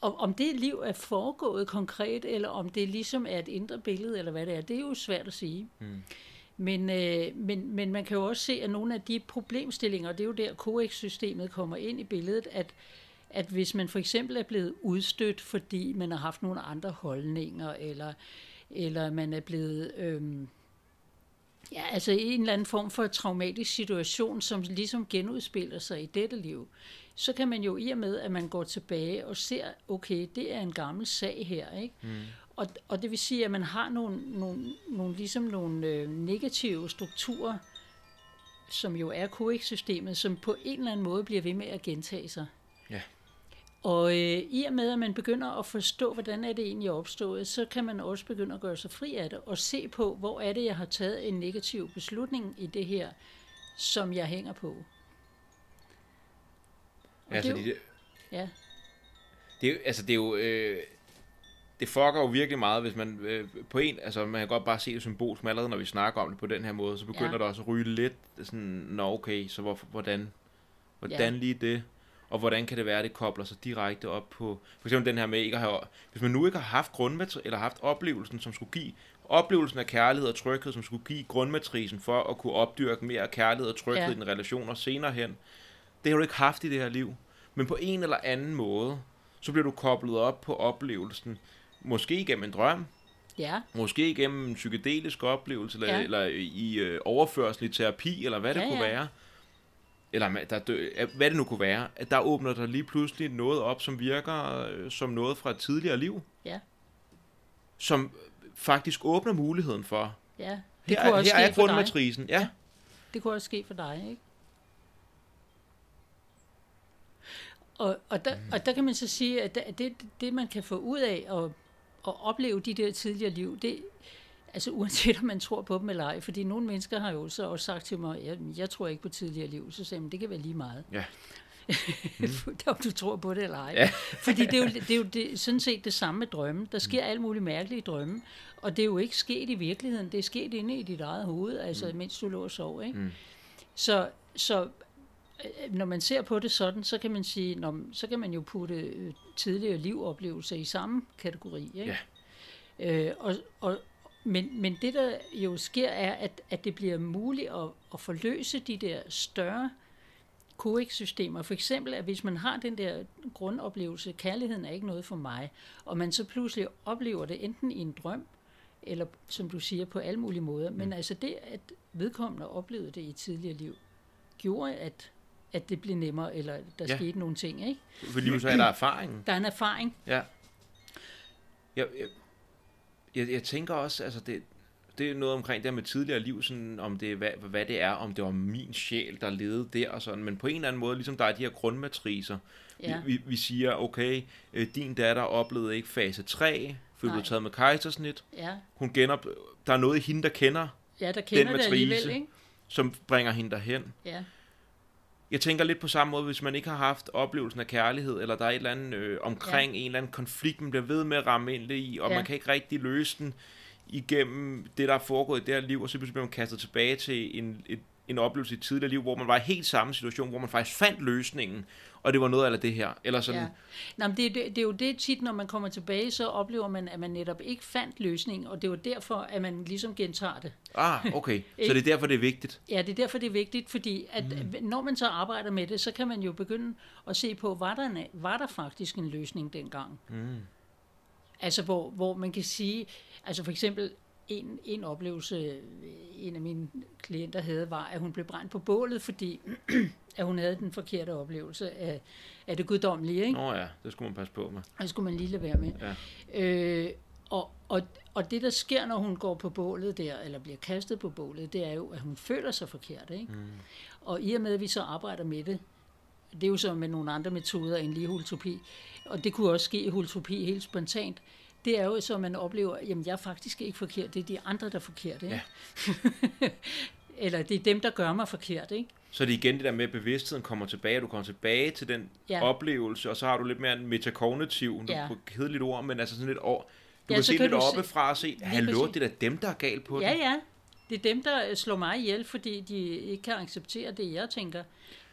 og om det liv er foregået konkret, eller om det ligesom er et indre billede, eller hvad det er, det er jo svært at sige. Mm. Men, øh, men, men man kan jo også se, at nogle af de problemstillinger, det er jo der COEX-systemet kommer ind i billedet, at, at hvis man for eksempel er blevet udstødt, fordi man har haft nogle andre holdninger, eller, eller man er blevet... Øhm, Ja, altså en eller anden form for traumatisk situation, som ligesom genudspiller sig i dette liv, så kan man jo i og med, at man går tilbage og ser, okay, det er en gammel sag her, ikke? Mm. Og, og det vil sige, at man har nogle, nogle, nogle, ligesom nogle øh, negative strukturer, som jo er COEX-systemet, som på en eller anden måde bliver ved med at gentage sig. Og øh, i og med, at man begynder at forstå, hvordan er det egentlig opstået, så kan man også begynde at gøre sig fri af det, og se på, hvor er det, jeg har taget en negativ beslutning i det her, som jeg hænger på. Og Altså, det er jo- det, Ja, det, er altså, det er jo... Øh, det fucker jo virkelig meget, hvis man øh, på en, altså man kan godt bare se det symbolsk, men allerede når vi snakker om det på den her måde, så begynder Ja. der også at ryge lidt sådan, nå okay, så hvorfor, hvordan, hvordan Ja. lige det, og hvordan kan det være, at det kobler sig direkte op på, for eksempel den her med ikke at have, hvis man nu ikke har haft grundmatri, eller haft oplevelsen, som skulle give, oplevelsen af kærlighed og tryghed, som skulle give grundmatrisen for at kunne opdyrke mere kærlighed og tryghed Ja. i den relationer senere hen, det har du ikke haft i det her liv. Men på en eller anden måde, så bliver du koblet op på oplevelsen, måske igennem en drøm, ja, måske igennem en psykedelisk oplevelse, eller, Ja. ja. eller i øh, overførsel i terapi, eller hvad det Ja, kunne ja. være. Eller der dø, hvad det nu kunne være. At der åbner der lige pludselig noget op, som virker øh, som noget fra et tidligere liv. Ja. Som øh, faktisk åbner muligheden for. ja. Det Her, kunne er- også her er ske for dig. grundmatrisen. Ja. Det kunne også ske for dig, ikke? Og, og, der, og der kan man så sige, at det, det, det man kan få ud af at, at opleve de der tidligere liv, det, altså uanset om man tror på dem eller ej, fordi nogle mennesker har jo så også sagt til mig, jeg, jeg tror ikke på tidligere liv, så sagde jeg, "Men det kan være lige meget. Ja. <laughs> om du tror på det eller ej. Ja. Fordi det er jo, det er jo det, sådan set det samme med drømme. Der sker alt muligt mærkelige drømme, og det er jo ikke sket i virkeligheden. Det er sket inde i dit eget hoved, altså mm. mens du lå og sov. Ikke? Mm. Så, så øh, når man ser på det sådan, så kan man sige, når, så kan man jo putte øh, tidligere livoplevelser i samme kategori. Ikke? Øh, og, og, men, men det, der jo sker, er, at, at det bliver muligt at, at forløse de der større COEX-systemer. For eksempel, at hvis man har den der grundoplevelse, kærligheden er ikke noget for mig, og man så pludselig oplever det enten i en drøm, eller som du siger, på alle mulige måder. Men altså det, at vedkommende oplevede det i et tidligere liv, gjorde, at, at det blev nemmere, eller der Ja. skete nogle ting. Ikke? Fordi så er der erfaringen. Der er en erfaring. Ja. Jeg, jeg, jeg, jeg tænker også, altså det, det er noget omkring det her med tidligere liv, sådan, om det, hvad, hvad det er, om det var min sjæl, der levede der og sådan, men på en eller anden måde, ligesom der er de her grundmatricer, Ja. vi, vi, vi siger, okay, øh, din datter oplevede ikke fase 3, fordi hun Nej. er taget med kejsersnit. Ja, Hun genop, der er noget i hende, der kender, ja der kender det matrice. alligevel, ikke? som bringer hende derhen. Ja, Jeg tænker lidt på samme måde, hvis man ikke har haft oplevelsen af kærlighed, eller der er et eller andet øh, omkring ja. en eller anden konflikt, man bliver ved med at ramme ind i, og Ja. man kan ikke rigtig løse den igennem det, der er foregået i det her liv, og så bliver man kastet tilbage til en, et, en oplevelse i et tidligere liv, hvor man var i helt samme situation, hvor man faktisk fandt løsningen, og det var noget af det her. Eller sådan, ja. Nå, men det, det, det er jo det tit, når man kommer tilbage, så oplever man, at man netop ikke fandt løsning, og det var derfor, at man ligesom gentager det. ah, okay. <laughs> så det er derfor, det er vigtigt. Ja, det er derfor, det er vigtigt, fordi at mm. når man så arbejder med det, så kan man jo begynde at se på, var der, var der faktisk en løsning dengang? Mm. Altså, hvor, hvor man kan sige, altså for eksempel, en, en oplevelse, en af mine klienter havde, var, at hun blev brændt på bålet, fordi <clears throat> at hun havde den forkerte oplevelse af, af det guddommelige, ikke? Nå ja, det skulle man passe på med. Og det skulle man lige lade være med. Ja. Øh, og, og, og det, der sker, når hun går på bålet der, eller bliver kastet på bålet, det er jo, at hun føler sig forkert. Ikke? Mm. Og i og med, at vi så arbejder med det, det er jo så med nogle andre metoder end lige holotropi, og det kunne også ske i holotropi helt spontant, det er jo så, at man oplever, jamen jeg er faktisk ikke forkert, det er de andre, der er forkerte. Ikke? Ja. <laughs> eller det er dem, der gør mig forkert. Ikke? Så det er igen det der med, at bevidstheden kommer tilbage, du kommer tilbage til den Ja. ja. oplevelse, og så har du lidt mere en metakognitiv, Ja. ja. på kedeligt ord, men altså sådan lidt over. Du Ja, kan se lidt oppefra og se, hallo, det er da dem, der er galt på Ja, det. ja. Det er dem, der slår mig ihjel, fordi de ikke kan acceptere det, jeg tænker.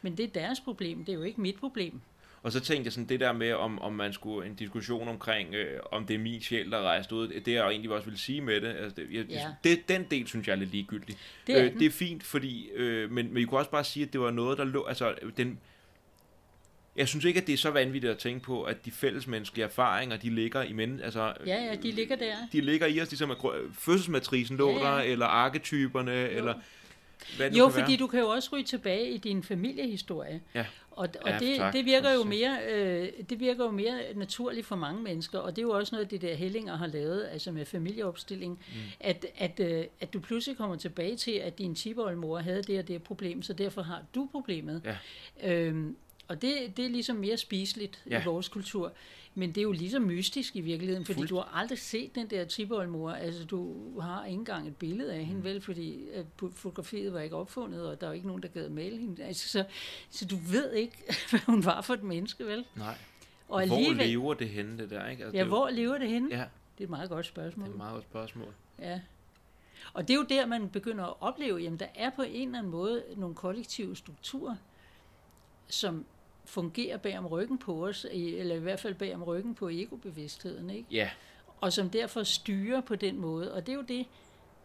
Men det er deres problem, det er jo ikke mit problem. Og så tænkte jeg sådan, det der med, om, om man skulle en diskussion omkring, øh, om det er min sjæl, der er rejst ud, det jeg egentlig også vil sige med det, altså det, jeg, Ja. det, den del synes jeg er lidt ligegyldig. Det er øh, den. det er fint, fordi, øh, men, men I kunne også bare sige, at det var noget, der lå, altså den, jeg synes ikke, at det er så vanvittigt at tænke på, at de fællesmenneskelige erfaringer, de ligger i men, altså, Ja, ja, de ligger der. de ligger i os, ligesom at fødselsmatrisen lå Ja, ja. der, eller arketyperne, eller hvad det Jo, fordi være. du kan jo også ryge tilbage i din familiehistorie. Ja. Og, og Ja, det, tak. det, virker jo mere, øh, det virker jo mere naturligt for mange mennesker, og det er jo også noget, det der Hellinger har lavet, altså med familieopstilling, mm. at, at, øh, at du pludselig kommer tilbage til, at din tiboldmor havde det og det problem, så derfor har du problemet. Ja. Øhm, og det, det er ligesom mere spiseligt ja. I vores kultur. Men det er jo ligesom mystisk i virkeligheden, fordi Fuldt. du har aldrig set den der tiboldmor. Altså, du har ikke engang et billede af hende, Mm. vel, fordi at fotografiet var ikke opfundet, og der var ikke nogen, der gad male hende. Altså, så, så du ved ikke, <laughs> hvad hun var for et menneske, vel? Nej. Og Hvor lever det henne, det der, ikke? Altså, ja, det jo- hvor lever det henne? Ja, Det er et meget godt det spørgsmål. er et meget godt spørgsmål. Ja. Og det er jo der, man begynder at opleve, jamen der er på en eller anden måde nogle kollektive strukturer, som fungerer bag om ryggen på os, eller i hvert fald bag om ryggen på egobevidstheden, ikke? Ja, og som derfor styrer på den måde. Og det er jo det,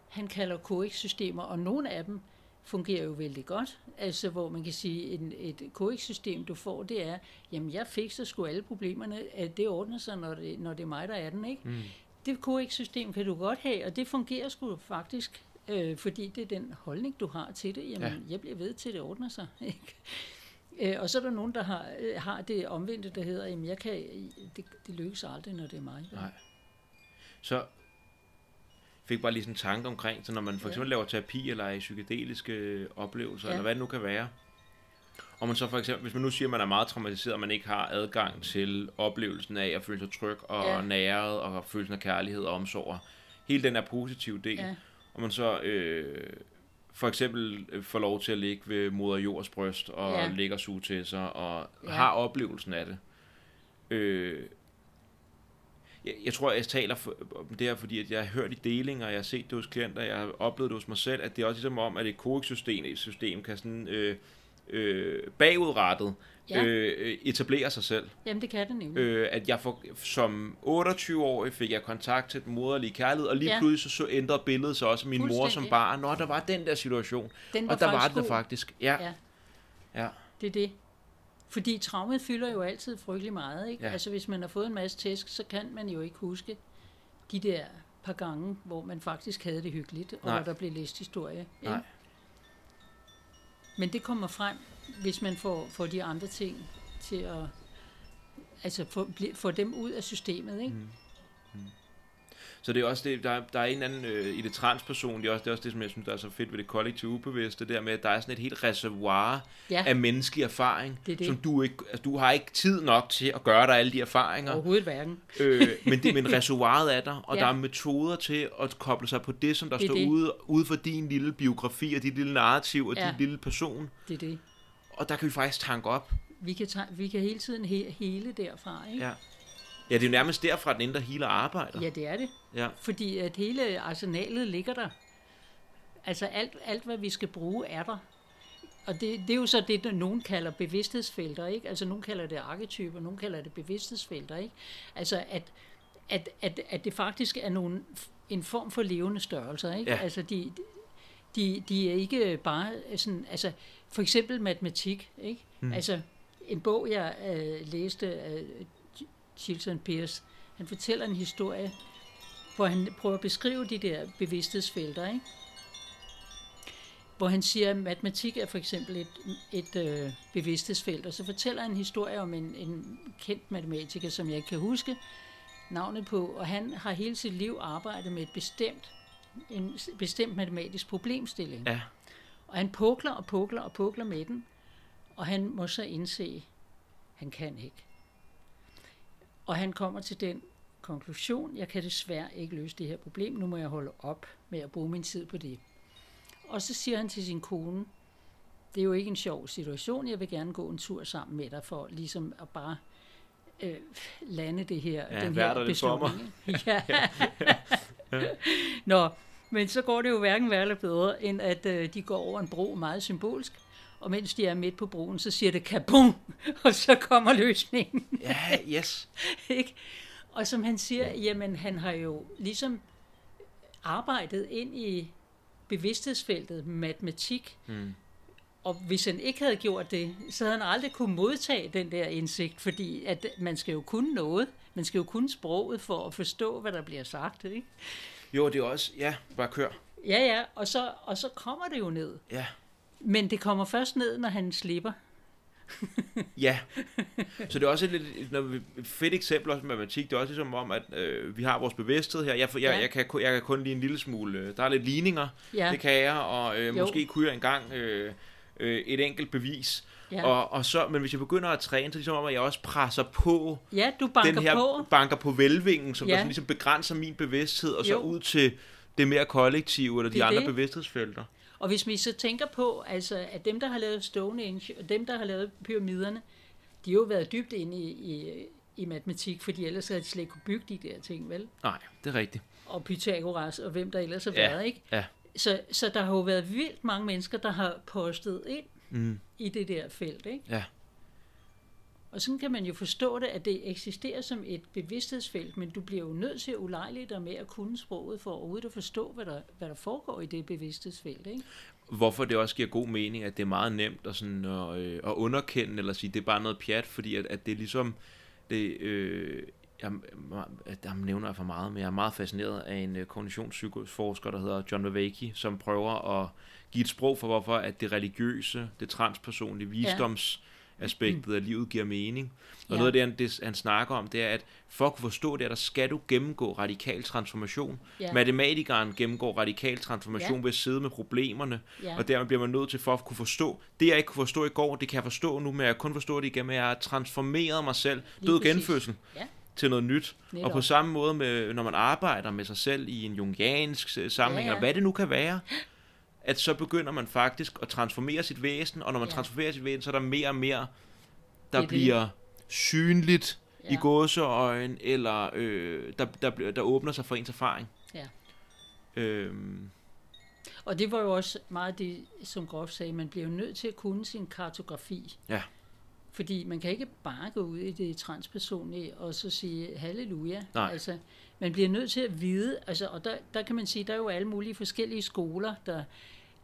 han kalder KX-systemer, og nogle af dem fungerer jo vældig godt. Altså, hvor man kan sige, at et KX-system, du får, det er, jamen, jeg fikser sgu alle problemerne, at det ordner sig, når det, når det er mig, der er den, ikke? Mm. Det KX-system kan du godt have, og det fungerer sgu faktisk, øh, fordi det er den holdning, du har til det. Jamen, Ja. ja. jeg bliver ved til, det ordner sig, <laughs> ikke? Øh, og så er der nogen, der har, øh, har det omvendte, der hedder, jamen, jeg kan, det, det lykkes aldrig, når det er mig. Nej. Så fik bare lige sådan en tanke omkring, så når man for Ja. eksempel laver terapi eller er i psykedeliske oplevelser, Ja. eller hvad det nu kan være, og man så for eksempel, hvis man nu siger, at man er meget traumatiseret, og man ikke har adgang til oplevelsen af at føle sig tryg og Ja. ja. næret, og følelsen af kærlighed og omsorg, hele den her positive del, Ja. og man så øh, for eksempel øh, får lov til at ligge ved moder jords bryst, og Ja. ligge og suge til sig, og Ja. har oplevelsen af det. Øh, jeg, jeg tror, jeg taler for, om det her, fordi at jeg har hørt i delinger, jeg har set det hos klienter, jeg har oplevet det hos mig selv, at det er også ligesom om, at et KX-system et system kan sådan øh, øh, bagudrettet Ja. øh, etablere sig selv. Jamen, det kan det nemlig. Øh, at jeg får, som 28-årig fik jeg kontakt til den moderlige kærlighed, og lige Ja. pludselig så, så ændrede billedet sig også min mor som barn. Nå, der var den der situation. Den Og der var god. faktisk. Ja. Ja. ja. Det er det. Fordi traumet fylder jo altid frygtelig meget. Ikke? Ja. Altså hvis man har fået en masse tæsk, så kan man jo ikke huske de der par gange, hvor man faktisk havde det hyggeligt, og Nej. hvor der blev læst historie. ikke? Nej. Men det kommer frem, hvis man får, får de andre ting til at altså få, få dem ud af systemet. Ikke? Mm. mm. Så det er også det, der, der er en anden, øh, i det transperson, det er, også, det er også det, som jeg synes, der er så fedt ved det kollektive ubevidste, det der med, at der er sådan et helt reservoir Ja. af menneskelig erfaring, Det det. som du ikke, altså, du har ikke tid nok til at gøre dig alle de erfaringer, Overhovedet hverken. øh, <laughs> men, det, men reservoiret er der, og Ja. der er metoder til at koble sig på det, som der Det står det. ude, ude for din lille biografi, og dit lille narrativ, og Ja. din lille person, Det er det. og der kan vi faktisk tanke op. Vi kan, tage, vi kan hele tiden he, hele derfra, ikke? Ja. Ja, det er jo nærmest derfra, den indre hele arbejder. ja, det er det. Ja. Fordi at hele arsenalet ligger der. Altså alt, alt hvad vi skal bruge, er der. Og det, det er jo så det, der nogen kalder bevidsthedsfelter, ikke? Altså nogen kalder det arketyper, nogen kalder det bevidsthedsfelter, ikke? Altså at, at, at, at det faktisk er nogle, en form for levende størrelser, ikke? Ja. Altså de, de, de er ikke bare sådan, altså for eksempel matematik, ikke? Mm. Altså en bog, jeg øh, læste af Chilton Pierce, han fortæller en historie, hvor han prøver at beskrive de der bevidsthedsfelter, ikke? hvor han siger, at matematik er for eksempel et, et øh, bevidsthedsfelt, og så fortæller han en historie om en, en kendt matematiker, som jeg ikke kan huske navnet på, og han har hele sit liv arbejdet med et bestemt, en bestemt matematisk problemstilling. Ja. Og han pukler og pukler og pukler med den, og han må så indse, at han kan ikke. Og han kommer til den konklusion, jeg kan desværre ikke løse det her problem, nu må jeg holde op med at bruge min tid på det. Og så siger han til sin kone, det er jo ikke en sjov situation, jeg vil gerne gå en tur sammen med dig, for ligesom at bare øh, lande det her, Ja, den her beslutning. <laughs> Ja. <laughs> Nå, men så går det jo hverken værre eller bedre, end at øh, de går over en bro meget symbolsk, og mens de er midt på broen, så siger det kabum, <laughs> og så kommer løsningen. Ja, yes. ikke? Og som han siger, jamen han har jo ligesom arbejdet ind i bevidsthedsfeltet matematik, Mm. og hvis han ikke havde gjort det, så havde han aldrig kunne modtage den der indsigt, fordi at man skal jo kunne noget, man skal jo kunne sproget for at forstå, hvad der bliver sagt, ikke? Jo, det er også, ja, bare kør. Ja, ja, og så, og så kommer det jo ned. Ja. Men det kommer først ned, når han slipper. <laughs> Ja. Så det er også et, lidt, når vi- et fedt eksempel også med matematik. Det er også ligesom om, at øh, vi har vores bevidsthed her. Jeg, jeg, Ja. jeg, kan, kun- jeg kan kun lige en lille smule. Øh, der er lidt ligninger, Ja, det kan jeg, og øh, Jo. måske kunne jeg engang øh, øh, et enkelt bevis. ja. Og, og så, men hvis jeg begynder at træne, så er det ligesom om, at jeg også presser på ja du banker den her på. banker på velvingen, som Ja. der sådan ligesom begrænser min bevidsthed, og så Jo. ud til det mere kollektive, eller de Det er andre det. bevidsthedsfelter. Og hvis vi så tænker på, altså, at dem, der har lavet Stonehenge, og dem, der har lavet pyramiderne, de har jo været dybt inde i, i, i matematik, fordi ellers havde de slet ikke kunne bygge de der ting, vel? Nej, det er rigtigt. Og Pythagoras, og hvem der ellers har Ja, været, ikke? ja. Så, så der har jo været vildt mange mennesker, der har postet ind Mm. i det der felt, ikke? Ja. Og sådan kan man jo forstå det, at det eksisterer som et bevidsthedsfelt, men du bliver jo nødt til at ulejlige dig med at kunne sproget for overhovedet at forstå, hvad der, hvad der foregår i det bevidsthedsfelt, ikke? Hvorfor det også giver god mening, at det er meget nemt at, sådan, at, øh, at underkende, eller sige, det er bare noget pjat, fordi at, at det er ligesom, det, øh, jeg, jeg, jeg nævner jeg for meget, men jeg er meget fascineret af en øh, kognitionspsykosforsker, der hedder John Vervaeke, som prøver at give et sprog for, hvorfor at det religiøse, det transpersonlige, visdomsaspektet af livet giver mening. Og Ja. noget af det han, det, han snakker om, det er, at for at kunne forstå det, der skal du gennemgå radikal transformation. Ja. Matematikeren gennemgår radikal transformation Ja. ved at sidde med problemerne, Ja. og dermed bliver man nødt til for at kunne forstå. Det jeg ikke kunne forstå i går, det kan jeg forstå nu, men jeg kan kun forstå det igennem, at jeg har transformeret mig selv. Lige Død genfødsel Ja. til noget nyt. Netop. Og på samme måde, med, når man arbejder med sig selv i en jungiansk øh, sammenhæng, Ja, ja. eller hvad det nu kan være, <gasps> at så begynder man faktisk at transformere sit væsen, og når man Ja. transformerer sit væsen, så er der mere og mere, der Det er det. bliver synligt i Ja. gåseøjen, eller øh, der, der, bliver- der åbner sig for ens erfaring. Ja. Øhm, Og det var jo også meget det, som Groff sagde, man bliver jo nødt til at kunne sin kartografi. Ja. Fordi man kan ikke bare gå ud i det transpersonlige og så sige halleluja. Nej. Altså, man bliver nødt til at vide, altså, og der, der kan man sige, der er jo alle mulige forskellige skoler, der,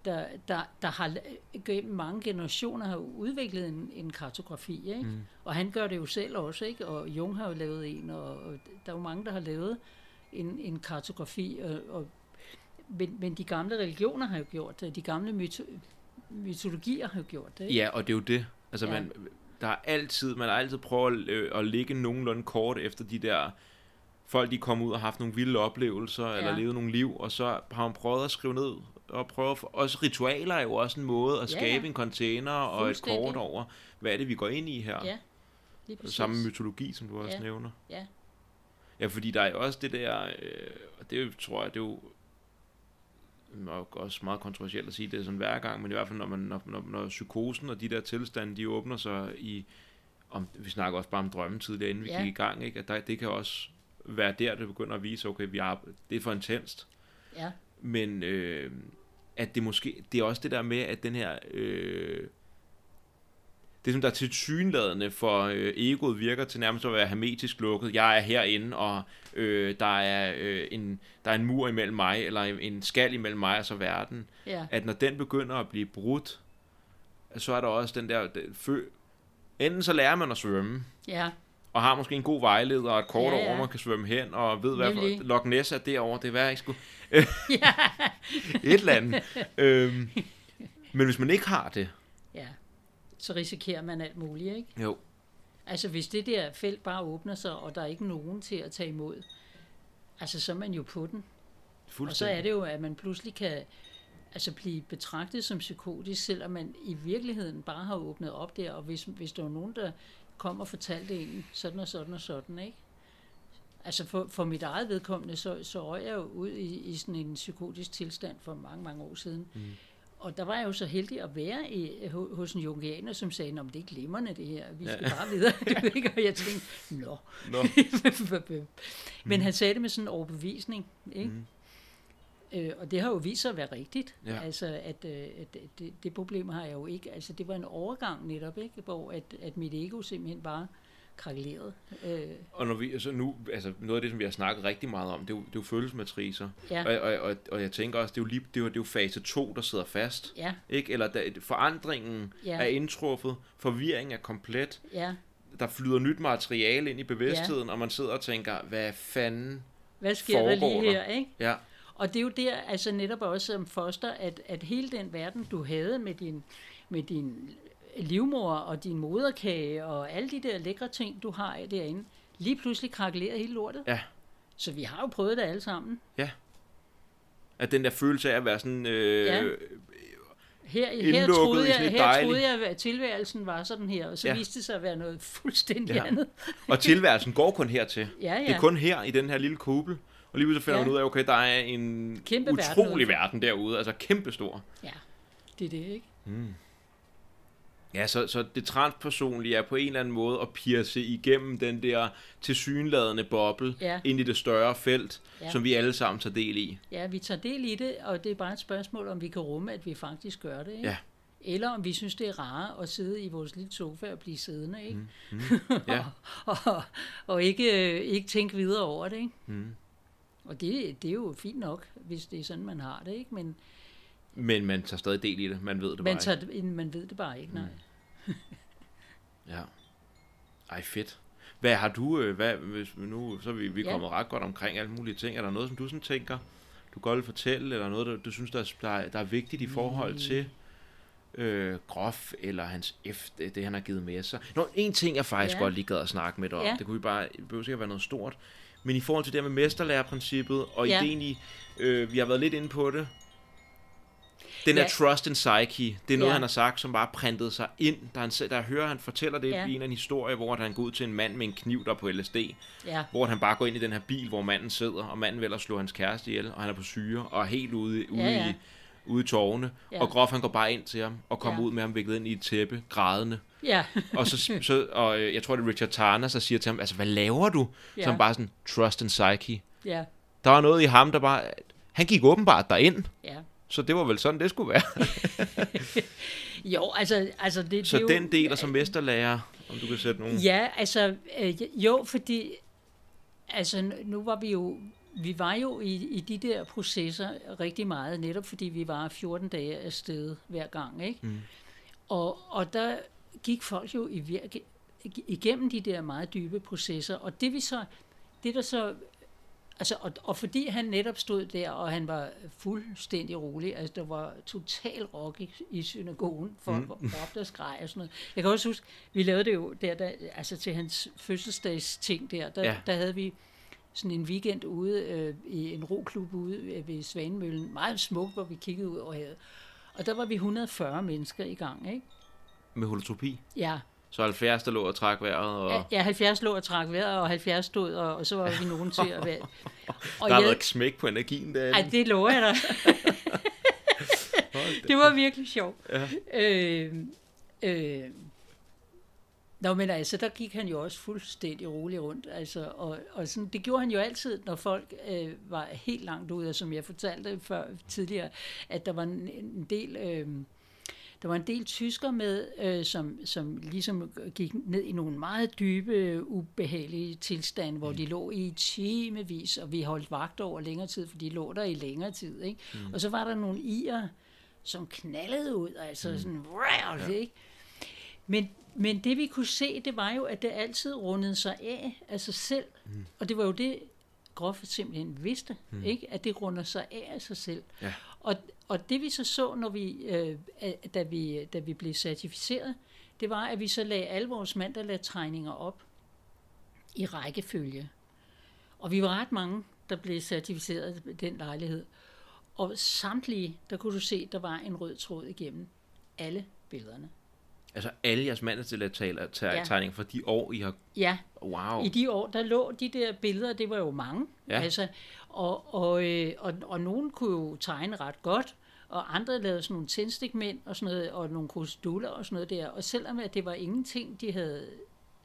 der, der, der har gennem mange generationer har udviklet en, en kartografi. Ikke? Mm. Og han gør det jo selv også, ikke? og Jung har jo lavet en, og, og der er jo mange, der har lavet en, en kartografi, og, og men, men de gamle religioner har jo gjort det, de gamle myto, mytologier har jo gjort det. Ikke? Ja, og det er jo det. Altså, Ja. man, der er altid, man har altid prøvet at, øh, at ligge nogenlunde kort efter de der folk de kom ud og haft nogle vilde oplevelser, ja. eller levet nogle liv, og så har man prøvet at skrive ned, og prøve at, også ritualer er jo også en måde at Ja, skabe ja. en container og et kort over, hvad er det, vi går ind i her. Ja, lige præcis. Samme mytologi, som du også Ja. nævner. Ja. Ja, fordi der er jo også det der, øh, og det tror jeg, det er jo nok også meget kontroversielt at sige det sådan hver gang, men i hvert fald når, man, når, når, når psykosen og de der tilstande, de åbner sig i, om, vi snakker også bare om drømme tidligere, inden vi Ja. gik i gang, ikke? at der, det kan også være der, det begynder at vise, okay, vi er, det er for intenst, Ja, men øh, at det måske, det er også det der med, at den her, øh, det som der er tilsyneladende for øh, egoet virker til nærmest at være hermetisk lukket. Jeg er herinde, og øh, der, er, øh, en, der er en mur imellem mig, eller en, skal imellem mig og så verden. ja, At når den begynder at blive brudt, så er der også den der, den, fø, enten så lærer man at svømme, ja, og har måske en god vejleder og et kort Ja, ja, over, man kan svømme hen, og ved, hvad for, Loch Ness er derovre, det er værd, ikke skulle ja, <laughs> et eller andet. øhm, men hvis man ikke har det, ja. Så risikerer man alt muligt, ikke? jo, Altså hvis det der felt bare åbner sig, og der er ikke nogen til at tage imod, altså så er man jo på den. Og så er det jo, at man pludselig kan altså blive betragtet som psykotisk, selvom man i virkeligheden bare har åbnet op der, og hvis, hvis der var nogen, der kom og fortalte en sådan og sådan og sådan, ikke? Altså for, for mit eget vedkommende, så, så røg jeg jo ud i, i sådan en psykotisk tilstand for mange, mange år siden. Mm. Og der var jeg jo så heldig at være i, ho- hos en jungianer, som sagde, at det er glimrende det her, vi skal ja. bare videre. <laughs> Du ikke? og jeg tænkte, nå. Nå. <laughs> Men han sagde det med sådan en overbevisning, ikke? Mm. Øh, og det har jo vist sig at være rigtigt. Ja. Altså, at, øh, at det, det problem har jeg jo ikke. Altså, det var en overgang netop, ikke? Hvor at, at mit ego simpelthen bare krakkelerede. Øh, Og når vi, altså nu, altså noget af det, som vi har snakket rigtig meget om, det er jo, det er jo følelsesmatricer. ja, Og, og, og, og jeg tænker også, det er jo, lige, det er jo, det er jo fase 2, der sidder fast. ja, Ikke? Eller der, forandringen Ja. er indtruffet, forvirringen er komplet, ja. der flyder nyt materiale ind i bevidstheden, og man sidder og tænker, hvad fanden? Hvad sker der lige der? her, ikke? Ja, Og det er jo der, altså netop også som foster, at, at hele den verden, du havde med din, med din livmor og din moderkage og alle de der lækre ting, du har derinde, lige pludselig krakkelerede hele lortet. Ja. Så vi har jo prøvet det alle sammen. at den der følelse af at være sådan, øh, Ja. Her, her, troede jeg, her troede jeg, at tilværelsen var sådan her, og så Ja. ja. viste det sig at være noget fuldstændig Ja. andet. og tilværelsen går kun hertil. Ja, <laughs> ja. Det er kun her, i den her lille kuppel. Og lige pludselig finder Ja. man ud af, okay, der er en Kæmpe verden utrolig udenfor. verden derude, altså kæmpestor. Ja, det er det, ikke? Ja, så, så det transpersonlige er på en eller anden måde at pierce igennem den der tilsyneladende boble Ja. ind i det større felt, Ja. som vi alle sammen tager del i. Ja, vi tager del i det, og det er bare et spørgsmål, om vi kan rumme, at vi faktisk gør det, ikke? Ja. Eller om vi synes, det er rarere at sidde i vores lille sofa og blive siddende, ikke? Mm. Ja. <laughs> og, og ikke, øh, ikke tænke videre over det, ikke? Mm. Og det, det er jo fint nok, hvis det er sådan, man har det, ikke? Men Men man tager stadig del i det, man ved det bare man, tager, det- man ved det bare ikke, nej. ikke. Ja. Ej, fedt. Hvad har du, øh, hvad, hvis vi nu, så er vi, vi er Ja. kommet ret godt omkring alle mulige ting. Er der noget, som du sådan tænker, du godt vil fortælle, eller noget, der, du synes, der er, der, er, der er vigtigt i forhold til øh, Grof, eller hans F, det, det, han har givet med sig? Nå, en ting, jeg faktisk Ja. godt lige gad at snakke med dig om, Ja. det kunne vi bare, det behøver sikkert være noget stort, men i forhold til det med mesterlærerprincippet, og Ja. ideen i, øh, vi har været lidt inde på det, den Ja. trust in psyche, det er noget, Ja. han har sagt, som bare printede sig ind. Der, han, der hører, han fortæller det Ja. i en af en historie, hvor han går ud til en mand med en kniv, der er på LSD. Ja, Hvor han bare går ind i den her bil, hvor manden sidder, og manden vil at slå hans kæreste ihjel, og han er på syre, og er helt ude, ude, Ja, ja. i, ude i tårne. Ja. Og Grof, han går bare ind til ham, og kommer Ja. ud med ham viklet ind i et tæppe, grædende. ja, <laughs> Og, så, så, og øh, jeg tror, det er Richard Tarner, der siger til ham, altså, hvad laver du? Ja. Så han bare sådan, trust in psyche. ja, Der var noget i ham, der bare... Han gik åbenbart derind, ja. så det var vel sådan, det skulle være. <laughs> Jo, altså, altså det, Så det er jo, den del, og som mesterlærer, om du kan sætte nogle... Ja, altså, øh, jo, fordi, altså, nu var vi jo, vi var jo i, i de der processer rigtig meget, netop fordi vi var 14 dage afsted hver gang, ikke? Mm. Og, og der gik folk jo i virke, igennem de der meget dybe processer, og det vi så, det der så, altså, og, og fordi han netop stod der, og han var fuldstændig rolig, altså der var total rock i, i synagogen, for mm. råbte og skreg og sådan noget. Jeg kan også huske, vi lavede det jo der, der altså til hans fødselsdags ting der, der, ja. der havde vi sådan en weekend ude øh, i en roklub ude øh, ved Svanemøllen. Meget smukt, hvor vi kiggede ud over havet. Og der var vi 140 mennesker i gang, ikke? Med holotropi. Ja, Så 70, der lå og trak vejret, og ja 70 lå og trak vejret, og 70 stod, og, og så var vi nogen til at være... <laughs> Og der har jeg- været smæk på energien der. Ej, det lover jeg dig. <laughs> det var virkelig sjovt. Ja. Øh, øh, Nå, men altså, der gik han jo også fuldstændig roligt rundt. Altså, og, og sådan, det gjorde han jo altid, når folk øh, var helt langt ude, og som jeg fortalte før tidligere, at der var en, en del... Øh, der var en del tysker med, øh, som, som ligesom gik ned i nogle meget dybe, ubehagelige tilstande, hvor de lå i timevis, og vi holdt vagt over længere tid, for de lå der i længere tid. Ikke? Mm. Og så var der nogle irer, som knaldede ud, altså mm. sådan, ja. ikke? Men, men det vi kunne se, det var jo, at det altid rundede sig af af sig selv. Mm. Og det var jo det, Groff simpelthen vidste, mm. ikke? at det runder sig af af sig selv. Ja. Og, og det vi så så, når vi, øh, da, vi, da vi blev certificeret, det var, at vi så lagde alle vores mandalattegninger op i rækkefølge. Og vi var ret mange, der blev certificeret den lejlighed. Og samtlige, der kunne du se, der var en rød tråd igennem alle billederne. Altså alle jeres mandagstegninger fra de år, I har... Ja, Wow. I de år, der lå de der billeder, det var jo mange. Ja. Altså, og, og, øh, og, og nogen kunne jo tegne ret godt, og andre lavede sådan nogle tændstikmænd og sådan noget, og nogle kruseduller og sådan noget der. Og selvom at det var ingenting, de havde,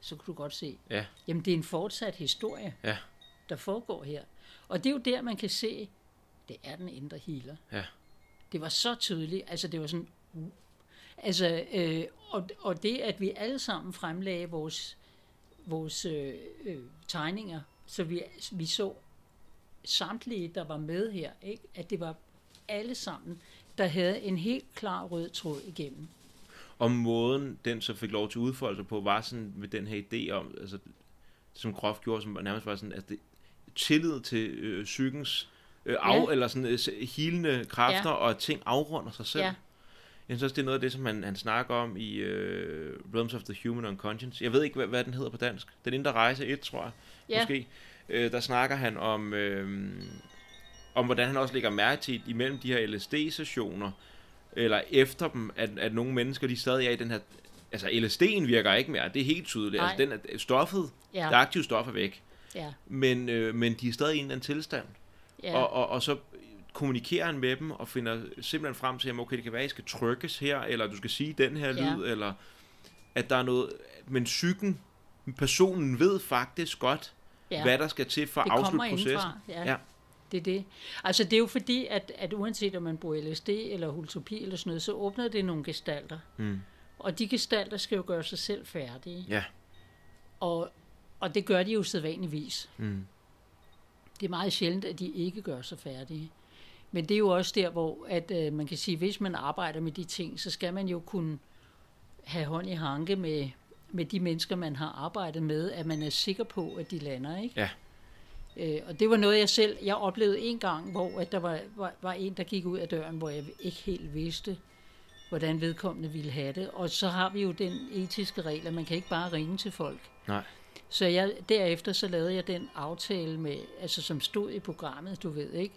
så kunne du godt se, Ja. jamen det er en fortsat historie, Ja. der foregår her. Og det er jo der, man kan se, det er den indre healer. Ja. Det var så tydeligt, altså det var sådan, uh. Altså, øh, og, og det, at vi alle sammen fremlagde vores vores øh, øh, tegninger, så vi, vi så samtlige, der var med her, ikke? at det var alle sammen, der havde en helt klar rød tråd igennem. Og måden, den så fik lov til at udfolde sig på, var sådan med den her idé om, altså, som groft gjorde, som nærmest var sådan, at det, tillid til øh, psykens øh, af, Ja. eller sådan øh, healende kræfter, ja. og at ting afrunder sig selv. Ja. Jeg synes også, det er noget af det, som han, han snakker om i øh, Realms of the Human Unconscious. Jeg ved ikke, hvad, hvad den hedder på dansk. Den indre rejse 1, tror jeg, Ja. måske. Øh, der snakker han om, øh, om, hvordan han også lægger mærke til imellem de her LSD-sessioner, eller efter dem, at, at nogle mennesker, de stadig er i den her... Altså, LSD'en virker ikke mere, det er helt tydeligt. Nej. Altså, den er, stoffet, Ja. det aktive stof er væk. Ja, Men, øh, men de er stadig i en eller anden tilstand. ja, Og, og, og så kommunikerer han med dem og finder simpelthen frem til, at okay, det kan være, at I skal trykkes her, eller du skal sige den her Ja. lyd, eller at der er noget... Men psyken, personen ved faktisk godt, ja. hvad der skal til for at afslutte processen. indenfra. Ja. Ja. Det er det. Altså det er jo fordi, at, at uanset om man bruger LSD eller holotropi eller sådan noget, så åbner det nogle gestalter. Mm. Og de gestalter skal jo gøre sig selv færdige. Ja. Og, og det gør de jo sædvanligvis. Mm. Det er meget sjældent, at de ikke gør sig færdige. Men det er jo også der, hvor at, øh, man kan sige, hvis man arbejder med de ting, så skal man jo kunne have hånd i hanke med, med de mennesker, man har arbejdet med, at man er sikker på, at de lander. Ikke? Ja. Øh, og det var noget, jeg selv jeg oplevede en gang, hvor at der var, var, var en, der gik ud af døren, hvor jeg ikke helt vidste, hvordan vedkommende ville have det. Og så har vi jo den etiske regel, at man kan ikke bare ringe til folk. Nej. Så jeg, derefter så lavede jeg den aftale med, altså som stod i programmet, du ved ikke,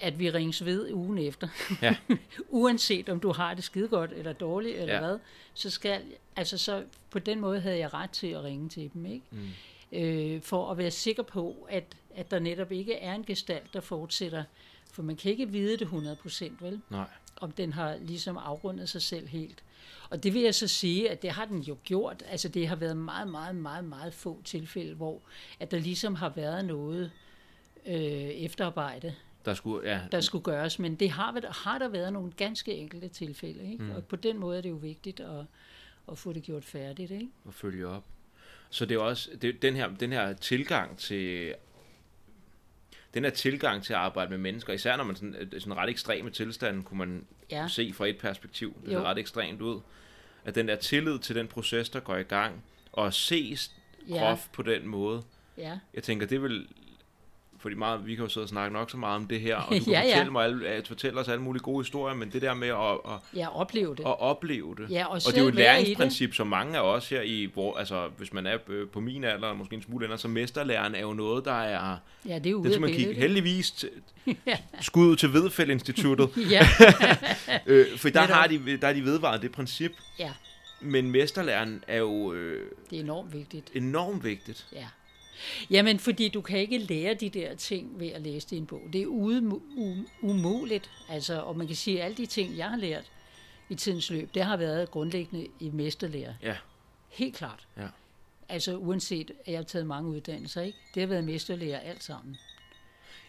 at vi ringes ved ugen efter. Ja. <laughs> Uanset om du har det skide godt eller dårligt eller Ja. hvad, så skal, altså så på den måde havde jeg ret til at ringe til dem, ikke? Mm. Øh, for at være sikker på, at, at der netop ikke er en gestalt, der fortsætter, for man kan ikke vide det 100%, vel? Nej. om den har ligesom afrundet sig selv helt. Og det vil jeg så sige, at det har den jo gjort. Altså det har været meget, meget, meget, meget få tilfælde, hvor at der ligesom har været noget øh, efterarbejde, Der skulle, ja, der skulle gøres. Men det har, har der været nogle ganske enkelte tilfælde. Ikke? Mm. Og på den måde er det jo vigtigt at, at få det gjort færdigt. Ikke? at følge op. Så det er også det, den, her, den her tilgang til den her tilgang til at arbejde med mennesker, især når man sådan, øh, sådan ret ekstreme tilstande, kunne man Ja. se fra et perspektiv. Det Jo. ret ekstremt ud. At den der tillid til den proces, der går i gang, og at ses Ja. groft på den måde, Ja, jeg tænker, det vil fordi meget, vi kan jo sidde og snakke nok så meget om det her, og du <laughs> kan Ja, ja. fortælle, mig alle, at fortælle os alle mulige gode historier, men det der med at, at, Ja, opleve det. at opleve det. Ja, og og det er jo et læringsprincip, som mange af os her i, hvor, altså hvis man er øh, på min alder, og måske en smule ældre, så mesterlæren er jo noget, der er, Ja, det er ude det skal man kigge heldigvis <laughs> til, skud ud til Vedfæld Instituttet, <laughs> Ja, øh, for der har, de, der har de vedvaret det princip, ja, men mesterlæren er jo øh, det er enormt vigtigt. enormt vigtigt. Ja. Jamen, fordi du kan ikke lære de der ting ved at læse en bog. Det er ude, umuligt. Altså, og man kan sige, at alle de ting, jeg har lært i tidens løb, det har været grundlæggende i mesterlærer. Ja, Helt klart. ja. Altså, uanset at jeg har taget mange uddannelser, ikke? Det har været mesterlærer alt sammen.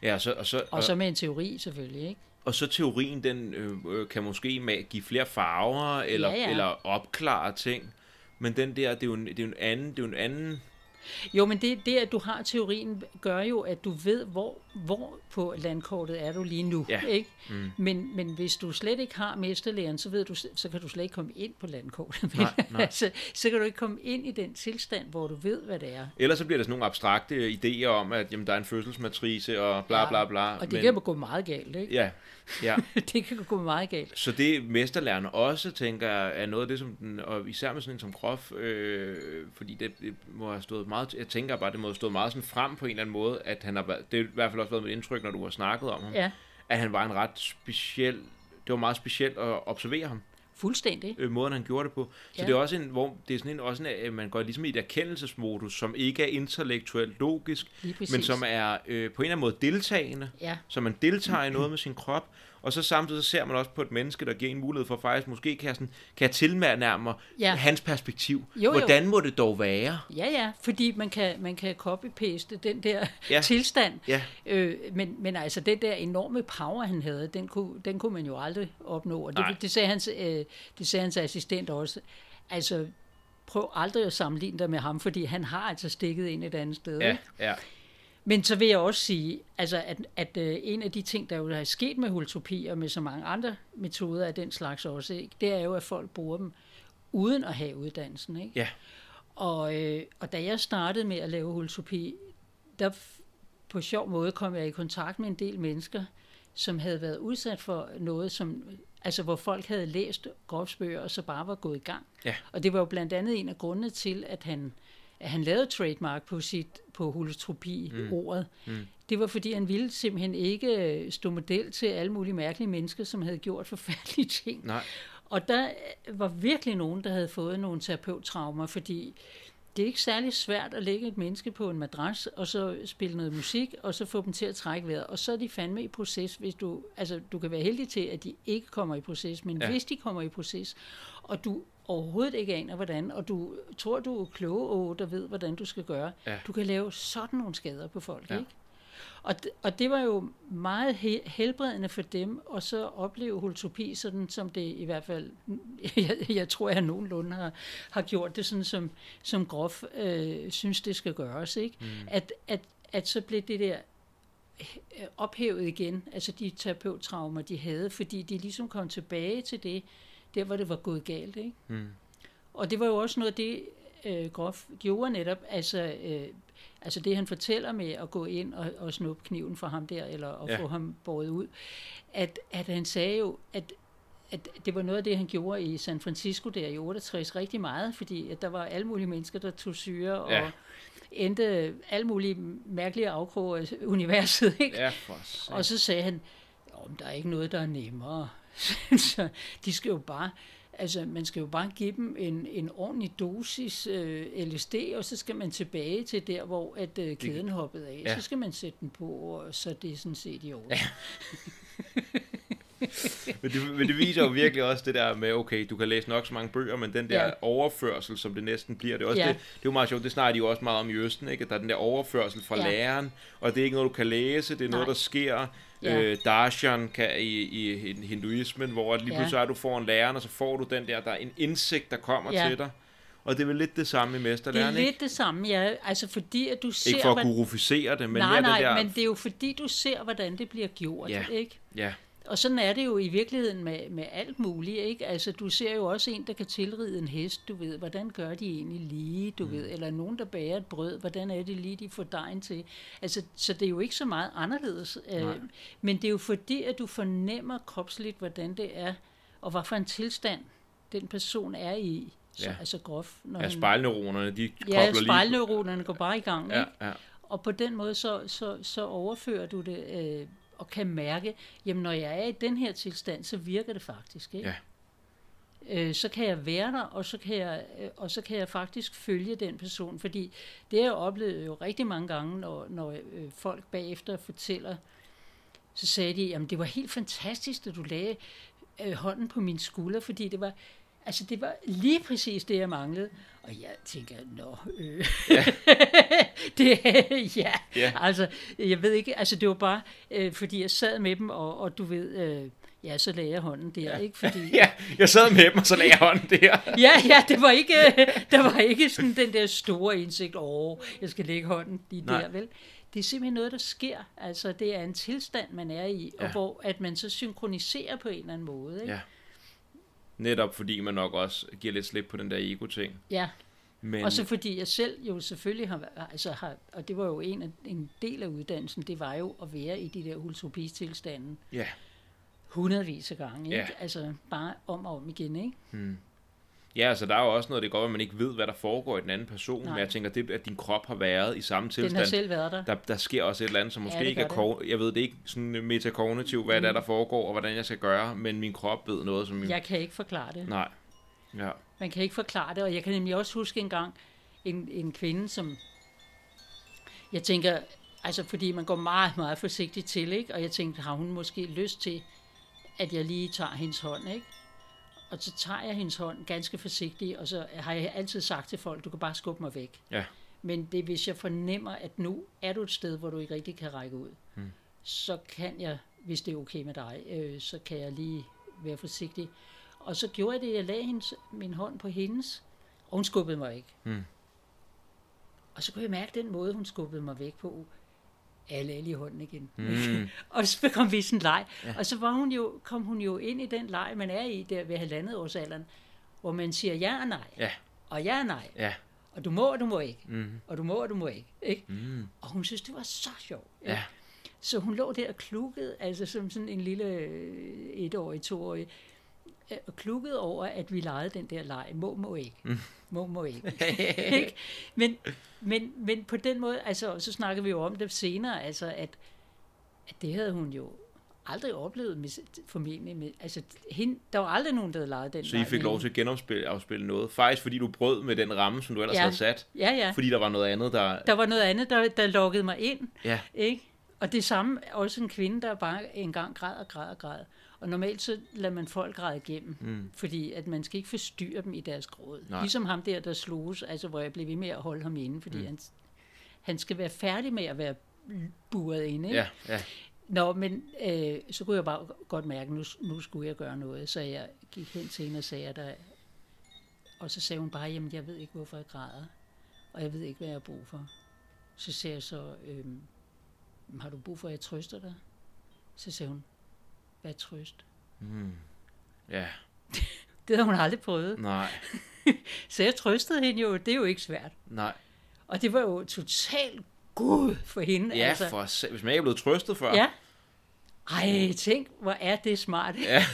Ja, og så, og så, Og så med en teori selvfølgelig, ikke? Og så teorien, den øh, øh, kan måske give flere farver, eller, Ja, ja. eller opklare ting. Men den der, det er jo en, det er jo en anden, det er jo en anden jo, men det, det, at du har teorien, gør jo, at du ved, hvor, hvor på landkortet er du lige nu. Ja. Ikke? Mm. Men, men hvis du slet ikke har mesterlæren, så, ved du, så kan du slet ikke komme ind på landkortet. Nej, <laughs> nej. altså, så kan du ikke komme ind i den tilstand, hvor du ved, hvad det er. Ellers så bliver der sådan nogle abstrakte idéer om, at jamen, der er en fødselsmatrice og bla bla bla. Og det men, kan gå meget galt, ikke? Ja, ja. <laughs> det kan gå meget galt. Så det mesterlæreren også, tænker er noget af det, som den, og især med sådan en som Grof, øh, fordi det, det, må have stået meget, jeg tænker bare, det må have stået meget sådan frem på en eller anden måde, at han har det har i hvert fald også været mit indtryk, når du har snakket om ham, Ja, at han var en ret speciel, det var meget specielt at observere ham. fuldstændig. øh, måden, han gjorde det på. Så Ja. det er også en, hvor det er sådan en, også en, at man går ligesom i et erkendelsesmodus, som ikke er intellektuelt logisk, men som er øh, på en eller anden måde deltagende, Ja, så man deltager i noget med sin krop, og så samtidig så ser man også på et menneske, der giver en mulighed for faktisk, måske kan jeg, sådan, kan jeg tilmærke mig Ja. hans perspektiv. Jo, jo. Hvordan må det dog være? ja, ja fordi man kan, man kan copy-paste den der Ja. tilstand. Ja, Øh, men, men altså, den der enorme power, han havde, den kunne, den kunne man jo aldrig opnå. Og Nej. det, det, sagde hans, øh, det sagde hans assistent også. Altså, prøv aldrig at sammenligne dig med ham, fordi han har altså stikket ind et andet sted. ja, ja. Men så vil jeg også sige, altså, at, at øh, en af de ting, der jo er sket med holotropi og med så mange andre metoder af den slags også, ikke, det er jo, at folk bruger dem uden at have uddannelsen. Ikke? Ja. Og, øh, og da jeg startede med at lave holotropi, der på sjov måde kom jeg i kontakt med en del mennesker, som havde været udsat for noget, som, altså hvor folk havde læst grovsbøger og så bare var gået i gang. Ja. Og det var jo blandt andet en af grundene til, at han, at han lavede trademark på sit på holotropi-ordet. Mm. Mm. Det var, fordi han ville simpelthen ikke øh, stå model til alle mulige mærkelige mennesker, som havde gjort forfærdelige <laughs> ting. Nej. Og der var virkelig nogen, der havde fået nogle terapeuttraumer, fordi det er ikke særlig svært at lægge et menneske på en madras, og så spille noget musik, og så få dem til at trække vejret. Og så er de fandme i proces, hvis du... Altså, du kan være heldig til, at de ikke kommer i proces, men ja. hvis de kommer i proces, og du overhovedet ikke aner, hvordan, og du tror, du er kloge og der ved, hvordan du skal gøre, Ja. du kan lave sådan nogle skader på folk, Ja. ikke? Og, d- og det var jo meget he- helbredende for dem, og så opleve holotropi, sådan som det i hvert fald, <laughs> jeg, jeg tror, jeg nogenlunde har, har gjort det, sådan som, som Grof øh, synes, det skal gøres. Ikke? Mm. At, at, at så blev det der ophævet igen, altså de terapeuttraumer, de havde, fordi de ligesom kom tilbage til det, der hvor det var gået galt. Ikke? Mm. Og det var jo også noget af det, øh, Grof gjorde netop, altså, øh, altså det han fortæller med at gå ind og, og snuppe kniven fra ham der, eller at Ja. få ham båret ud, at, at han sagde jo, at at det var noget af det, han gjorde i San Francisco der i 68 rigtig meget, fordi at der var alle mulige mennesker, der tog syre og Ja. endte alle mulige mærkelige afkroge af universet. Ikke? Ja, for. Og så sagde han, "Nå, men der er ikke noget, der er nemmere. <laughs> så de skal jo bare, altså man skal jo bare give dem en, en ordentlig dosis øh, LSD, og så skal man tilbage til der, hvor at øh, kæden hoppede af. Ja. Så skal man sætte den på, og så er det sådan set i orden. Ja. <laughs> <laughs> Men det, men det viser jo virkelig også det der med, okay, du kan læse nok så mange bøger, men den der Ja. overførsel, som det næsten bliver, det er også Ja. det, det er jo meget sjovt, det snakker de jo også meget om i Østen, ikke? at der er den der overførsel fra Ja. læreren, og det er ikke noget, du kan læse, det er noget, Nej. der sker. Ja. Øh, darshan kan, i, i hinduismen, hvor lige pludselig er, du får en læreren, og så får du den der, der er en indsigt, der kommer Ja. til dig. Og det er vel lidt det samme i Det er mesterlæren, lidt ikke? det samme, ja. Altså fordi, at du ser... Ikke for at guruficere det, men nej, nej, der... men det er jo fordi, du ser, hvordan det bliver gjort, Ja. ikke? Ja, Og sådan er det jo i virkeligheden med, med alt muligt, ikke? Altså, du ser jo også en, der kan tilride en hest, du ved, hvordan gør de egentlig lige, du mm. ved, eller nogen, der bager et brød, hvordan er det lige, de får dejen til. Altså, så det er jo ikke så meget anderledes, øh, men det er jo fordi, at du fornemmer kropsligt, hvordan det er, og hvad for en tilstand den person er i. Så, Ja. Altså groft. Når Ja, spejlneuronerne, de kobler Ja, lige... spejlneuronerne går bare i gang, Ja, ikke? ja. Og på den måde, så, så, så overfører du det øh, og kan mærke, jamen når jeg er i den her tilstand, så virker det faktisk. Ikke? Ja. Øh, så kan jeg være der, og så kan jeg, øh, og så kan jeg faktisk følge den person. Fordi det har jeg oplevet jo rigtig mange gange, når, når øh, folk bagefter fortæller, så sagde de, jamen det var helt fantastisk, at du lagde øh, hånden på min skulder, fordi det var, altså det var lige præcis det, jeg manglede. Og jeg tænker, nå, øh. <laughs> det, ja, Ja. altså, jeg ved ikke, altså det var bare, øh, fordi jeg sad med dem, og, og du ved, øh, ja, så lagde jeg hånden der, ikke? Fordi, <laughs> Ja, jeg sad med dem, og så lagde jeg hånden der. <laughs> ja, ja, det var ikke, der var ikke sådan den der store indsigt, åh, jeg skal lægge hånden lige Nej. der, vel? Det er simpelthen noget, der sker. Altså, det er en tilstand, man er i, og Ja. hvor at man så synkroniserer på en eller anden måde, ikke? Ja. Netop fordi man nok også giver lidt slip på den der ego-ting. ja. Men, Og så fordi jeg selv jo selvfølgelig har, altså har, og det var jo en, af, en del af uddannelsen, det var jo at være i de der utopistilstanden ja, hundredvis af gange, ikke? Ja. Altså bare om og om igen, ikke? Ja, altså der er jo også noget, det går, at man ikke ved, hvad der foregår i den anden person. Nej. Men jeg tænker, det, at din krop har været i samme Den tilstand, har selv været der. der, der sker også et eller andet, som måske det ikke er, ko- jeg ved det ikke sådan metakognitivt, hvad mm. det er, der foregår, og hvordan jeg skal gøre, men min krop ved noget, som min... Jeg kan ikke forklare det. Nej. Ja. Man kan ikke forklare det, og jeg kan nemlig også huske en gang en, en kvinde, som jeg tænker, altså fordi man går meget, meget forsigtigt til, ikke? og jeg tænkte, har hun måske lyst til, at jeg lige tager hendes hånd, ikke? Og så tager jeg hendes hånd ganske forsigtigt, og så har jeg altid sagt til folk, du kan bare skubbe mig væk. Ja. Men det er, hvis jeg fornemmer, at nu er du et sted, hvor du ikke rigtig kan række ud, Hmm. så kan jeg, hvis det er okay med dig, øh, så kan jeg lige være forsigtig. Og så gjorde jeg det, jeg lagde hendes, min hånd på hendes, og hun skubbede mig væk. Hmm. Og så kunne jeg mærke den måde, hun skubbede mig væk på. Alle alle i hånden igen. Mm. <laughs> og så kom vi i sådan en leg. Ja. Og så var hun jo, kom hun jo ind i den leg, man er i der ved halvandet års alderen, hvor man siger ja og nej. Ja. Og ja og nej. Ja. Og du må, og du må ikke. Mm. Og du må, og du må ikke. ikke? Mm. Og hun synes, det var så sjovt. ikke? Ja. Så hun lå der og klukkede, altså som sådan en lille øh, etårig, toårig, og klukkede over, at vi legede den der leg. Må, må ikke. Mm. Må, må ikke. <laughs> Ikke? men, men, men på den måde, altså, så snakker vi jo om det senere, altså, at, at det havde hun jo aldrig oplevet med, formentlig med, altså, hende, der var aldrig nogen, der havde leget den Så I fik lov til at genafspille afspille noget. Faktisk fordi du brød med den ramme, som du ellers Ja. havde sat. Ja, ja. Fordi der var noget andet, der... Der var noget andet, der, der lukkede mig ind. Ja. Ikke? Og det samme også en kvinde, der bare engang græd og græd og græd. Og normalt så lader man folk græde igennem, Mm. fordi at man skal ikke forstyrre dem i deres gråd. Nej. Ligesom ham der, der sloges, altså hvor jeg blev ved med at holde ham inde, fordi mm. han, han skal være færdig med at være buret inde. Ikke? Ja, ja. Nå, men øh, så kunne jeg bare godt mærke, nu, nu skulle jeg gøre noget, så jeg gik hen til hende og sagde, der, og så sagde hun bare, jamen jeg ved ikke, hvorfor jeg græder, og jeg ved ikke, hvad jeg har brug for. Så sagde jeg så, øhm, har du brug for, at jeg trøster dig? Så sagde hun, hvad trøst? Mm. Ja, <laughs> Det havde hun aldrig prøvet. nej, <laughs> Så jeg trøstede hende jo, det er jo ikke svært. nej. Og det var jo totalt god for hende. Ja, altså. for se- hvis man ikke er blevet trøstet før. Ja. Ej, tænk, hvor er det smart. Ja. <laughs>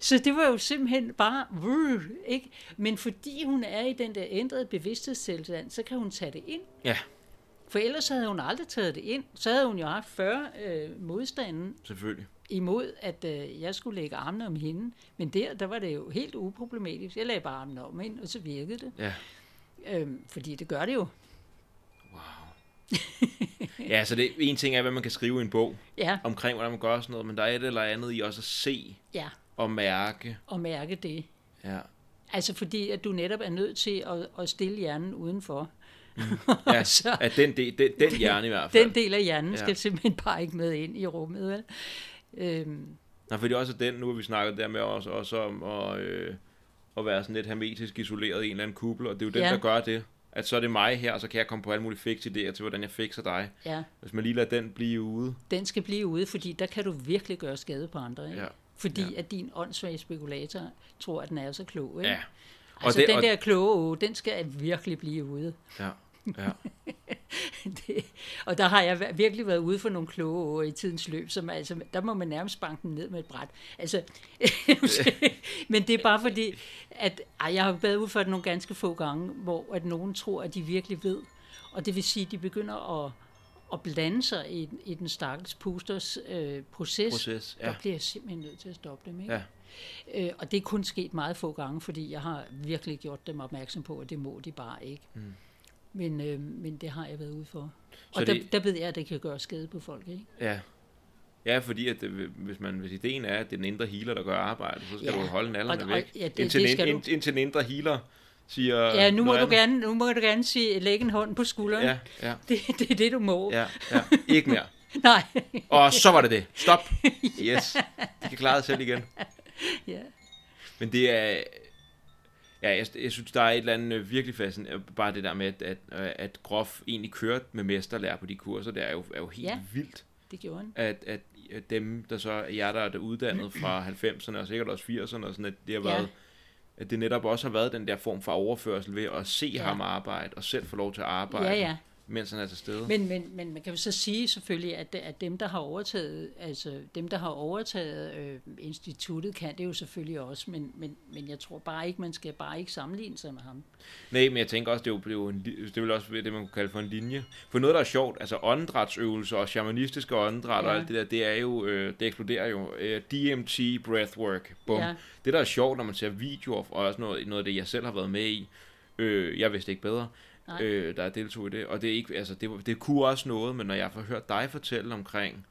Så det var jo simpelthen bare, vrr, ikke? Men fordi hun er i den der ændrede bevidsthedstilstand, så kan hun tage det ind. Ja, For ellers havde hun aldrig taget det ind. Så havde hun jo haft 40 øh, modstanden selvfølgelig. imod, at øh, jeg skulle lægge armene om hende. Men der, der var det jo helt uproblematisk. Jeg lagde bare armene om hende, og så virkede det. Ja. Øhm, fordi det gør det jo. Ja, så det, en ting er, hvad man kan skrive i en bog <laughs> Ja, omkring, hvordan man gør sådan noget, men der er et eller andet i også at se ja, og mærke. og mærke det. Ja, Altså fordi, at du netop er nødt til at, at stille hjernen udenfor. Ja <laughs> Så- at den, del, den, den hjerne i hvert fald. Den del af hjernen Ja. skal simpelthen bare ikke med ind i rummet, vel? Øhm, Nej, fordi også den, nu har vi snakket der med også, også om at, øh, at være sådan lidt hermetisk isoleret i en eller anden kuppel, og det er jo den, Ja. der gør det. At så er det mig her, og så kan jeg komme på alle mulige fix idéer til, hvordan jeg fikser dig. Ja, Hvis man lige lader den blive ude. den skal blive ude, fordi der kan du virkelig gøre skade på andre. Ikke? Ja. Fordi Ja. at din åndssvage spekulator tror, at den er så klog. Ikke? Ja. Og Altså det- den og- der kloge åge, den skal virkelig blive ude. Ja. Ja. <laughs> Det, og der har jeg virkelig været ude for nogle kloge åger i tidens løb, som altså, der må man nærmest banke dem ned med et bræt. Altså, <laughs> men det er bare fordi, at ej, jeg har været ude for det nogle ganske få gange, hvor at nogen tror, at de virkelig ved. Og det vil sige, at de begynder at, at blande sig i, i den stakkels pusters øh, proces. Proces, ja. Der bliver jeg simpelthen nødt til at stoppe dem. Ikke? Ja. Øh, og det er kun sket meget få gange, fordi jeg har virkelig gjort dem opmærksom på, at det må de bare ikke. Mm. Men, øh, men det har jeg været ude for. Så og der, det- der ved jeg, at det kan gøre skade på folk, ikke? Ja. Ja, fordi at, øh, hvis, man, hvis ideen er, at det er den indre healer, der gør arbejdet, så skal Ja. du holde nallerne Og- og- væk. ja, det- indtil, det skal ind, du. indtil den indre healer siger Ja, nu må, du gerne, nu må du gerne sige, lægge en hånd på skulderen. Ja, ja, <laughs> Det, det er det, du må. ja, ja. Ikke mere. <laughs> Nej. Og så var det det. Stop. <laughs> Yes. De kan klare det selv igen. <laughs> ja. Men det er... Ja, jeg, jeg synes, der er et eller andet øh, virkelig fascinerende. Bare det der med, at, at, øh, at Groff egentlig kørte med mesterlærer på de kurser, det er jo, er jo helt Ja. vildt. Det gjorde han. At, at, dem, der så er jer, der er uddannet fra <clears throat> 90'erne og sikkert også 80'erne, og sådan, at det har Ja. været... At det netop også har været den der form for overførsel ved at se Ja. ham arbejde, og selv få lov til at arbejde, Ja, ja. Mens han er til stede. Men, men, men man kan jo så sige selvfølgelig, at, at dem, der har overtaget, altså dem, der har overtaget øh, instituttet, kan det jo selvfølgelig også, men, men, men jeg tror bare ikke, man skal bare ikke sammenligne sig med ham. Nej, men jeg tænker også, det er jo, det er jo en, det er også det, man kunne kalde for en linje. For noget, der er sjovt, altså åndedrætsøvelser og shamanistiske åndedræt ja. og alt det der, det er jo, øh, det eksploderer jo. Øh, DMT, breathwork, bum. Ja. Det, der er sjovt, når man ser videoer, og også noget, noget af det, jeg selv har været med i, øh, jeg vidste ikke bedre, Nej. øh, der deltog i det, og det er ikke, altså, det, det kunne også noget, men når jeg har hørt dig fortælle omkring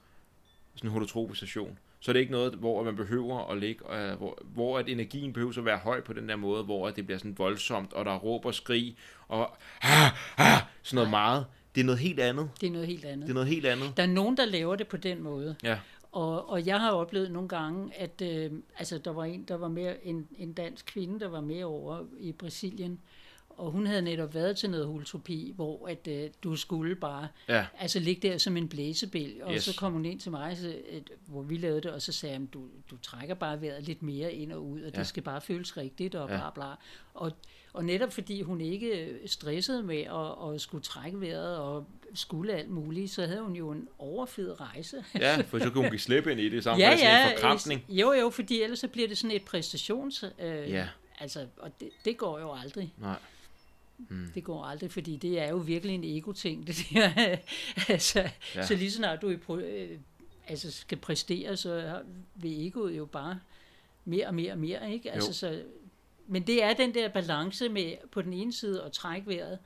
sådan en holotropisation, så er det ikke noget, hvor man behøver at ligge, øh, hvor, hvor at energien behøver at være høj på den der måde, hvor at det bliver sådan voldsomt, og der er råb og skrig, og ah, ah, sådan noget meget. Det er noget helt andet. Det er noget helt andet. Det er noget helt andet. Der er nogen, der laver det på den måde. Ja, Og, og jeg har oplevet nogle gange, at øh, altså, der var en, der var mere en, en dansk kvinde, der var med over i Brasilien, og hun havde netop været til noget holotropi, hvor at, øh, du skulle bare ja, altså ligge der som en blæsebæl, og Yes. så kom hun ind til mig, så, at, hvor vi lavede det, og så sagde hun, du, du trækker bare vejret lidt mere ind og ud, og Ja. ja. det skal bare føles rigtigt, og Ja. bla bla. Og, og netop fordi hun ikke stressede med at, at skulle trække vejret og skulle alt muligt, så havde hun jo en overfed rejse. ja, for så kunne hun give slip ind i det, med <laughs> sådan en forkrampning. Jo, jo, fordi ellers så bliver det sådan et præstations... Øh, Ja. Altså, og det, det går jo aldrig. Nej. Det går aldrig, fordi det er jo virkelig en ego-ting, det der. <laughs> altså, Ja. Så lige så snart du i pro- øh, altså skal præstere, så vil egoet jo bare mere og mere og mere, ikke? Altså, Jo. så, men det er den der balance med på den ene side at trække vejret,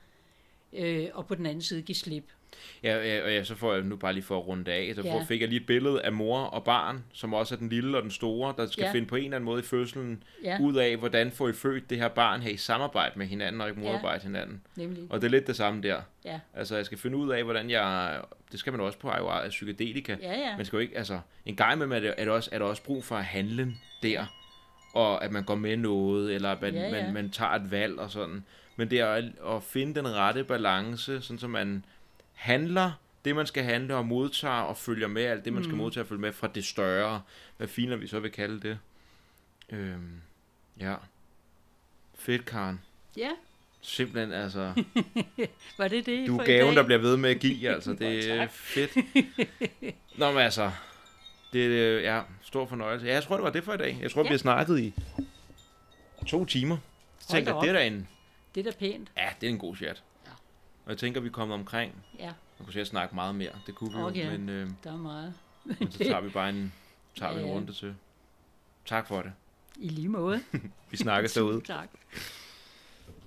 øh, og på den anden side give slip. Ja, ja, og ja, så får jeg nu bare lige for at runde af, så Ja. ja. fik jeg lige et billede af mor og barn, som også er den lille og den store, der skal ja. Ja. finde på en eller anden måde i fødslen Ja, ud af, hvordan får I født det her barn her i samarbejde med hinanden og ikke Ja. modarbejde hinanden. nemlig. Og det er lidt det samme der. Ja, Altså, jeg skal finde ud af, hvordan jeg... Det skal man også på ayahuasca, psykedelika. ja, ja. Man skal jo ikke... Altså, en gang med er det, er det også, er der også brug for at handle der. Og at man går med noget, eller at man, Ja, ja. man, man tager et valg og sådan. Men det er at, at finde den rette balance, sådan så man handler det, man skal handle, og modtager og følger med alt det, man mm. skal modtage og følge med fra det større. Hvad filer vi så vil kalde det? Øhm, ja. Fedt, Karen. Ja, Simpelthen, altså... <laughs> var det det Du er gaven, der bliver ved med at give, <laughs> altså. Det er fedt. <laughs> Nå, men altså... Det er ja, stor fornøjelse. Ja, jeg tror, det var det for i dag. Jeg tror, ja. Vi har snakket i to timer. Så da jeg, det er da en... Det er da pænt. Ja, det er en god chat. Og jeg tænker, vi er kommet omkring. Ja, Man kunne sikkert snakke meget mere. Det kunne vi jo, Okay. men, øh, der er meget. men så tager vi bare en, tager vi en <laughs> runde til. Tak for det. I lige måde. <laughs> Vi snakkes <laughs> derude. Tak.